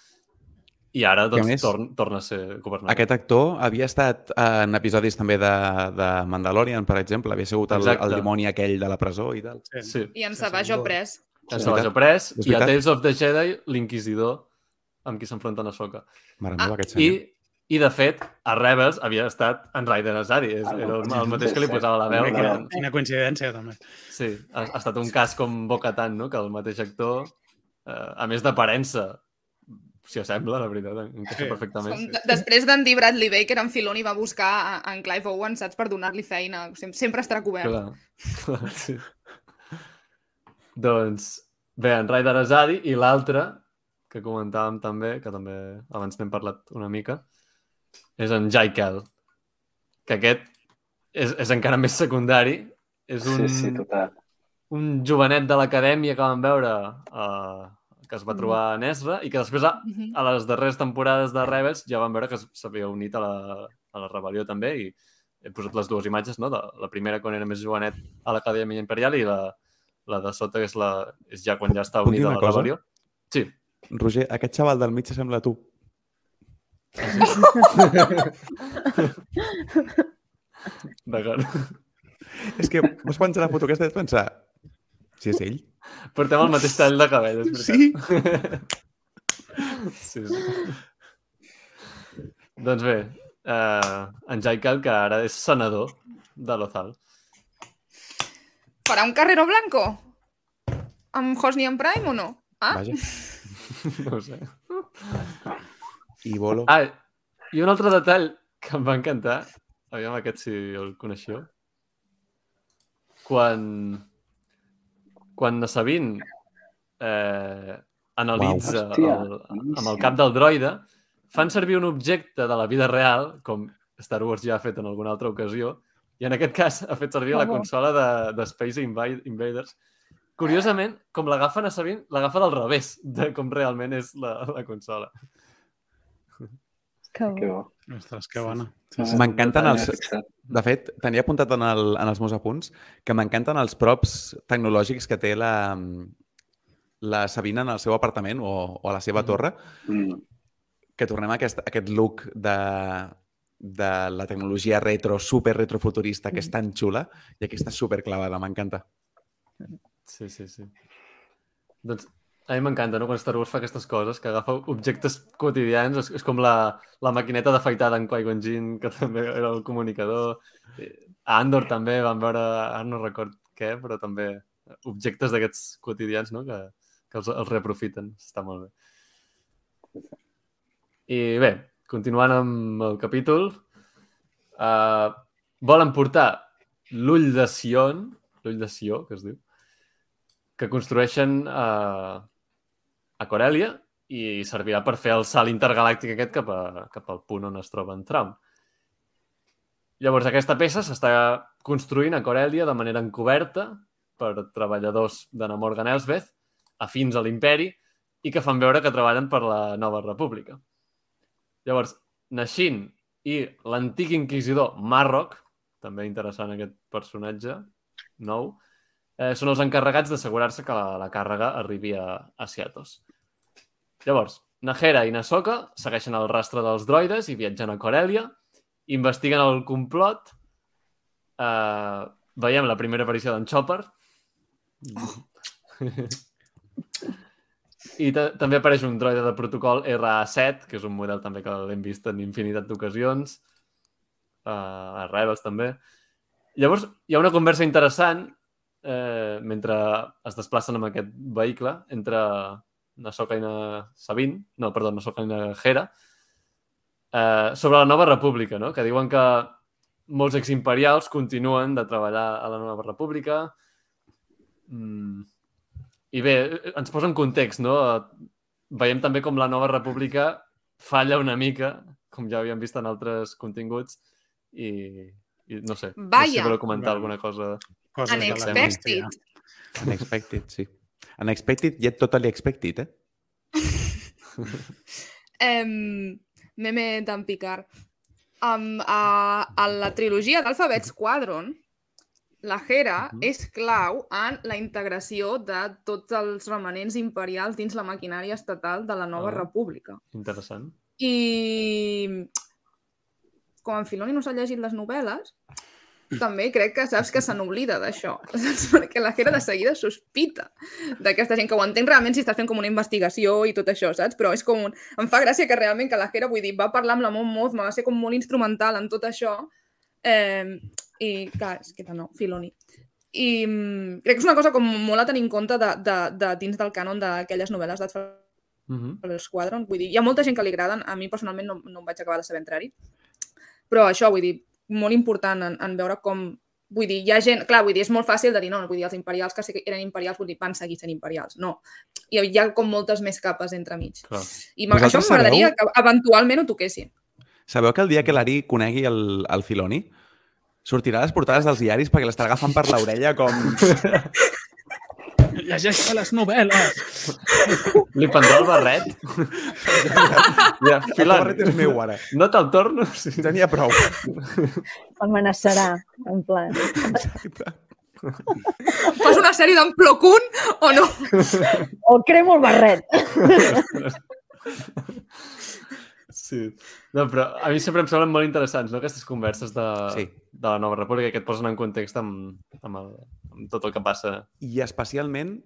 i ara doncs, més, torn, torna a ser governador. Aquest actor havia estat en episodis també de, de Mandalorian, per exemple. Havia sigut el, Exacte. el dimoni aquell de la presó i tal. Sí, I en Sí, Sabajo sí. pres. en Savage veritat. Press És i a. Tales of the Jedi, l'inquisidor amb qui s'enfronten a Soka. Mare Ah, meva, aquest senyor. I, I, de fet, a Rebels havia estat en Ryder Azari. És, Ah, era el, no, el mateix que li sí, posava la veu. sí. Mira. tant, Quina coincidència, també. sí, ha, ha estat un cas com Bo-Katan, no? que el mateix actor, eh, a més d'aparença, si assembla, la veritat, encaixa Sí. perfectament. Com, de- després d'en dir Bradley Baker, en Filoni va buscar a- en Clive Owen, saps, per donar-li feina. Sem sempre estarà cobert. Clar, clar, [LAUGHS] sí. doncs, bé, en Ryder Azadi i l'altre, que comentàvem també, que també abans n'hem parlat una mica, és en Jai Kel, que aquest és, és encara més secundari, és un, Sí, sí, total. un jovenet de l'acadèmia que vam veure uh, que es va trobar a Nesra i que després a, Mhm. a les darreres temporades de Rebels ja vam veure que s'havia unit a la, a la rebel·lió també i he posat les dues imatges, no? De, la primera quan era més jovenet a l'Acadèmia Imperial i la, la de sota que és, la, és ja quan ja està unit a la cosa? rebel·lió. Sí. Roger, aquest xaval del mig sembla a tu. [LAUGHS] D'acord. És que vas penjar la foto aquesta i vas pensar... Si és ell? Portem el mateix tall de cabell, és veritat. Sí, sí. doncs bé, uh, en Jaikal, que ara és senador de Lothal. Farà un Carrero Blanco? Amb Hosnian Prime o no? Ah, Vaja. No ho sé. I Bolo. Ah, i un altre detall que em va encantar, aviam aquest si el coneixeu, quan, quan Sabine eh, analitza Uau. Hòstia, el, amb el cap del droide, fan servir un objecte de la vida real, com Star Wars ja ha fet en alguna altra ocasió, i en aquest cas ha fet servir la consola de, de Space Invaders. Curiosament, com l'agafen a Sabine, l'agafa del revés de com realment és la, la consola. Que Que bo. bo. Ostres, que bona. Ah, M'encanten no els... De fet, tenia apuntat en, el, en els meus apunts que m'encanten els props tecnològics que té la, la Sabina en el seu apartament o, o a la seva Mhm. torre, Mm. que tornem a aquest, aquest look de, de la tecnologia retro, super retrofuturista, que és tan xula, i aquí està super clavada, m'encanta. Sí, sí, sí. Doncs a mi m'encanta, no? Quan Star Wars fa aquestes coses, que agafa objectes quotidians, és, és com la, la maquineta d'afaitar d'en Qui-Gon Jinn, que [LAUGHS] també era el comunicador. Eh, A Andor també vam veure, ara no record què, però també objectes d'aquests quotidians, no? Que, que els, els reaprofiten. Està molt bé. I bé, continuant amb el capítol, uh, volen portar l'ull de Sion, l'ull de Sió, que es diu, que construeixen a, a Corèlia i servirà per fer el salt intergalàctic aquest cap, a, cap al punt on es troba en Traum. Llavors, aquesta peça s'està construint a Corèlia de manera encoberta per treballadors de Namor Ganelsbeth afins a l'imperi i que fan veure que treballen per la nova república. Llavors, Nashin i l'antic inquisidor Marroc, també interessant aquest personatge nou, eh, són els encarregats d'assegurar-se que la, la càrrega arribi a, a Seatos. Llavors, Nahera i Nasoka segueixen el rastre dels droides i viatgen a Corellia, investiguen el complot, eh, veiem la primera aparició d'en Chopper, i ta- també apareix un droide de protocol RA7, que és un model també que l'hem vist en infinitat d'ocasions, uh, a Rebels també. Llavors, hi ha una conversa interessant eh, mentre es desplacen amb aquest vehicle entre Nasoka i na Sabine, no, perdó, Nasoka i na Hera, eh, sobre la nova república, no? que diuen que molts eximperials continuen de treballar a la nova república. Mm. I bé, ens posa en context, no? Veiem també com la nova república falla una mica, com ja havíem vist en altres continguts, i, i no sé, no sé si Vaya. voleu comentar alguna cosa. Coses de la Unexpected. Unexpected, sí. Unexpected yet totally expected, eh? [LAUGHS] Em, meme d'en Picard. Um, a, a la trilogia d'Alphabet Squadron, la Hera Mhm. és clau en la integració de tots els remanents imperials dins la maquinària estatal de la nova Ah. república. Interessant. I com en Filoni no s'ha llegit les novel·les, també crec que saps que se n'oblida d'això, [LAUGHS] perquè la Hera de seguida sospita d'aquesta gent que ho entén realment si estàs fent com una investigació i tot això, saps? Però és com un... Em fa gràcia que realment que la Hera, vull dir, va parlar amb la Mon Mothma, va ser com molt instrumental en tot això, eh, i clar, és que no, Filoni. I mm, crec que és una cosa com molt a tenir en compte de, de, de dins del cànon d'aquelles novel·les de Mm -hmm. l'Squadron. Vull dir, hi ha molta gent que li agraden, a mi personalment no, no em vaig acabar de saber entrar-hi. Però això, vull dir, molt important en, en veure com... Vull dir, hi ha gent... Clar, vull dir, és molt fàcil de dir, no, vull dir, els imperials que eren imperials, vull dir, van seguir sent imperials. No. Hi ha, hi ha com moltes més capes entre mig. Clar. I m'ag- això Vosaltres m'agradaria sabeu? que eventualment ho toquessin. Sabeu que el dia que l'Ari conegui el, el Filoni sortirà a les portades dels diaris perquè l'estarà agafant per l'orella com... [LAUGHS] Llegeix les novel·les! [LAUGHS] Li prendrà el barret? [LAUGHS] ja, El Filan, barret és meu, ara. no te'l torno? Sí. Ja n'hi ha prou. Amenaçarà, en plan. [LAUGHS] Fas una sèrie d'en Plo Koon o no? O cremo el barret. Sí. No, però a mi sempre em semblen molt interessants, no?, aquestes converses de, Sí. de la nova república que et posen en context amb, amb, el, amb tot el que passa. I especialment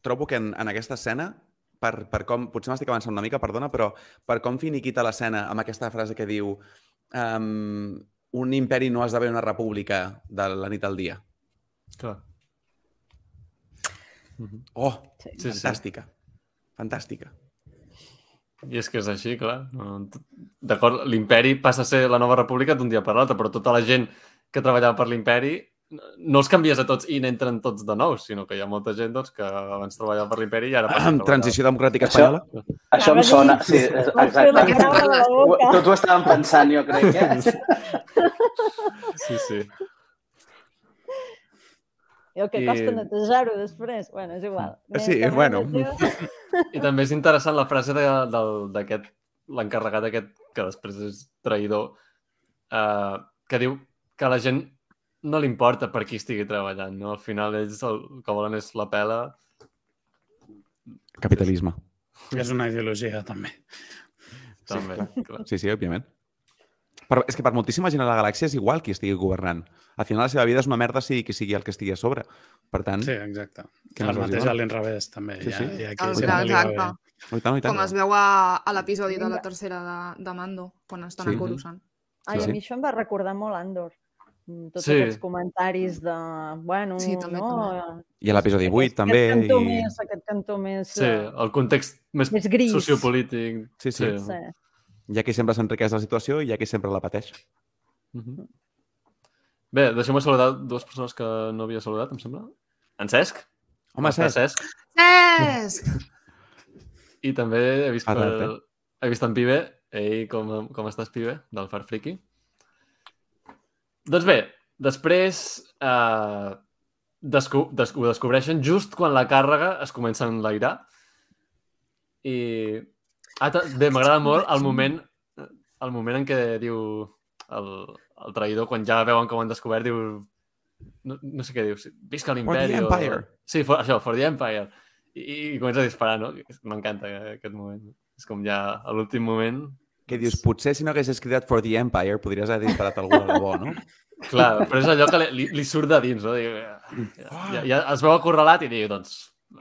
trobo que en, en aquesta escena, per, per com, potser m'estic avançant una mica, perdona, però per com finiquita l'escena amb aquesta frase que diu um, un imperi no esdevé una república de la nit al dia. Clar. Oh, Sí. Sí, sí. fantàstica. I és que és així, clar. No, D'acord, l'imperi passa a ser la nova república d'un dia per l'altre, però tota la gent que treballava per l'imperi no els canvies a tots i n'entren tots de nous, sinó que hi ha molta gent doncs, que abans treballava per l'imperi i ara passa a treballar. Transició democràtica Això- espanyola? Això em sona... Sí, exacte. Tots ho estàvem pensant, jo crec, eh? Sí, sí. I el que I- costa netejar-ho després. Bueno, és igual. Sí, Anem- bueno. anem- [LAUGHS] I també és interessant la frase de- del- d'aquest, l'encarregat aquest, que després és traïdor, eh, que diu que a la gent no li importa per qui estigui treballant, no? Al final ells el que volen és la pela. Capitalisme. És una ideologia, també. També, clar. Sí, sí, òbviament. Però és que per moltíssima gent a la galàxia és igual qui estigui governant. Al final la seva vida és una merda sigui qui sigui el que estigui a sobre. Per tant, Sí, exacte. Que El mateix a l'inrevés, també. Sí, sí. El- sempre li va exacte. bé. oh, i tant, i tant. Com es veu a, a l'episodi de la tercera de, de Mando, quan estan Sí. a Coruscant. Ai, Sí, a sí. mi això em va recordar molt Andor. Mm, Tots Sí. aquests comentaris de... Bueno, Sí, també, no... I a l'episodi 8 aquest, també. Aquest cantó I... més, aquest cantó més... Sí, eh, el context més, Més gris. sociopolític. Sí, sí. sí. Hi ha qui sempre s'enriqueix de la situació i hi ha qui sempre la pateix. Mhm. Bé, deixem-me saludar dues persones que no havia saludat, em sembla. En Cesc. Home, Cesc, Cesc. Cesc! [LAUGHS] I també he vist, per... Parlat, he vist en Pibe. Ei, com, com estàs, Pibe? Del Far Friki. Doncs bé, després... Eh... desco des ho descobreixen just quan la càrrega es comença a enlairar. I... Ah, bé, m'agrada molt el moment, el moment en què diu el, el traïdor, quan ja veuen que ho han descobert, diu... No, no sé què diu, sí, visca l'imperi. o- Empire. Sí, for, això, for the Empire. I, i comença a disparar, no? M'encanta aquest moment. És com ja a l'últim moment... Que dius, potser si no haguessis cridat For the Empire podries haver disparat algú de debò, no? [LAUGHS] Clar, però és allò que li, li, li surt de dins, no? Diu, ja, ja, ja es veu acorralat i diu, doncs,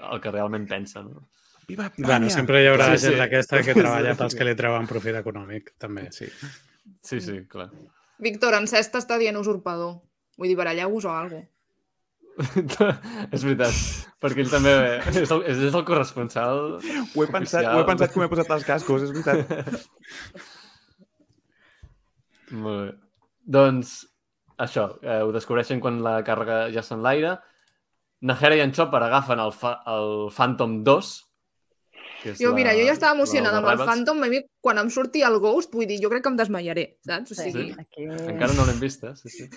el que realment pensa, no? Viva Espanya! Bueno, sempre hi haurà Sí, [LAUGHS] sí, sí. gent d'aquesta que Sí, treballa pels que li treuen profit econòmic, també. Sí. Sí, sí, clar. Víctor, en Cesc està dient usurpador. Vull dir, baralleu-vos o alguna [LAUGHS] és veritat, perquè ell també és el, és el corresponsal. Ho he pensat, ho he pensat que m'he posat els cascos, és veritat. [LAUGHS] Molt bé. Doncs, això, eh, ho descobreixen quan la càrrega ja s'enlaira. Nahera i en Chopper agafen el, fa, el Phantom 2. Jo, mira, jo ja estava la emocionada amb el Rebels. Phantom, a mi, quan em surti el Ghost, vull dir, jo crec que em desmaiaré, saps? O Sí, sigui, aquí... Encara no l'hem vist, eh? Sí, sí.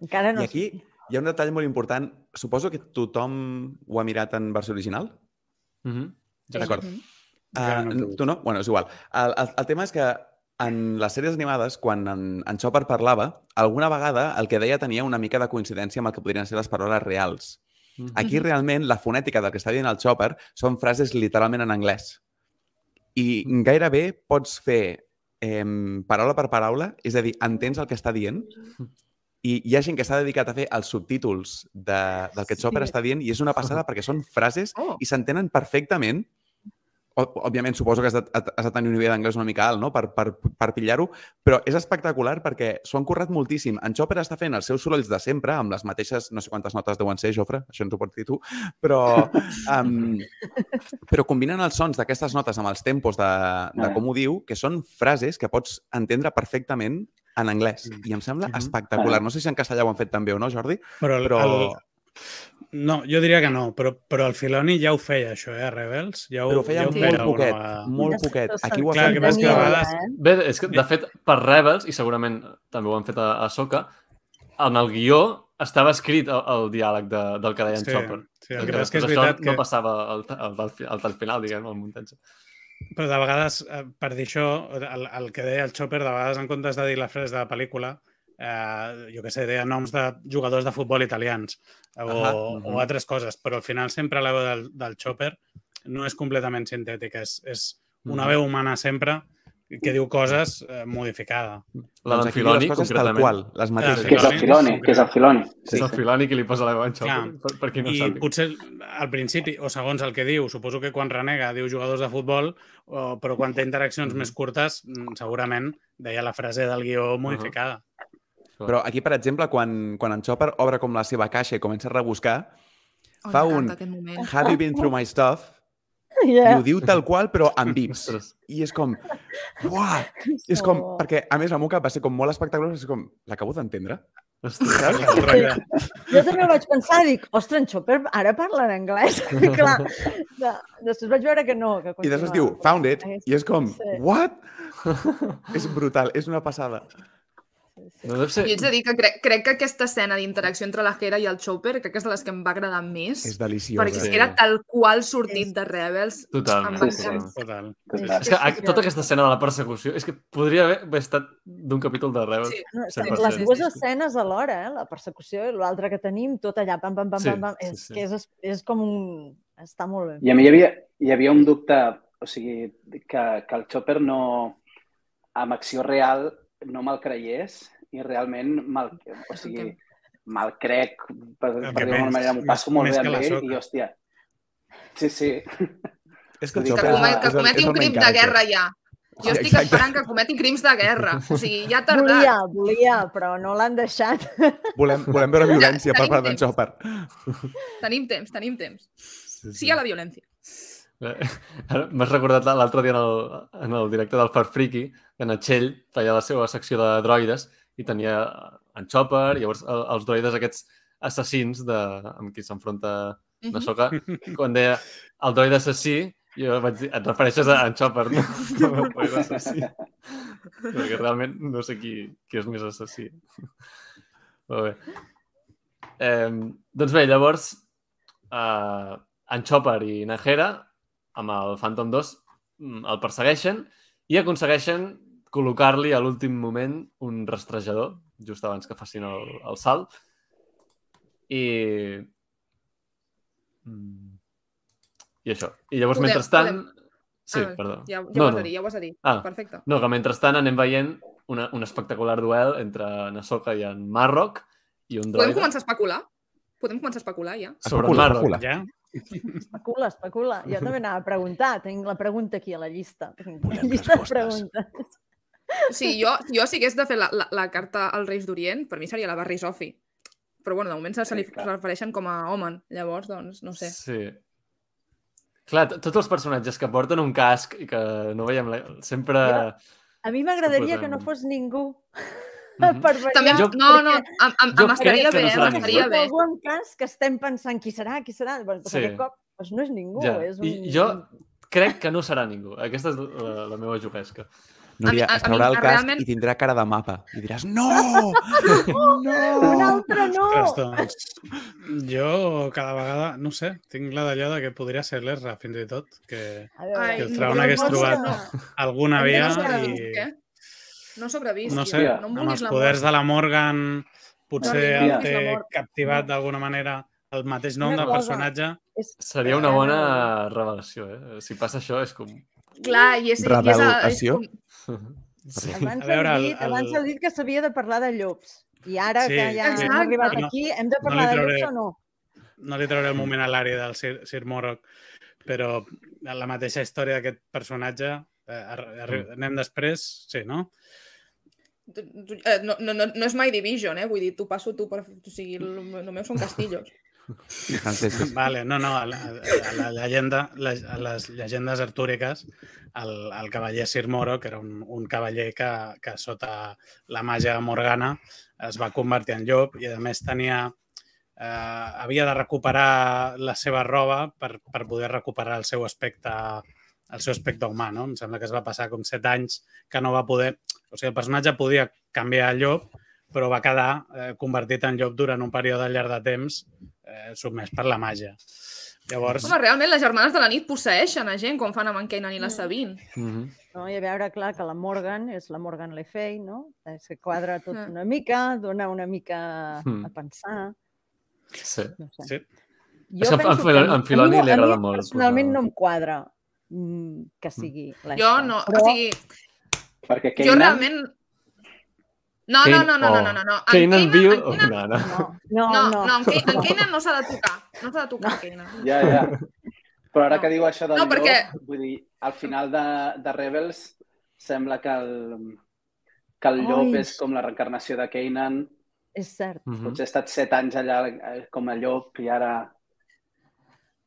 Encara no I aquí hi ha un detall molt important. Suposo que tothom ho ha mirat en versió original. Mm -hmm. D'acord. Mhm. Encara no he Uh, pogut. tu no? Bueno, és igual. El, el, el tema és que en les sèries animades, quan en, en Chopper parlava, alguna vegada el que deia tenia una mica de coincidència amb el que podrien ser les paraules reals. Aquí realment la fonètica del que està dient el Chopper són frases literalment en anglès. I gairebé pots fer eh, paraula per paraula, és a dir, entens el que està dient i hi ha gent que s'ha dedicat a fer els subtítols de, del que Chopper Sí. està dient i és una passada perquè són frases Oh. i s'entenen perfectament. Òbviament, suposo que has de, has de tenir un nivell d'anglès una mica alt no? per, per, per pillar-ho, però és espectacular perquè s'ho han currat moltíssim. En Chopper està fent els seus sorolls de sempre, amb les mateixes, no sé quantes notes deuen ser, Jofre, això ens ho pots dir tu, però, [LAUGHS] um, però combinen els sons d'aquestes notes amb els tempos de, de Ah. com ho diu, que són frases que pots entendre perfectament en anglès. I em sembla Mhm. espectacular. No sé si en castellà ho han fet també o no, Jordi, Però, el, però... el... No, jo diria que no, però, però el Filoni ja ho feia, això, eh, Rebels? Ja ho, Però ho feia ja ho molt feia una poquet, molt poquet. Aquí ho ha Clar, fet que que molt. vegades- Eh? Bé, és que, de fet, per Rebels, i segurament també ho han fet a, a Soca, en el guió estava escrit el, el diàleg de, del que deia en Sí, Chopper. sí, el que passa que és veritat que... no passava al, al, al, al final, diguem, al muntatge. Però de vegades, eh, per dir això, el, el que deia el Chopper, de vegades en comptes de dir la frase de la pel·lícula, eh, jo què sé, deia noms de jugadors de futbol italians o, Ahà, o altres coses, però al final sempre la veu del, del Chopper no és completament sintètica, és, és una Mhm. veu humana sempre que diu coses eh, modificada. La Doncs diu Filoni, les coses tal concretament. qual, les mateixes. Que és el Filoni, que és el Filoni. Sí, és el Filoni qui li posa la veu en Clar. per, per qui no I sàpiga. potser al principi, o segons el que diu, suposo que quan renega diu jugadors de futbol, o, però quan té interaccions més curtes, mm, segurament deia la frase del guió modificada. Però aquí, per exemple, quan, quan en Chopper obre com la seva caixa i comença a rebuscar, Oh, Fa un- have you been through my stuff? [LAUGHS] I Yeah. ho diu tal qual, però amb [LAUGHS] bips. Ostres. I és com... Uah! [LAUGHS] És com... Oh. Perquè, a més, el meu cap va ser com molt espectacular. És com... L'acabo d'entendre? Ostres. Jo també ho vaig pensar, dic, ostres, en Chopper ara parla en anglès. Clar, de, després vaig veure que no. Que I després diu, found it. I és com, Sí. what? és brutal, és una passada. No deu ser... Jo ets de dir que crec, crec que aquesta escena d'interacció entre la Hera i el Chopper crec que és de les que em va agradar més. És deliciosa. perquè és sí. era tal qual sortit És- de Rebels. Total. Em va Sí, sí. Total. Total. És que tota aquesta escena de la persecució és que podria haver, estat d'un capítol de Rebels. Sí. No, 100%. les dues escenes alhora, eh? la persecució i l'altra que tenim, tot allà, pam, pam, pam, Sí, pam, pam. sí, és sí. que és, és com un... Està molt bé. I a mi hi havia, hi havia un dubte, o sigui, que, que el Chopper no, amb acció real no me'l creiés i realment me'l, o sigui, me'l crec, per, per que dir d'alguna més- manera, m'ho més- passo molt més bé amb ell i, hòstia, sí, sí, És que Que comet, que cometi un crim de guerra ja. Jo Sí, estic exacte. esperant que cometi crims de guerra. O sigui, ja ha tardat. Volia, volia, però no l'han deixat. Volem, volem veure [LAUGHS] violència per part d'en. Chopper. Tenim temps, tenim temps. Sí, Sí a la violència. Eh, [LAUGHS] M'has recordat l'altre dia en el, en el directe del Far Freaky, que en Txell feia la seva secció de droides i tenia en Chopper, llavors el, els droides aquests assassins de, amb qui s'enfronta. Nasoka, quan deia el droide assassí, jo vaig dir, et refereixes a en Chopper, no? [LAUGHS] Com a droide assassí. Perquè realment no sé qui, qui és més assassí. Molt bé. Eh, doncs bé, llavors, eh, en Chopper i Najera, amb el Phantom 2, mm, el persegueixen i aconsegueixen col·locar-li a l'últim moment un rastrejador, just abans que facin el, el salt. I... Mm, I això. I llavors, Podem- mentrestant... Sí, Ah, perdó. Ja, ja no, ho has no. de dir, ja ho has de dir. Ah. Perfecte. No, que mentrestant anem veient una, un espectacular duel entre Nasoka i en Marrock i un Podem droide començar a especular? Podem començar a especular, ja? sobre Especula, en Marrock. especula. Ja? Especula, especula. Jo també anava a preguntar. Tinc la pregunta aquí a la llista. Tinc Volem llista de respostes. Preguntes. Sí, jo, jo si hagués de fer la, la, la carta als Reis d'Orient, per mi seria la Barry Sophie. Però bueno, de moment se, se li refereixen com a Omen. Llavors, doncs, no sé. Sí. Clar, tots els personatges que porten un casc i que no veiem... La... Sempre... Jo- A mi m'agradaria que no fos ningú. Mhm. [LAUGHS] per variar, També, Jo- no, no, perquè em, em, jo em estaria crec que bé, no m'estaria bé. algú amb casc que estem pensant qui serà, qui serà. Doncs, Sí. sí. Aquest cop doncs no és ningú. Ja. És un... I jo crec que no serà ningú. Aquesta és la, la meva juguesca. Núria, A a- es a mi traurà el casc realment- i tindrà cara de mapa. I diràs, no! [LAUGHS] Un no! altre no! Ostres, doncs, jo cada vegada, no sé, tinc la d'allò de que podria ser l'Erra, fins i tot, que Ai, que el no, Trauna no hagués trobat no. alguna via no i, eh? No sobrevist. no sé, no amb els poders de la Morgan potser No, el té captivat d'alguna manera el mateix nom Una del personatge. És... Seria una bona revelació, eh? Si passa això, és com... Clar, i és, i és, a- és Revelació? com... [LAUGHS] Sí. Abans, A veure, hem el, dit, abans heu el, dit que s'havia de parlar de llops. I ara Sí, que ja sí. hem arribat No, aquí, hem de no parlar de trauré- llops o no? no li trauré el moment a l'àrea del Sir, Sir Morrock, però la mateixa història d'aquest personatge, eh, arri- arri- anem després, sí, no? Eh, No, no, no, no és My Division, eh? Vull dir, tu passo tu per... O sigui, el, el meu són castillos. [LAUGHS] Francesos. [LAUGHS] Vale, no, no, a la, a la llegenda, a les llegendes artúriques, el, el cavaller Sir Moro, que era un, un cavaller que, que sota la màgia morgana es va convertir en llop i a més tenia eh, havia de recuperar la seva roba per, per poder recuperar el seu aspecte el seu aspecte humà, no? Em sembla que es va passar com set anys que no va poder... O sigui, el personatge podia canviar a llop, però va quedar eh, convertit en llop durant un període llarg de temps eh, sotmès per la màgia. Llavors, Home, realment, les germanes de la nit posseixen a gent quan fan amb en Kanan i la Mm. Sabine. Mhm. no? I a veure, clar, que la Morgan és la Morgan Le Fay, no? És que quadra tot Mm. una mica, dona una mica Mm. a pensar. Sí. No sé. sí, És que a- a Filo- a Filoni li agrada molt Personalment posar- no em quadra mm, que sigui Jo l'Espa, no, però... o sigui, Perquè jo Kanan, realment... No, no, no, no, no, oh. no, no, no. En viu... No, no. No, no, No, no. no, en Kanan no s'ha de tocar. No s'ha de tocar, Kanan. Ja, ja. Però ara No. que diu això del No, perquè- vull dir, al final de, de Rebels sembla que el, que el llop Ai. és com la reencarnació de Kanan. És cert. Mhm. Potser ha estat set anys allà eh, com a llop i ara...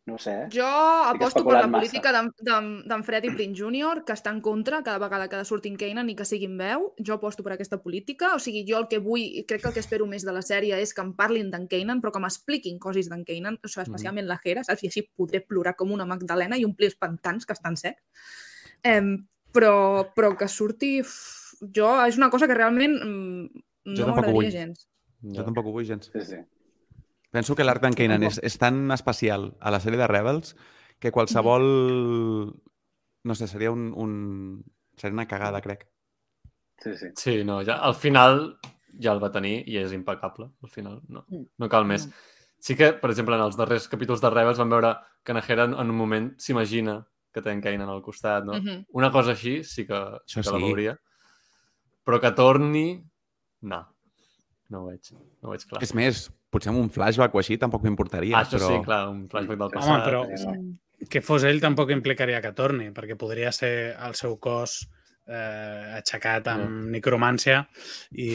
No ho sé, eh? Jo aposto per la massa. política d'en- Freddie Prinze Jr., que està en contra cada vegada que en Kanan i que sigui en veu. Jo aposto per aquesta política. O sigui, jo el que vull, i crec que el que espero més de la sèrie és que em parlin d'en Kanan, però que m'expliquin coses d'en Kanan, o sigui, especialment la Hera, saps? I així podré plorar com una Magdalena i omplir els pantans que estan secs. Em, però, però que surti... uf, Jo, és una cosa que realment mm, no m'agradaria gens. Jo tampoc ho vull gens. Sí, sí. Penso que l'arc d'en Kanan és, és tan especial a la sèrie de Rebels que qualsevol... No sé, seria un, un... Seria una cagada, crec. sí, sí. Sí, no, ja, al final ja el va tenir i és impecable, al final. No, Mm. no cal més. Sí que, per exemple, en els darrers capítols de Rebels vam veure que Najera en en un moment s'imagina que té en Kanan al costat, no? Mhm. Una cosa així sí que, sí que la sí. veuria. Però que torni... No. No ho veig. No ho veig clar. És més, potser amb un flashback o així tampoc m'importaria. ah, això però... sí, clar, un flashback del Home, passat. però- i- que fos ell tampoc implicaria que torni, perquè podria ser el seu cos eh, aixecat amb necromància i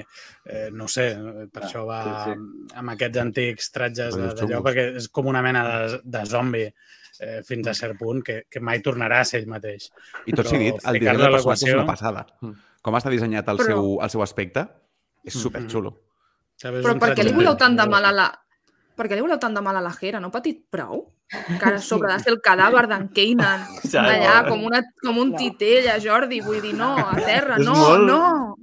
eh, no sé, per Ah, això va sí, amb aquests antics tratges de- d'allò, perquè és com una mena de, de zombi eh, fins a cert punt que, que mai tornarà a ser ell mateix. I tot sigui dit, Però el disseny del personatge és una passada. Mm. Com està dissenyat el, Però- seu, el seu aspecte, és Mm. superxulo. Saps? És Però per què li voleu tant de mal a la... Per què li voleu tant de mal a la Hera? No ha patit prou? Encara a sobre de ser el cadàver d'en Kanan, [LAUGHS] Ja, allà no. com, una, com un No. titella, Jordi, vull dir, no, a terra, no, molt- no.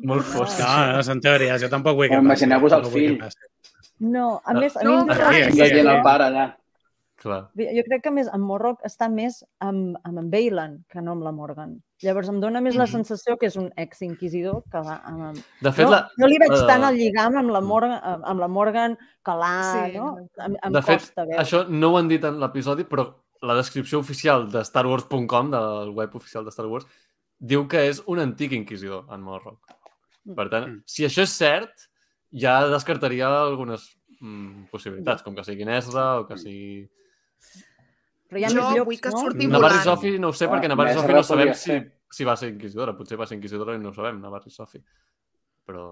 Molt fosc. No, no, són teories. Jo tampoc vull que Però imagineu-vos passi. el no que fill. passi. No, a No. més, a No, mi em aquí, dóna la aquí, Veient sensació- el pare allà. Clar. Jo crec que més en Morrock està més amb, amb en Baylan que no amb la Morgan. Llavors em dóna més la Mhm. sensació que és un ex-inquisidor que va amb... amb... De fet, no, la, no li veig la- tant el lligam amb la Morgan, amb amb la Morgan que l'ha, Sí. no? Em, em de fet, costa veure. això no ho han dit en l'episodi, però la descripció oficial de StarWars.com, del web oficial de Star Wars, diu que és un antic inquisidor, en Morrock. Per tant, Mm. si això és cert, ja descartaria algunes mm, possibilitats, com que sigui Ezra o que sigui... Però hi ha Jo més llocs, vull que no? surti Navarri volant. Sofi no ho sé, Ah, perquè Navarri Sofi no sabem si, si va ser inquisidora. Potser va ser inquisidora i no ho sabem, Navarri Sofi. Però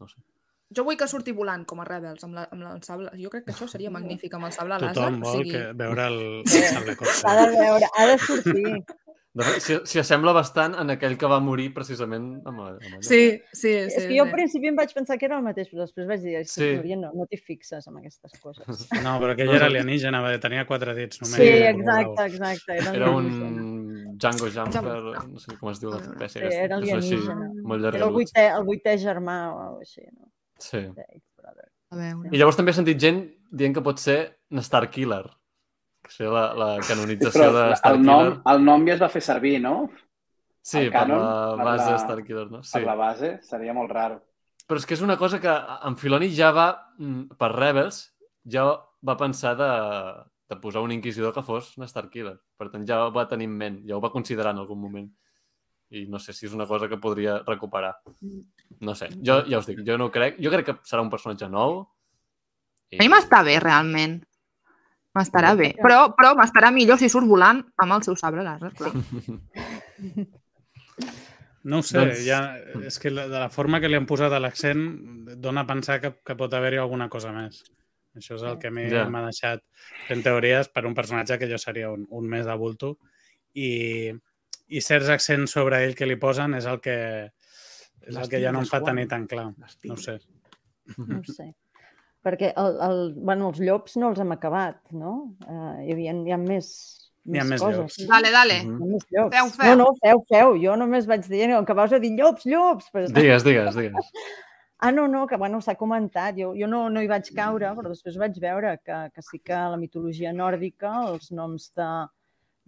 no sé. Jo vull que surti volant com a Rebels amb, la, amb el sable. Jo crec que això seria magnífic amb el sable láser. Tothom o vol sigui, que veure el, el sable Ha corta. de veure, ha de sortir. S'hi assembla bastant en aquell que va morir precisament amb, amb allò. Sí, sí, sí. és que jo sí. al principi em vaig pensar que era el mateix, però després vaig dir, Sí. sí. No, no t'hi fixes en aquestes coses. [LAUGHS] No, però aquell era alienígena, va, tenia quatre dits només. Sí, Sí, exacte, exacte. Era, Era alienígena. un Django Jumper, no sé com es diu l'espècie Sí, aquesta. era són així, alienígena. molt Era el vuitè, el vuitè germà o alguna així, no? Sí. A veure. I llavors també he sentit gent dient que pot ser un Star Killer. Seria la, la canonització de Star el nom, el nom ja es va fer servir, no? Sí, el per canon, la per base la- de Star Killer, no? Sí. Per la base, seria molt raro. Però és que és una cosa que en Filoni ja va, mm, per Rebels, ja va pensar de, de posar un inquisidor que fos un Star Killer. Per tant, ja ho va tenir en ment, ja ho va considerar en algun moment. I no sé si és una cosa que podria recuperar. No sé, jo ja us dic, jo no crec. Jo crec que serà un personatge nou. I... A mi m'està bé, realment. M'estarà bé. Però, però m'estarà millor si surt volant amb el seu sabre láser, clar. [LAUGHS] No ho sé, Doncs- ja, és que la- de la forma que li han posat a l'accent dona a pensar que, que pot haver-hi alguna cosa més. Això és el que a mi Ja. m'ha deixat fent teories per un personatge que jo seria un, un més de bulto i, i certs accents sobre ell que li posen és el que, és el que ja no em fa tenir tan clar. No ho sé. No ho sé. Perquè el, el, bueno, els llops no els hem acabat, no? Uh, hi, havia, hi ha més, Hi ha més coses. llops. no? Dale, dale. Ha més llops. Feu, feu. No, no, feu, feu. Jo només vaig dir, que acabaves de dir llops, llops. Però... Digues, digues, digues. [LAUGHS] Ah, no, no, que bueno, s'ha comentat. Jo, jo no, no hi vaig caure, però després vaig veure que, que sí que a la mitologia nòrdica els noms de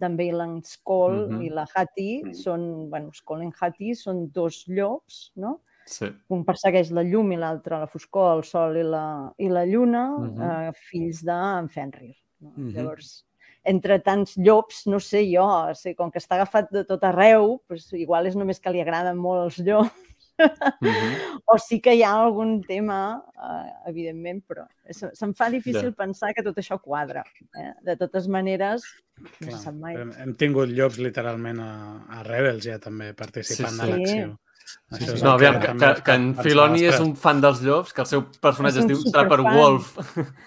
d'en Bailan Skoll Mhm. i la Hati Mhm. són, bueno, Skoll i Hati són dos llops, no? Sí. Un persegueix la llum i l'altre la foscor, el sol i la, i la lluna, Mhm. eh, fills d'en Fenrir. No? Mhm. Llavors, entre tants llops, no sé jo, o sigui, com que està agafat de tot arreu, doncs igual és només que li agraden molt els llops, Mhm. [LAUGHS] o sí que hi ha algun tema, eh, evidentment, però se- se'm fa difícil Ja. pensar que tot això quadra. Eh? De totes maneres, no Clar, mai. hem, hem tingut llops literalment a, a Rebels ja també participant Sí, de sí. l'acció. Sí, és No, aviam, que, que, que en Filoni és un fan dels llops, que el seu personatge es un diu Trapper. Wolf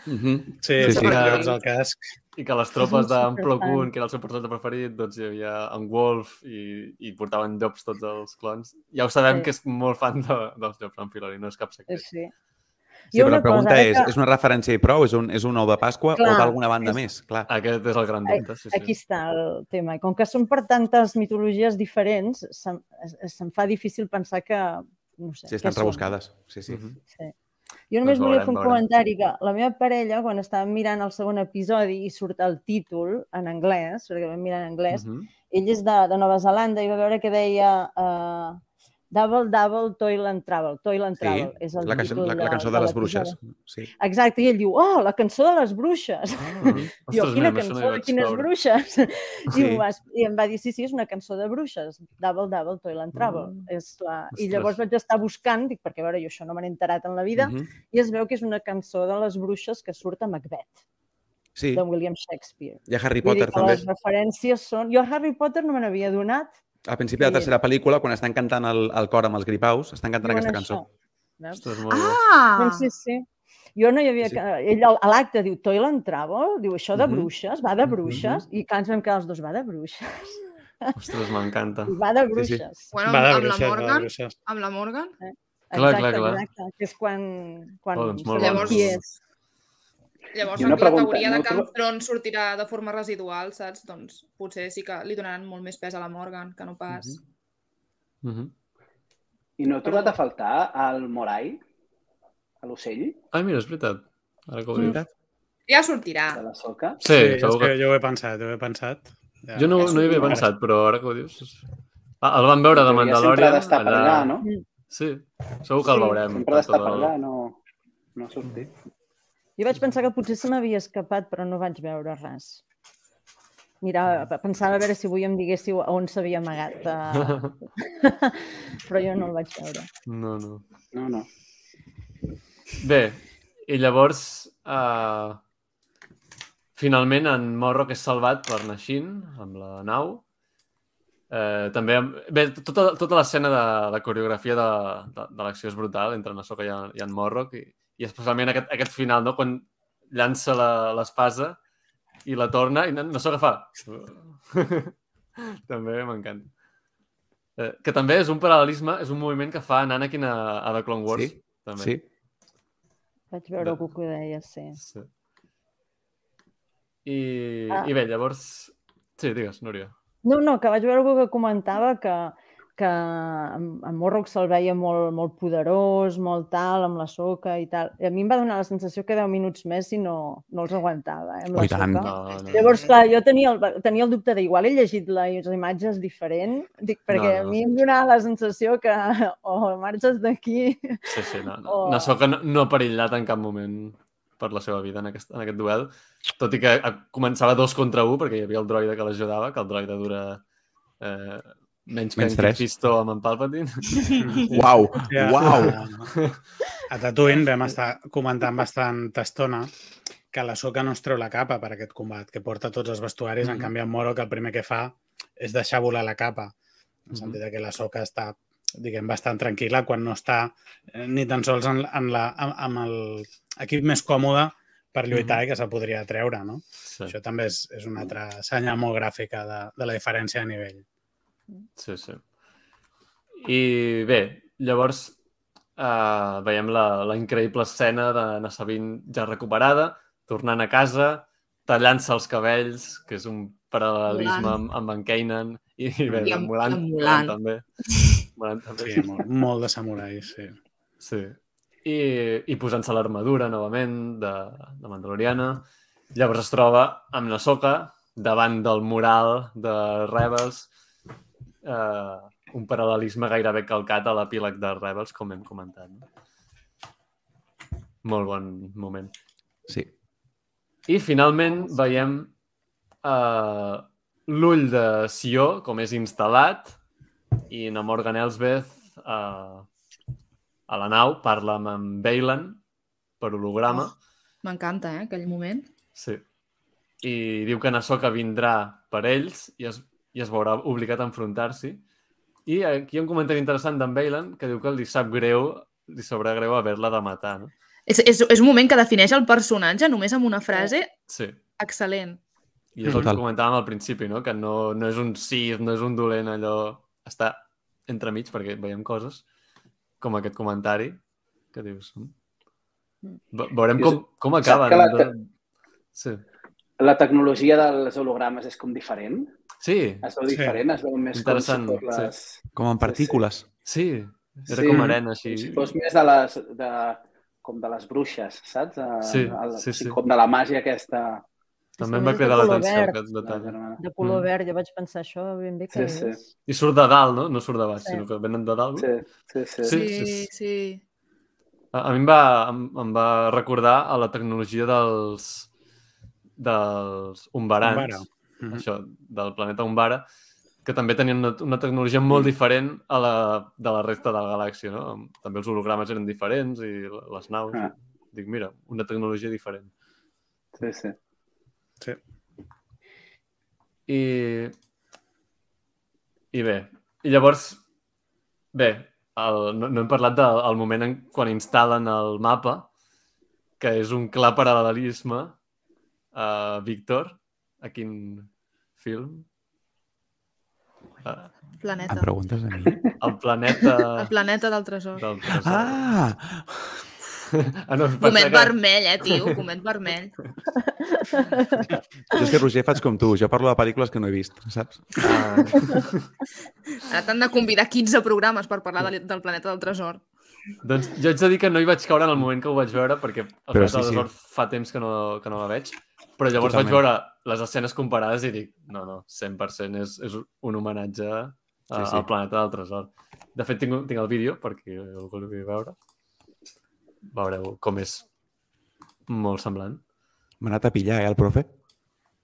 Mhm. Sí, Sí, sí, sí. llops al casc. i que les tropes d'en Plo. Koon, que era el seu personatge preferit, doncs hi havia en Wolf i, i portaven llops tots els clons. Ja ho sabem Sí. que és molt fan de, dels llops, en Filoni, no és cap secret. Sí. Sí, però la pregunta cosa, és, que- és una referència i prou? És un, és un ou de Pasqua Clar, o d'alguna banda és- més? Clar. Aquest és el gran dubte, sí, sí. Aquí està el tema. Com que són per tantes mitologies diferents, se'm, se'm fa difícil pensar que... No sé, Sí, estan són. rebuscades. Sí, sí. Mhm. Sí. Jo només Doncs volia fer un veurem. comentari que la meva parella, quan estàvem mirant el segon episodi i surt el títol en anglès, perquè vam mirar en anglès, Mhm. ell és de, de Nova Zelanda i va veure que deia uh, Double, double, toil and travel. Toil and Sí, travel. és el la, cançó, títol la, la cançó de, les l'episodi. bruixes. Sí. Exacte, i ell diu, oh, la cançó de les bruixes. Ah, [LAUGHS] Jo, ostres, quina no cançó de quines caure. bruixes? [LAUGHS] I, Sí. ho vas, I em va dir, sí, sí, és una cançó de bruixes. Double, double, toil and travel. Mm. És la... I llavors vaig estar buscant, dic, perquè a veure, jo això no me n'he enterat en la vida, Mhm. i es veu que és una cançó de les bruixes que surt a Macbeth, Sí, de William Shakespeare. i a Harry dir Potter que també. les referències són... Jo a Harry Potter no me n'havia donat. Al principi de la Sí. tercera pel·lícula, quan estan cantant el, el cor amb els gripaus, estan cantant aquesta cançó. això. Ostres, molt. Ah! Doncs sí, sí. Jo no hi havia... Sí. Sí. Ell a l'acte diu Toil and Travel, diu això de Mhm. bruixes, va de bruixes, i clar, ens vam quedar els dos, va de bruixes, [LAUGHS] Ostres, m'encanta. va de Sí, sí. bruixes. Bueno, Va de amb, bruixes, la va de Morgan, bruixes. amb la Morgan, Clar, exacte, clar, clar. exacte, que és quan, quan Oh, doncs molt bon. qui és. Llavors amb una la pregunta, teoria de no que en trobo- Tron sortirà de forma residual, saps? Doncs potser sí que li donaran molt més pes a la Morgan que no pas. Mhm. I no he trobat a faltar el Morai, a l'ocell? Ai, mira, és veritat. Ara que ho dic. Ja sortirà. De la soca. Sí, és segur que que... jo ho he pensat, jo ho he pensat. Ja. Jo no, Ja no hi havia pensat, però ara que ho dius... Ah, el vam veure de Perquè sempre ha Mandalorian. d'estar per allà, no? Sí, segur que el veurem. Sempre ha d'estar per el- allà, no, no ha sortit. Jo vaig pensar que potser se m'havia escapat, però no vaig veure res. Mira, pensava a veure si avui em diguéssiu on s'havia amagat. Uh... [LAUGHS] però jo no el vaig veure. No, no. No, no. Bé, i llavors uh, finalment en Morrock és salvat per Nashin amb la nau. Eh, també, amb- bé, tota, tota l'escena de, de coreografia de, de, de l'acció és brutal entre Nasoka i, en- i en Morrock i, i especialment aquest, aquest final, no? quan llança la- l'espasa i la torna i Nasoka fa... [LAUGHS] també m'encanta. Eh, que també és un paral·lelisme, és un moviment que fa en Anakin a, a The Clone Wars. Sí, també. Sí, Vaig veure De- algú que ho deia, sí. Sí. I, Ah. I bé, llavors... Sí, digues, Núria. No, no, que vaig veure algú que comentava que, que en, en Morrock se'l veia molt, molt poderós, molt tal, amb la soca i tal. I a mi em va donar la sensació que 10 minuts més si no, no els aguantava, eh, amb Oh, la tant. soca. No, no. Llavors, clar, jo tenia el, tenia el dubte d'igual he llegit les imatges diferent, dic, perquè No, no. a mi em donava la sensació que [LAUGHS] o marxes d'aquí... Sí, sí, no. no. Oh. Nasoka no, no ha perillat en cap moment per la seva vida en aquest, en aquest duel, tot i que eh, començava dos contra un, perquè hi havia el droide que l'ajudava, que el droide dura eh, menys que Menys en tres. Fisto amb en Palpatine. [LAUGHS] Uau, Ja, uau. A, a Tatooine vam estar comentant bastanta estona que la Soca no es treu la capa per aquest combat, que porta tots els vestuaris, en Mhm. canvi en Moro que el primer que fa és deixar volar la capa, en el Mhm. sentit de que la Soca està diguem, bastant tranquil·la quan no està eh, ni tan sols en, en la, amb, amb l'equip més còmode per lluitar i que se'l podria treure, no? Sí, Això també és, és una altra senyal molt gràfica de, de la diferència de nivell. Sí, sí. I bé, llavors eh, veiem la, la increïble escena de na Sabine ja recuperada, tornant a casa, tallant-se els cabells, que és un paral·lelisme amb, amb en Kanan, i, i bé, I amb Mulan, amb Mulan Mulan. també. [LAUGHS] Mulan també. Sí, molt, molt de samurais, sí. Sí. I, i posant-se l'armadura novament de, de Mandaloriana. Llavors es troba amb Nasoka davant del mural de Rebels, eh, un paral·lelisme gairebé calcat a l'epíleg de Rebels, com hem comentat. No? Molt bon moment. Sí. I finalment veiem uh, l'ull de Sió, com és instal·lat, i na Morgan Elsbeth uh, a la nau parla amb en Baylan per holograma. M'encanta, eh, aquell moment. Sí. I diu que Nasoka vindrà per ells i es, i es veurà obligat a enfrontar-s'hi. I aquí hi ha un comentari interessant d'en Baylan que diu que li sap greu, li sobra greu haver-la de matar, no? És, és, és un moment que defineix el personatge només amb una frase Sí. excel·lent. I és el Total. que comentàvem al principi, no? Que no, no és un Sith, no és un dolent, allò... Està entremig perquè veiem coses com aquest comentari que dius... "Mm". Ve- Veurem com, com acaben. la de... te- Sí. La tecnologia dels hologrames és com diferent. Sí, Es veu Sí. diferent, es veu més Interessant, com si fos les... Com en partícules. sí. Era Sí. com arena, així. Com si fos més de les... De, com de les bruixes, saps? Eh, Sí, el, sí, sí. Com de la màgia aquesta. També em va cridar l'atenció aquest detall. De color Mm. verd, jo vaig pensar això ben bé que Sí, sí. és. I surt de dalt, no? No surt de baix, Sí. sinó que venen de dalt. Sí, sí, sí. Sí, Sí, sí. sí. A, a mi em va, em, em va recordar a la tecnologia dels dels Umbarans, Umbara. Mhm. això, del planeta Umbara, que també tenien una, una tecnologia molt diferent a la, de la resta de la galàxia, no? També els hologrames eren diferents i les naus. Ah. Dic, mira, una tecnologia diferent. sí, sí. Sí. I, i bé, i llavors, bé, el, no, no hem parlat del el moment en, quan instal·len el mapa, que és un clar paral·lelisme a Víctor, a quin film? Planeta. Em preguntes a mi? [LAUGHS] el planeta El planeta del tresor. del tresor. Ah! ah no, Comet que... vermell, eh, tio? Comet vermell. Jo és que, Roger, faig com tu. Jo parlo de pel·lícules que no he vist, saps? Ah, Ara t'han de convidar 15 programes per parlar de, del planeta del tresor. Doncs jo haig de dir que no hi vaig caure en el moment que ho vaig veure, perquè el Però Planeta sí, dels sí. Horts fa temps que no, que no la veig, però llavors Totalment. vaig veure les escenes comparades i dic, no, no, 100% és, és un homenatge a, Sí, sí. al Planeta del Tresor. De fet, tinc, tinc el vídeo, perquè el vulgui veure. Veureu com és molt semblant. M'ha anat a pillar, eh, el profe?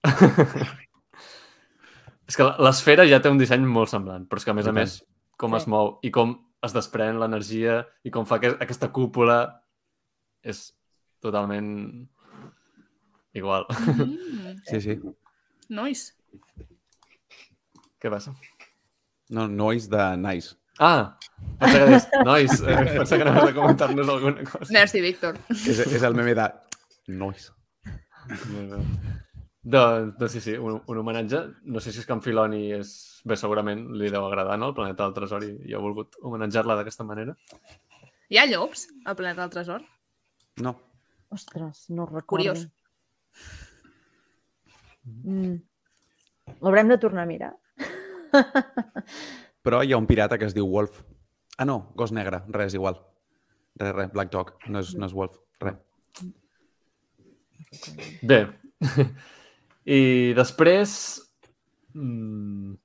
[LAUGHS] És que l'esfera ja té un disseny molt semblant, però és que a més a més com Sí. es mou i com es desprèn l'energia i com fa que, aquesta cúpula és totalment igual. Mm, Sí, sí. nois. Què passa? No, nois de nice. Ah, pensava que deies, nois, [LAUGHS] eh, pensava que anaves a comentar-nos alguna cosa. Merci, Víctor. És, és el meme de nois. Doncs, doncs sí, sí, un, un homenatge. No sé si és que en Filoni és... Bé, segurament li deu agradar, no?, el Planeta del Tresor i, i ha volgut homenatjar-la d'aquesta manera. Hi ha llops al planeta del tresor? No. Ostres, no recordo. Curiós. Mm. L'haurem de tornar a mirar. Però hi ha un pirata que es diu Wolf. Ah, no, gos negre. Res, igual. Res, res. Black Dog. No és, no és Wolf. Res. Bé. I després... Mm...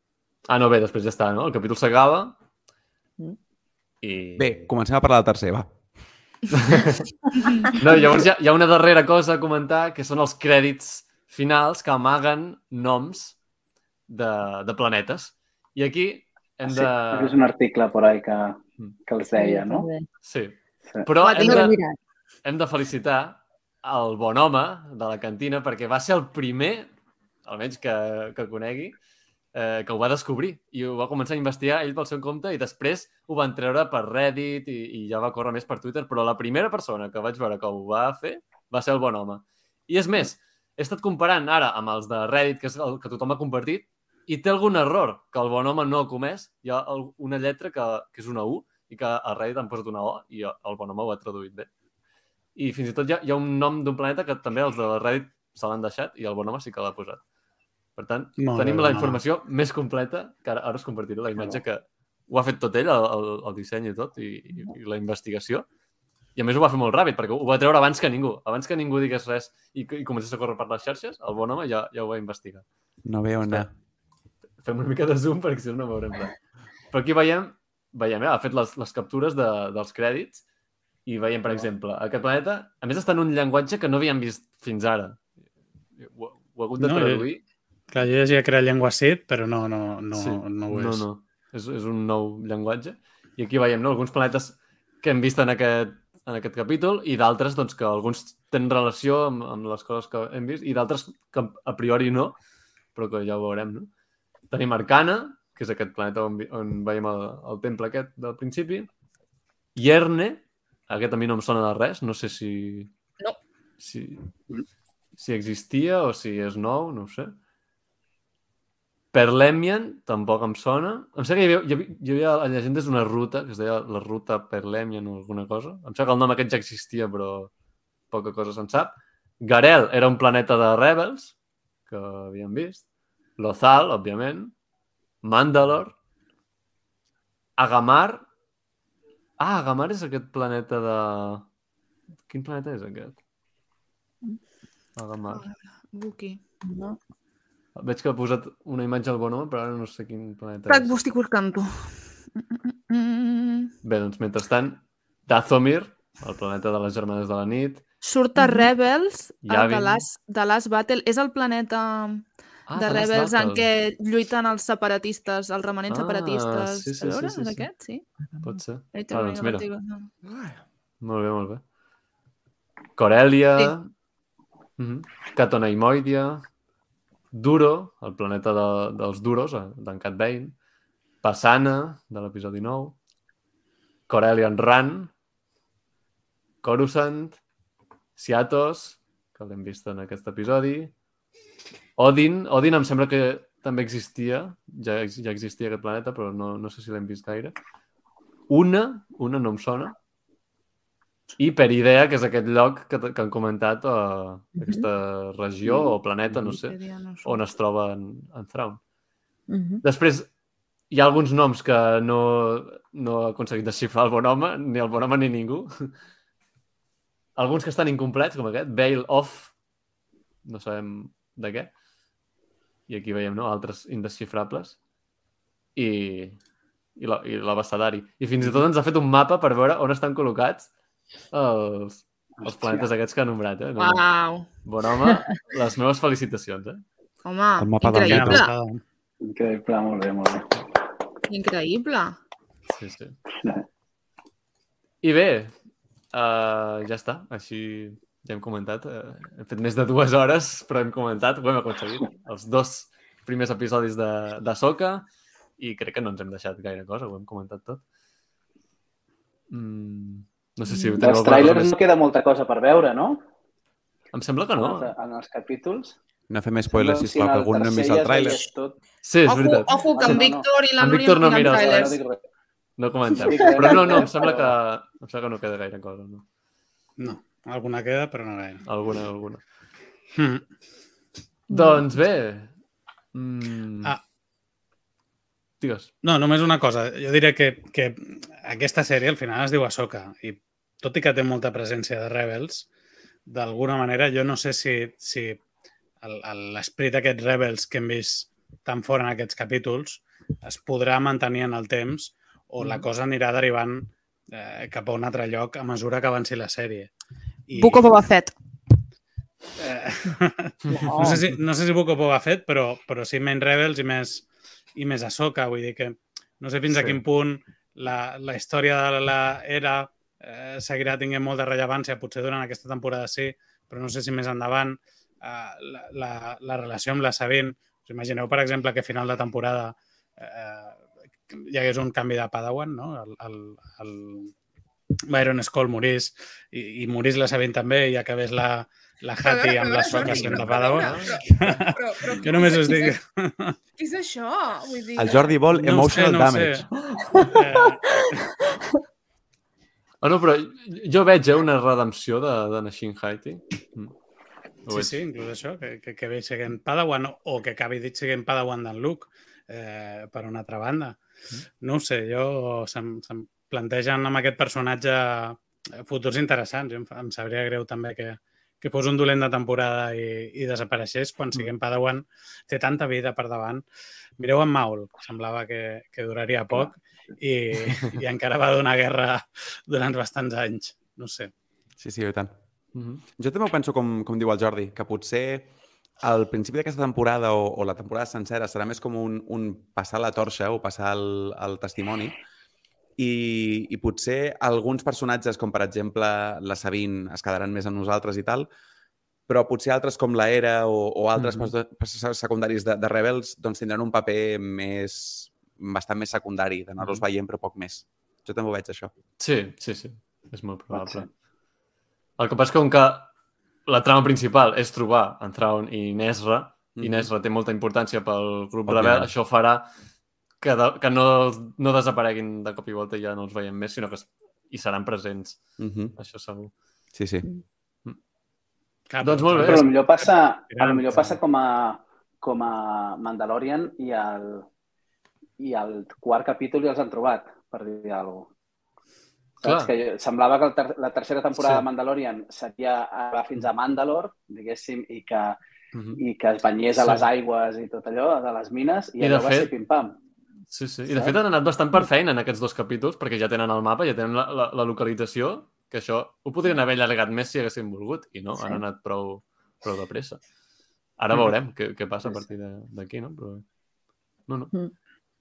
Ah, no, bé, després ja està, no? El capítol s'acaba. Mm. I... Bé, comencem a parlar del tercer, va. No, llavors hi ha, hi ha una darrera cosa a comentar, que són els crèdits finals que amaguen noms de, de planetes. I aquí hem Sí, de... és un article por ahí que, que els deia, no? Sí. Sí. Però Va, hem de, hem de felicitar el bon home de la cantina perquè va ser el primer, almenys que, que conegui, eh, que ho va descobrir i ho va començar a investigar ell pel seu compte i després ho van treure per Reddit i, i ja va córrer més per Twitter, però la primera persona que vaig veure que ho va fer va ser el bon home. I és més, he estat comparant ara amb els de Reddit, que és el que tothom ha compartit, i té algun error que el bon home no ha comès. Hi ha una lletra que, que és una U i que a Reddit han posat una O i el bon home ho ha traduït bé. I fins i tot hi ha, hi ha un nom d'un planeta que també els de Reddit se l'han deixat i el bon home sí que l'ha posat. Per tant, Molt bé, tenim bon la informació més completa, que ara, ara us compartiré la imatge que ho ha fet tot ell, el, el, el disseny i tot, i, i, i la investigació. I a més ho va fer molt ràpid, perquè ho va treure abans que ningú. Abans que ningú digués res i, i comencés a córrer per les xarxes, el bon home ja, ja ho va investigar. No veo anar. Fem una mica de zoom perquè si no no veurem res. Però aquí veiem, veiem eh, ha fet les, les captures de, dels crèdits i veiem, per exemple, aquest planeta, a més està en un llenguatge que no havíem vist fins ara. Ho, ho ha hagut de No, jo- traduir. Clar, jo llegia que era llengua CIT, però no, no, no, Sí. no ho és. No, no. És, és un nou llenguatge. I aquí veiem no, alguns planetes que hem vist en aquest, en aquest capítol i d'altres doncs, que alguns tenen relació amb, amb les coses que hem vist i d'altres que a priori no, però que ja ho veurem. No? Tenim Arcana, que és aquest planeta on, on veiem el, el temple aquest del principi. Ierne, aquest a mi no em sona de res, no sé si... No. Si, si existia o si és nou, no ho sé. Perlemian tampoc em sona. Em sembla que hi havia, hi havia, hi havia a llegendes una ruta, que es deia la ruta Perlemian o alguna cosa. Em sembla que el nom aquest ja existia, però poca cosa se'n sap. Garel era un planeta de Rebels, que havíem vist. Lothal, òbviament. Mandalor. Agamar. Ah, Agamar és aquest planeta de... Quin planeta és aquest? Agamar. Buki. No? Veig que ha posat una imatge al bon home, però ara no sé quin planeta Prac, és. estic buscant tu. Mm, Bé, doncs, mentrestant, Dathomir, el planeta de les germanes de la nit. Surt a. Rebels, el de. Last, de Last Battle. És el planeta Ah, de The Last Rebels en què lluiten els separatistes, els remanents Ah, separatistes. sí, sí, sí, sí, és sí. aquest? Sí. Pot ser. Ah, doncs mira. Molt bé, molt bé. Corèlia, sí. Catoneimoidia, Duro, el planeta de, dels Duros, eh, d'en Cat Bane, Passana, de l'episodi 9, Corellian Ran, Coruscant, Siatos, que l'hem vist en aquest episodi, Odin, Odin em sembla que també existia, ja, ja existia aquest planeta, però no, no sé si l'hem vist gaire. Una, una no em sona, i Peridea, que és aquest lloc que, que han comentat, uh, aquesta regió o planeta, no sé, on es troba en, en Thrawn. Mhm. Després, hi ha alguns noms que no, no ha aconseguit desxifrar el bon home, ni el bon home ni ningú. [LAUGHS] Alguns que estan incomplets, com aquest, Veil Off, no sabem de què. I aquí veiem, no?, altres indesxifrables. I, i la- i l'abecedari. I fins i tot ens ha fet un mapa per veure on estan col·locats els, els planetes aquests que ha nombrat, eh? No. Uau. Bon home, les meves felicitacions, eh? Home, El mapa increïble. Increïble, molt bé, molt bé. Increïble. Sí, sí. I bé, uh, ja està. Així ja hem comentat. Uh, hem fet més de dues hores, però hem comentat, ho hem aconseguit. Els dos primers episodis de, de Soca i crec que no ens hem deixat gaire cosa, ho hem comentat tot. Mm, no sé si teniu Dels alguna cosa trailers més. no queda molta cosa per veure, no? Em sembla que no. En, els, en els capítols. No fem spoilers, Sembla sisplau, que el algun no hem vist el tràiler. Tot. Sí, és Ojo, veritat. ojo, que en. Víctor i la Núria no miren els No trailers. No comentem. Però no, no, em sembla que, em sembla que no queda gaire cosa. No? No, alguna queda, però no gaire. Alguna, alguna. Mm. Doncs bé. Mm... Ah. Digues. No, només una cosa. Jo diré que, que aquesta sèrie al final es diu Ahsoka i tot i que té molta presència de Rebels, d'alguna manera jo no sé si, si l'esperit d'aquests Rebels que hem vist tan fora en aquests capítols es podrà mantenir en el temps o la cosa anirà derivant eh, cap a un altre lloc a mesura que avanci la sèrie. I, Book of Boba Fett. Eh, [LAUGHS] no, sé si, no sé si Book of Boba Fett, però, però sí menys Rebels i més, i més Ahsoka. Vull dir que no sé fins Sí. a quin punt la, la història de l'era eh, seguirà tinguent molta rellevància, potser durant aquesta temporada sí, però no sé si més endavant eh, la, la, la relació amb la Sabine. Us imagineu, per exemple, que a final de temporada eh, hi hagués un canvi de Padawan, no? El, el, el Byron Skoll morís i, i morís la Sabine també i acabés la, la Hattie amb la soca sent de Padawan. Jo només us dic... Què és això? Vull dir... El Jordi vol No ho sé, emotional no ho sé. damage. Eh, Ah, no, però jo veig eh, una redempció de, de Nashin Haiti. Mm. Sí, sí, inclús això, que, que, que ve siguent Padawan o que acabi dit siguent Padawan d'en Luke, eh, per una altra banda. No ho sé, jo se'm, se'm plantegen amb aquest personatge eh, futurs interessants. Jo Em, em sabria greu també que, que fos un dolent de temporada i, i desapareixés quan siguem Padawan. Té tanta vida per davant. Mireu en Maul, semblava que, que duraria poc i, [LAUGHS] i encara va donar guerra durant bastants anys. No sé. Sí, sí, i tant. Mhm. Jo també ho penso com, com diu el Jordi, que potser al principi d'aquesta temporada o, o la temporada sencera serà més com un, un passar la torxa o passar el, el testimoni i, i potser alguns personatges, com per exemple la Sabine, es quedaran més amb nosaltres i tal, però potser altres com la Era o, o altres mm -hmm. secundaris de, de Rebels doncs tindran un paper més bastant més secundari, d'anar-los Mhm. veient però poc més. Jo també ho veig, això. Sí, sí, sí. És molt probable. El que passa és que com que la trama principal és trobar en Thrawn i Nesra, i Mhm. Nesra té molta importància pel grup Òbviament. rebel, això farà que, de, que no, no desapareguin de cop i volta i ja no els veiem més, sinó que es- hi seran presents, Mm -hmm. això segur. Sí, sí. Clar, Doncs molt bé. Però potser passa, a lo millor passa com a, com a Mandalorian i el, i el quart capítol ja els han trobat, per dir alguna cosa. Clar. Saps? Que jo- semblava que ter la tercera temporada Sí. de Mandalorian seria arribar fins a Mandalore, diguéssim, i que, Mhm. i que es banyés a Sí. les aigües i tot allò, de les mines, i, I allò va fet- ser pim-pam. Sí, sí. I de fet han anat bastant per feina en aquests dos capítols, perquè ja tenen el mapa, ja tenen la, la, la localització, que això ho podrien haver allargat més si haguessin volgut, i no, Sí. han anat prou, prou de pressa. Ara Mhm. veurem què, què passa a partir de- d'aquí, no? Però... No, no. Mm.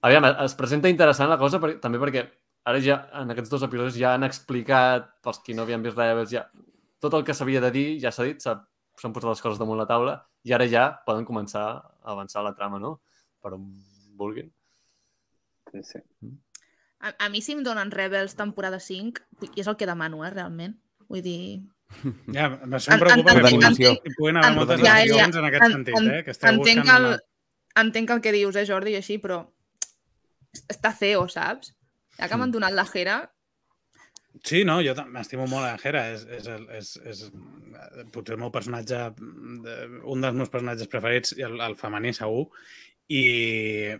Aviam, es presenta interessant la cosa per, també perquè ara ja, en aquests dos episodis ja han explicat, pels qui no havien vist Rebels, ja, tot el que s'havia de dir ja s'ha dit, s'ha- s'han posat les coses damunt la taula, i ara ja poden començar a avançar la trama, no? Per on vulguin. Sí, sí. A, a mi si em donen Rebels temporada 5, i és el que demano, eh, realment. Vull dir... Ja, això em preocupa en- que en- en- hi puguin haver moltes ja, ja. en aquest En- sentit, en- eh? Que esteu entenc, buscant el, una... entenc el que dius, eh, Jordi, i així, però està feo, saps? Ja que m'han donat la Jera, Sí, no, jo m'estimo molt a Hera. És, és, el- és, és, potser el meu personatge, de- un dels meus personatges preferits, el, el femení segur. I,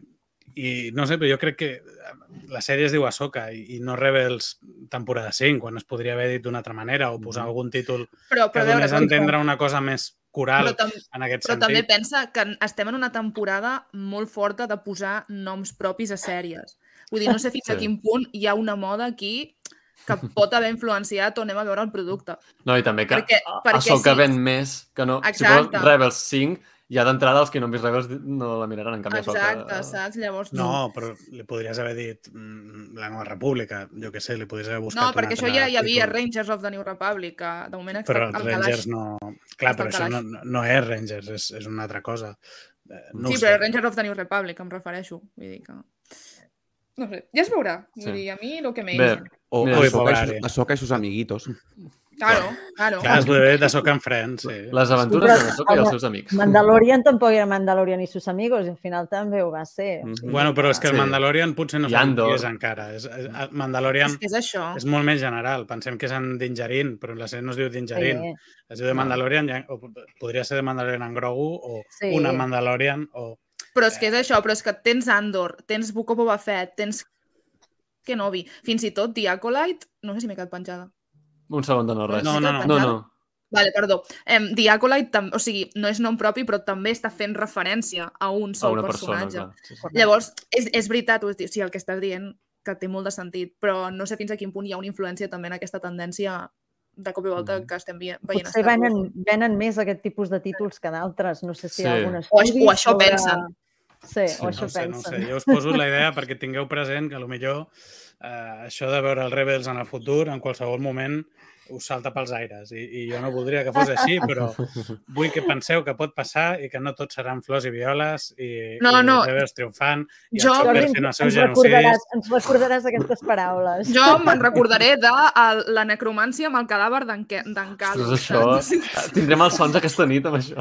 I no sé, però jo crec que eh, la sèrie es diu Ahsoka i, i no Rebels temporada 5, quan es podria haver dit d'una altra manera o posar algun títol Però, que però, veure, donés a però, entendre una cosa més coral però, tam en aquest però també sentit. pensa que estem en una temporada molt forta de posar noms propis a sèries. Vull dir, no sé fins Sí. a quin punt hi ha una moda aquí que pot haver influenciat o anem a veure el producte. No, i també que Perquè- perquè Ahsoka sí. ven més que no... Si Exacte. fos Rebels 5, ja d'entrada els que no han vist Rebels no la miraran, en canvi Exacte, Ahsoka... saps? Llavors, No, però li podries haver dit mm, la Nova República, jo què sé, li podries haver buscat No, perquè això ja hi havia títol. Rangers of the New Republic, que de moment està Però al els calaix. Rangers no... Clar, Està però això no, calaix. no és Rangers, és, és una altra cosa. Eh, No sí, però sé. Rangers of the New Republic em refereixo. Vull dir que... No sé, ja es veurà. Vull Sí. dir, a mi lo que me Bé, dice. O Mira, Ahsoka, Ahsoka i i sus, sus- Ahsoka i sus amiguitos. Claro, claro. Clar, es podria de Soca en Friends, sí. les aventures però- de Ahsoka i els seus amics. Mandalorian tampoc era Mandalorian i sus amigos, i al final també ho va ser. Mhm. Bueno, però és que el Sí. Mandalorian potser no Andor. qui és encara. És, és, el Mandalorian És que és això. és molt més general. Pensem que és en Dingerin, però la sèrie no es diu Dingerin. Sí. Es diu de Mandalorian, ja- o podria ser de Mandalorian en Grogu, o Sí. una Mandalorian, o... Però és que és això, però és que tens Andor, tens Book of Boba Fett, tens Kenobi, fins i tot The Acolyte, no sé si m'he quedat penjada. Un segon de no res. No, no, no. no, no. Vale, perdó. Em, The Acolyte, tam- o sigui, no és nom propi, però també està fent referència a un A sol una persona, personatge. clar. Sí, sí. Llavors, és, és veritat, o sigui, el que estàs dient, que té molt de sentit, però no sé fins a quin punt hi ha una influència també en aquesta tendència de cop i volta Mhm. que estem veient. a Potser venen, venen més aquest tipus de títols que d'altres. No sé si hi ha Sí. algun O o això sobre- pensen. Sí, Sí, o això no ho sé, no pensen. sé. Jo us poso la idea perquè tingueu present que millor eh, això de veure els Rebels en el futur, en qualsevol moment, us salta pels aires. I, I jo no voldria que fos així, però [LAUGHS] vull que penseu que pot passar i que no tot seran flors i violes i, No, i no. els Rebels triomfant i Jo- els ens, fent els seus ens, recordaràs, genocidis. ens recordaràs aquestes paraules. Jo me'n recordaré de el, la necromància amb el cadàver d'en. Ostres, això... [LAUGHS] Tindrem els sons aquesta nit amb això.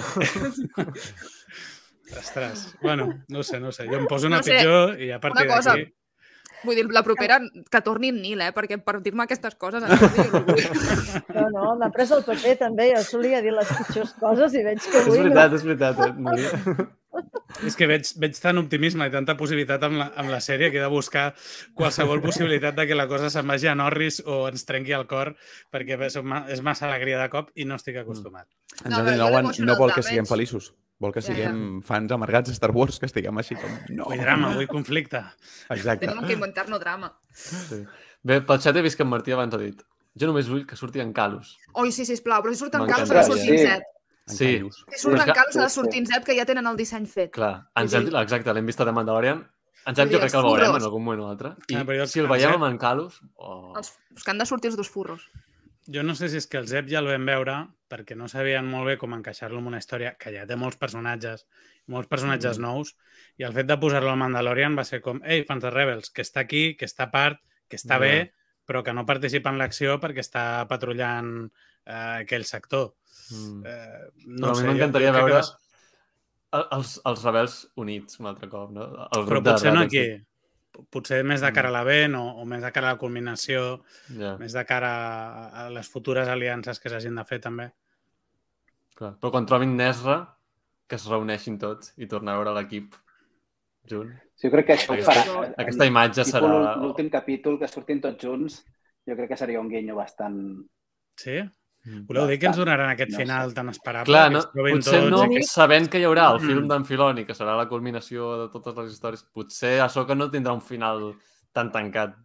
Ostres, bueno, no ho sé, no ho sé. Jo em poso una No sé, pitjor i a partir una cosa. d'aquí... Vull dir, la propera que torni en Nil, eh? Perquè per dir-me aquestes coses... no. No, no, m'ha pres el paper també. Jo solia dir les pitjors coses i veig que És avui no. veritat, és veritat. Eh? Núria? [LAUGHS] És que veig, veig tant optimisme i tanta possibilitat amb la, amb la sèrie que he de buscar qualsevol possibilitat de que la cosa se'n vagi a Norris o ens trenqui el cor perquè és, ma- és massa alegria de cop i no estic acostumat. En No, Jordi jo Nowan l'emotional no vol que siguem feliços. Vol que siguem fans amargats de Star Wars, que estiguem així com... No. Vull drama, vull conflicte. Exacte. Tenim que inventar-nos drama. Sí. Bé, pel xat he vist que en Martí abans ha dit jo només vull que surti en Calus. Oi, sí, sisplau, però si surt en. Carlos s'ha de sortir Sí. en Zep. En Sí. Si surt en Carlos s'ha de sortir en Zep, que ja tenen el disseny fet. Clar, en Zep, exacte, l'hem vist a The Mandalorian. En Zep Vull jo crec que el veurem en algun moment o altre. I Ah, però jo- si el veiem amb en Calus... Oh. Els que han de sortir els dos furros. Jo no sé si és que el Zep ja el vam veure perquè no sabien molt bé com encaixar-lo en una història que ja té molts personatges, molts personatges Mm. nous, i el fet de posar-lo al Mandalorian va ser com, ei, fans de Rebels, que està aquí, que està a part, que està Ja. bé, però que no participa en l'acció perquè està patrullant eh, aquell sector. Mm. Eh, No, no Però a sé, mi jo- m'encantaria que veure el- els, els rebels units un altre cop, no? El Però grup de potser no rebels. aquí. Potser més de cara a l'avent o, o més de cara a la culminació, Ja, més de cara a, a les futures aliances que s'hagin de fer també. clar. Però quan trobin Nesra, que es reuneixin tots i tornar a veure l'equip junt. Sí, jo crec que això Aquesta- farà. Aquesta imatge Tipus serà... L'últim capítol, que surtin tots junts, jo crec que seria un guinyo bastant... Sí? Mm. Voleu dir que ens donaran aquest No sé. final tan esperable? Clar, que no, potser tots no, que- sabent que hi haurà el Mm. film d'en Filoni, que serà la culminació de totes les històries, potser Ahsoka no tindrà un final tan tancat?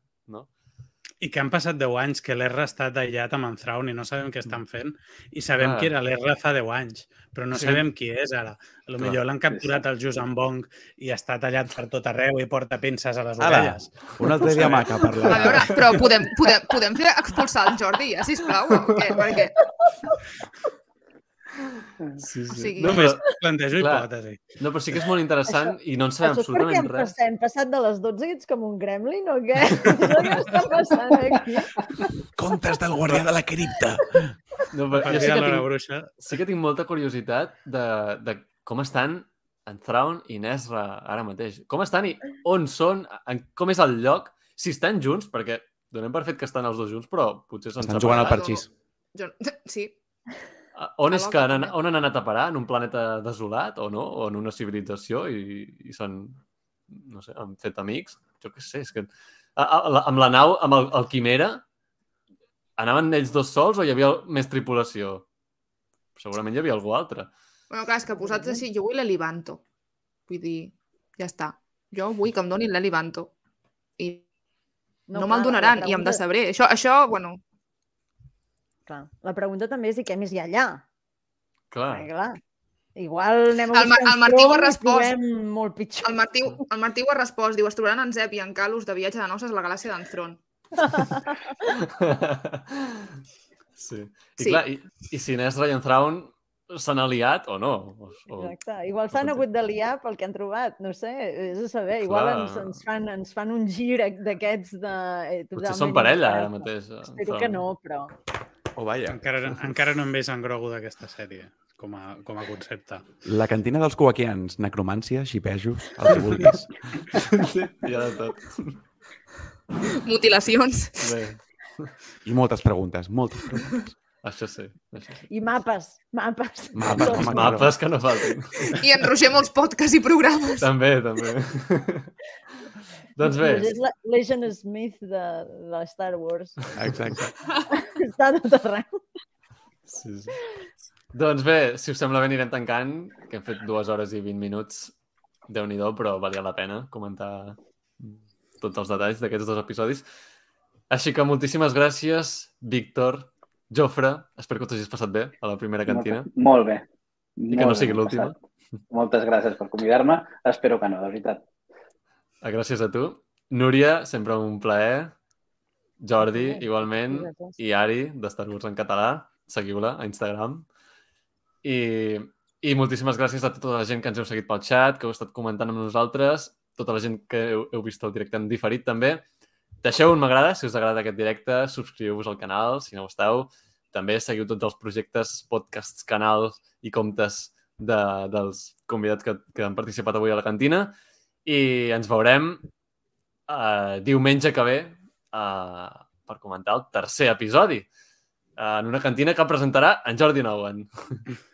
I que han passat 10 anys que l'Erra ha estat aïllat amb en Thrawn i no sabem què estan fent. I sabem Clar. qui era l'Erra fa 10 anys, però no Sí. sabem qui és ara. A lo millor l'han capturat el Jusan Bong i està tallat per tot arreu i porta pinces a les Ara, orelles. un altre dia maca per A veure, però podem, podem, podem fer expulsar el Jordi ja, sisplau? O què? Perquè, Sí, o sigui, No, Només però, plantejo clar. hipòtesi. no, però sí que és molt interessant i no en sabem Això és perquè absolutament hem, res. passat, hem passat de les 12 i ets com un gremlin o què? [LAUGHS] Què està passant aquí? Contes del guardià de la cripta! No, però Per jo sí que, tinc, bruixa. sí que tinc molta curiositat de, de com estan en Thrawn i Nesra ara mateix. Com estan i on són, en, com és el lloc, si estan junts, perquè donem per fet que estan els dos junts, però potser s'han Estan jugant al separat. parxís. jo, [LAUGHS] sí, Ah, On és que han, on han anat a parar? En un planeta desolat o no? O en una civilització i, i són no sé, han fet amics. Jo què sé, és que... A, a, la- amb la nau, amb el, el Quimera, anaven ells dos sols o hi havia més tripulació? Segurament hi havia algú altre. Bueno, clar, és que posats així, jo vull l'Elivanto. Vull dir, ja està. Jo vull que em donin l'Elivanto. I no, no me'l donaran i em decebré. Això, això, bueno, Clar. La pregunta també és i què més hi ha allà? Clar. Perquè, clar, igual anem a El Ma- el Martí ho ha i respost. molt pitjor. el Martí, el Martí ho ha respost. Diu, es trobaran en Zep i en Calus de viatge de noces a la galàxia d'en Thron. [LAUGHS] sí. I, Sí. clar, i, i si Inés Ryan Thrawn s'han aliat o no? O, o... Exacte. Igual s'han hagut de liar pel que han trobat, no sé, és a saber. Igual Clar. ens, ens, fan, ens fan un gir d'aquests de... Eh, Potser són parella ara mateix. Espero que no, però... Oh, vaja. Encara, encara no hem vist en Grogu d'aquesta sèrie, com a, com a concepte. La cantina dels coaquians, necromància, xipejos, el que vulguis. Sí, ha de tot. Mutilacions. Bé, I moltes preguntes, moltes preguntes. això sí. Això sí. I mapes, mapes. Mapes, home. Mapes que no faltin. I en Roger molts podcasts i programes. també, també. Doncs bé, és la Legend Smith de, de Star Wars. Exacte. [LAUGHS] Està tot arreu. sí, sí. doncs bé, si us sembla bé anirem tancant, que hem fet dues hores i 20 minuts. déu nhi però valia la pena comentar tots els detalls d'aquests dos episodis. Així que moltíssimes gràcies, Víctor, Jofre, espero que t'ho hagis passat bé a la primera cantina. Molt, molt bé. I que no sigui l'última. Moltes gràcies per convidar-me. Espero que no, de veritat. Ah, Gràcies a tu. Núria, sempre un plaer. Jordi, bé. igualment. Gràcies. I Ari, de Star Wars en català. Seguiu-la a Instagram. I, I moltíssimes gràcies a tota la gent que ens heu seguit pel xat, que heu estat comentant amb nosaltres, tota la gent que heu, heu vist el directe en diferit també. Deixeu un m'agrada si us agrada aquest directe, subscriu-vos al canal si no ho esteu. També seguiu tots els projectes, podcasts, canals i comptes de, dels convidats que, que han participat avui a la cantina. I ens veurem eh, diumenge que ve eh, per comentar el tercer episodi en una cantina que presentarà en Jordi Nouen.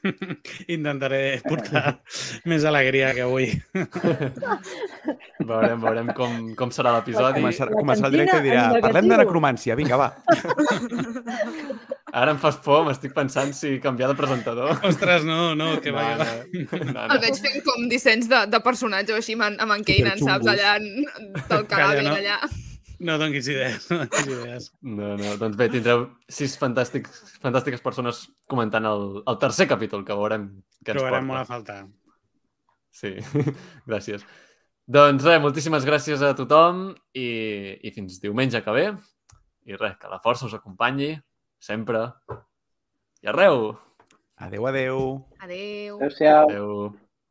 [LAUGHS] Intentaré portar [LAUGHS] més alegria que avui. [LAUGHS] veurem, veurem com, com serà l'episodi. Començarà, La començarà el directe i dirà, parlem de negatiu." necromància, vinga, va. Ara em fas por, m'estic pensant si canviar de presentador. Ostres, no, no, que No, va, no, va. no, El no. veig fent com dissenys de, de personatge o així amb, en- amb en Kanan, saps? Allà del cadàver, no? allà. No donis idees, no donis idees. No, no, doncs bé, tindreu sis fantàstics, fantàstiques persones comentant el, el tercer capítol, que veurem què ens Trobarem molt a porta. faltar. Sí, [LAUGHS] gràcies. Doncs res, moltíssimes gràcies a tothom i, i fins diumenge que ve. I res, que la força us acompanyi sempre i arreu. Adeu, adeu. Adéu. Adéu-siau. Adeu.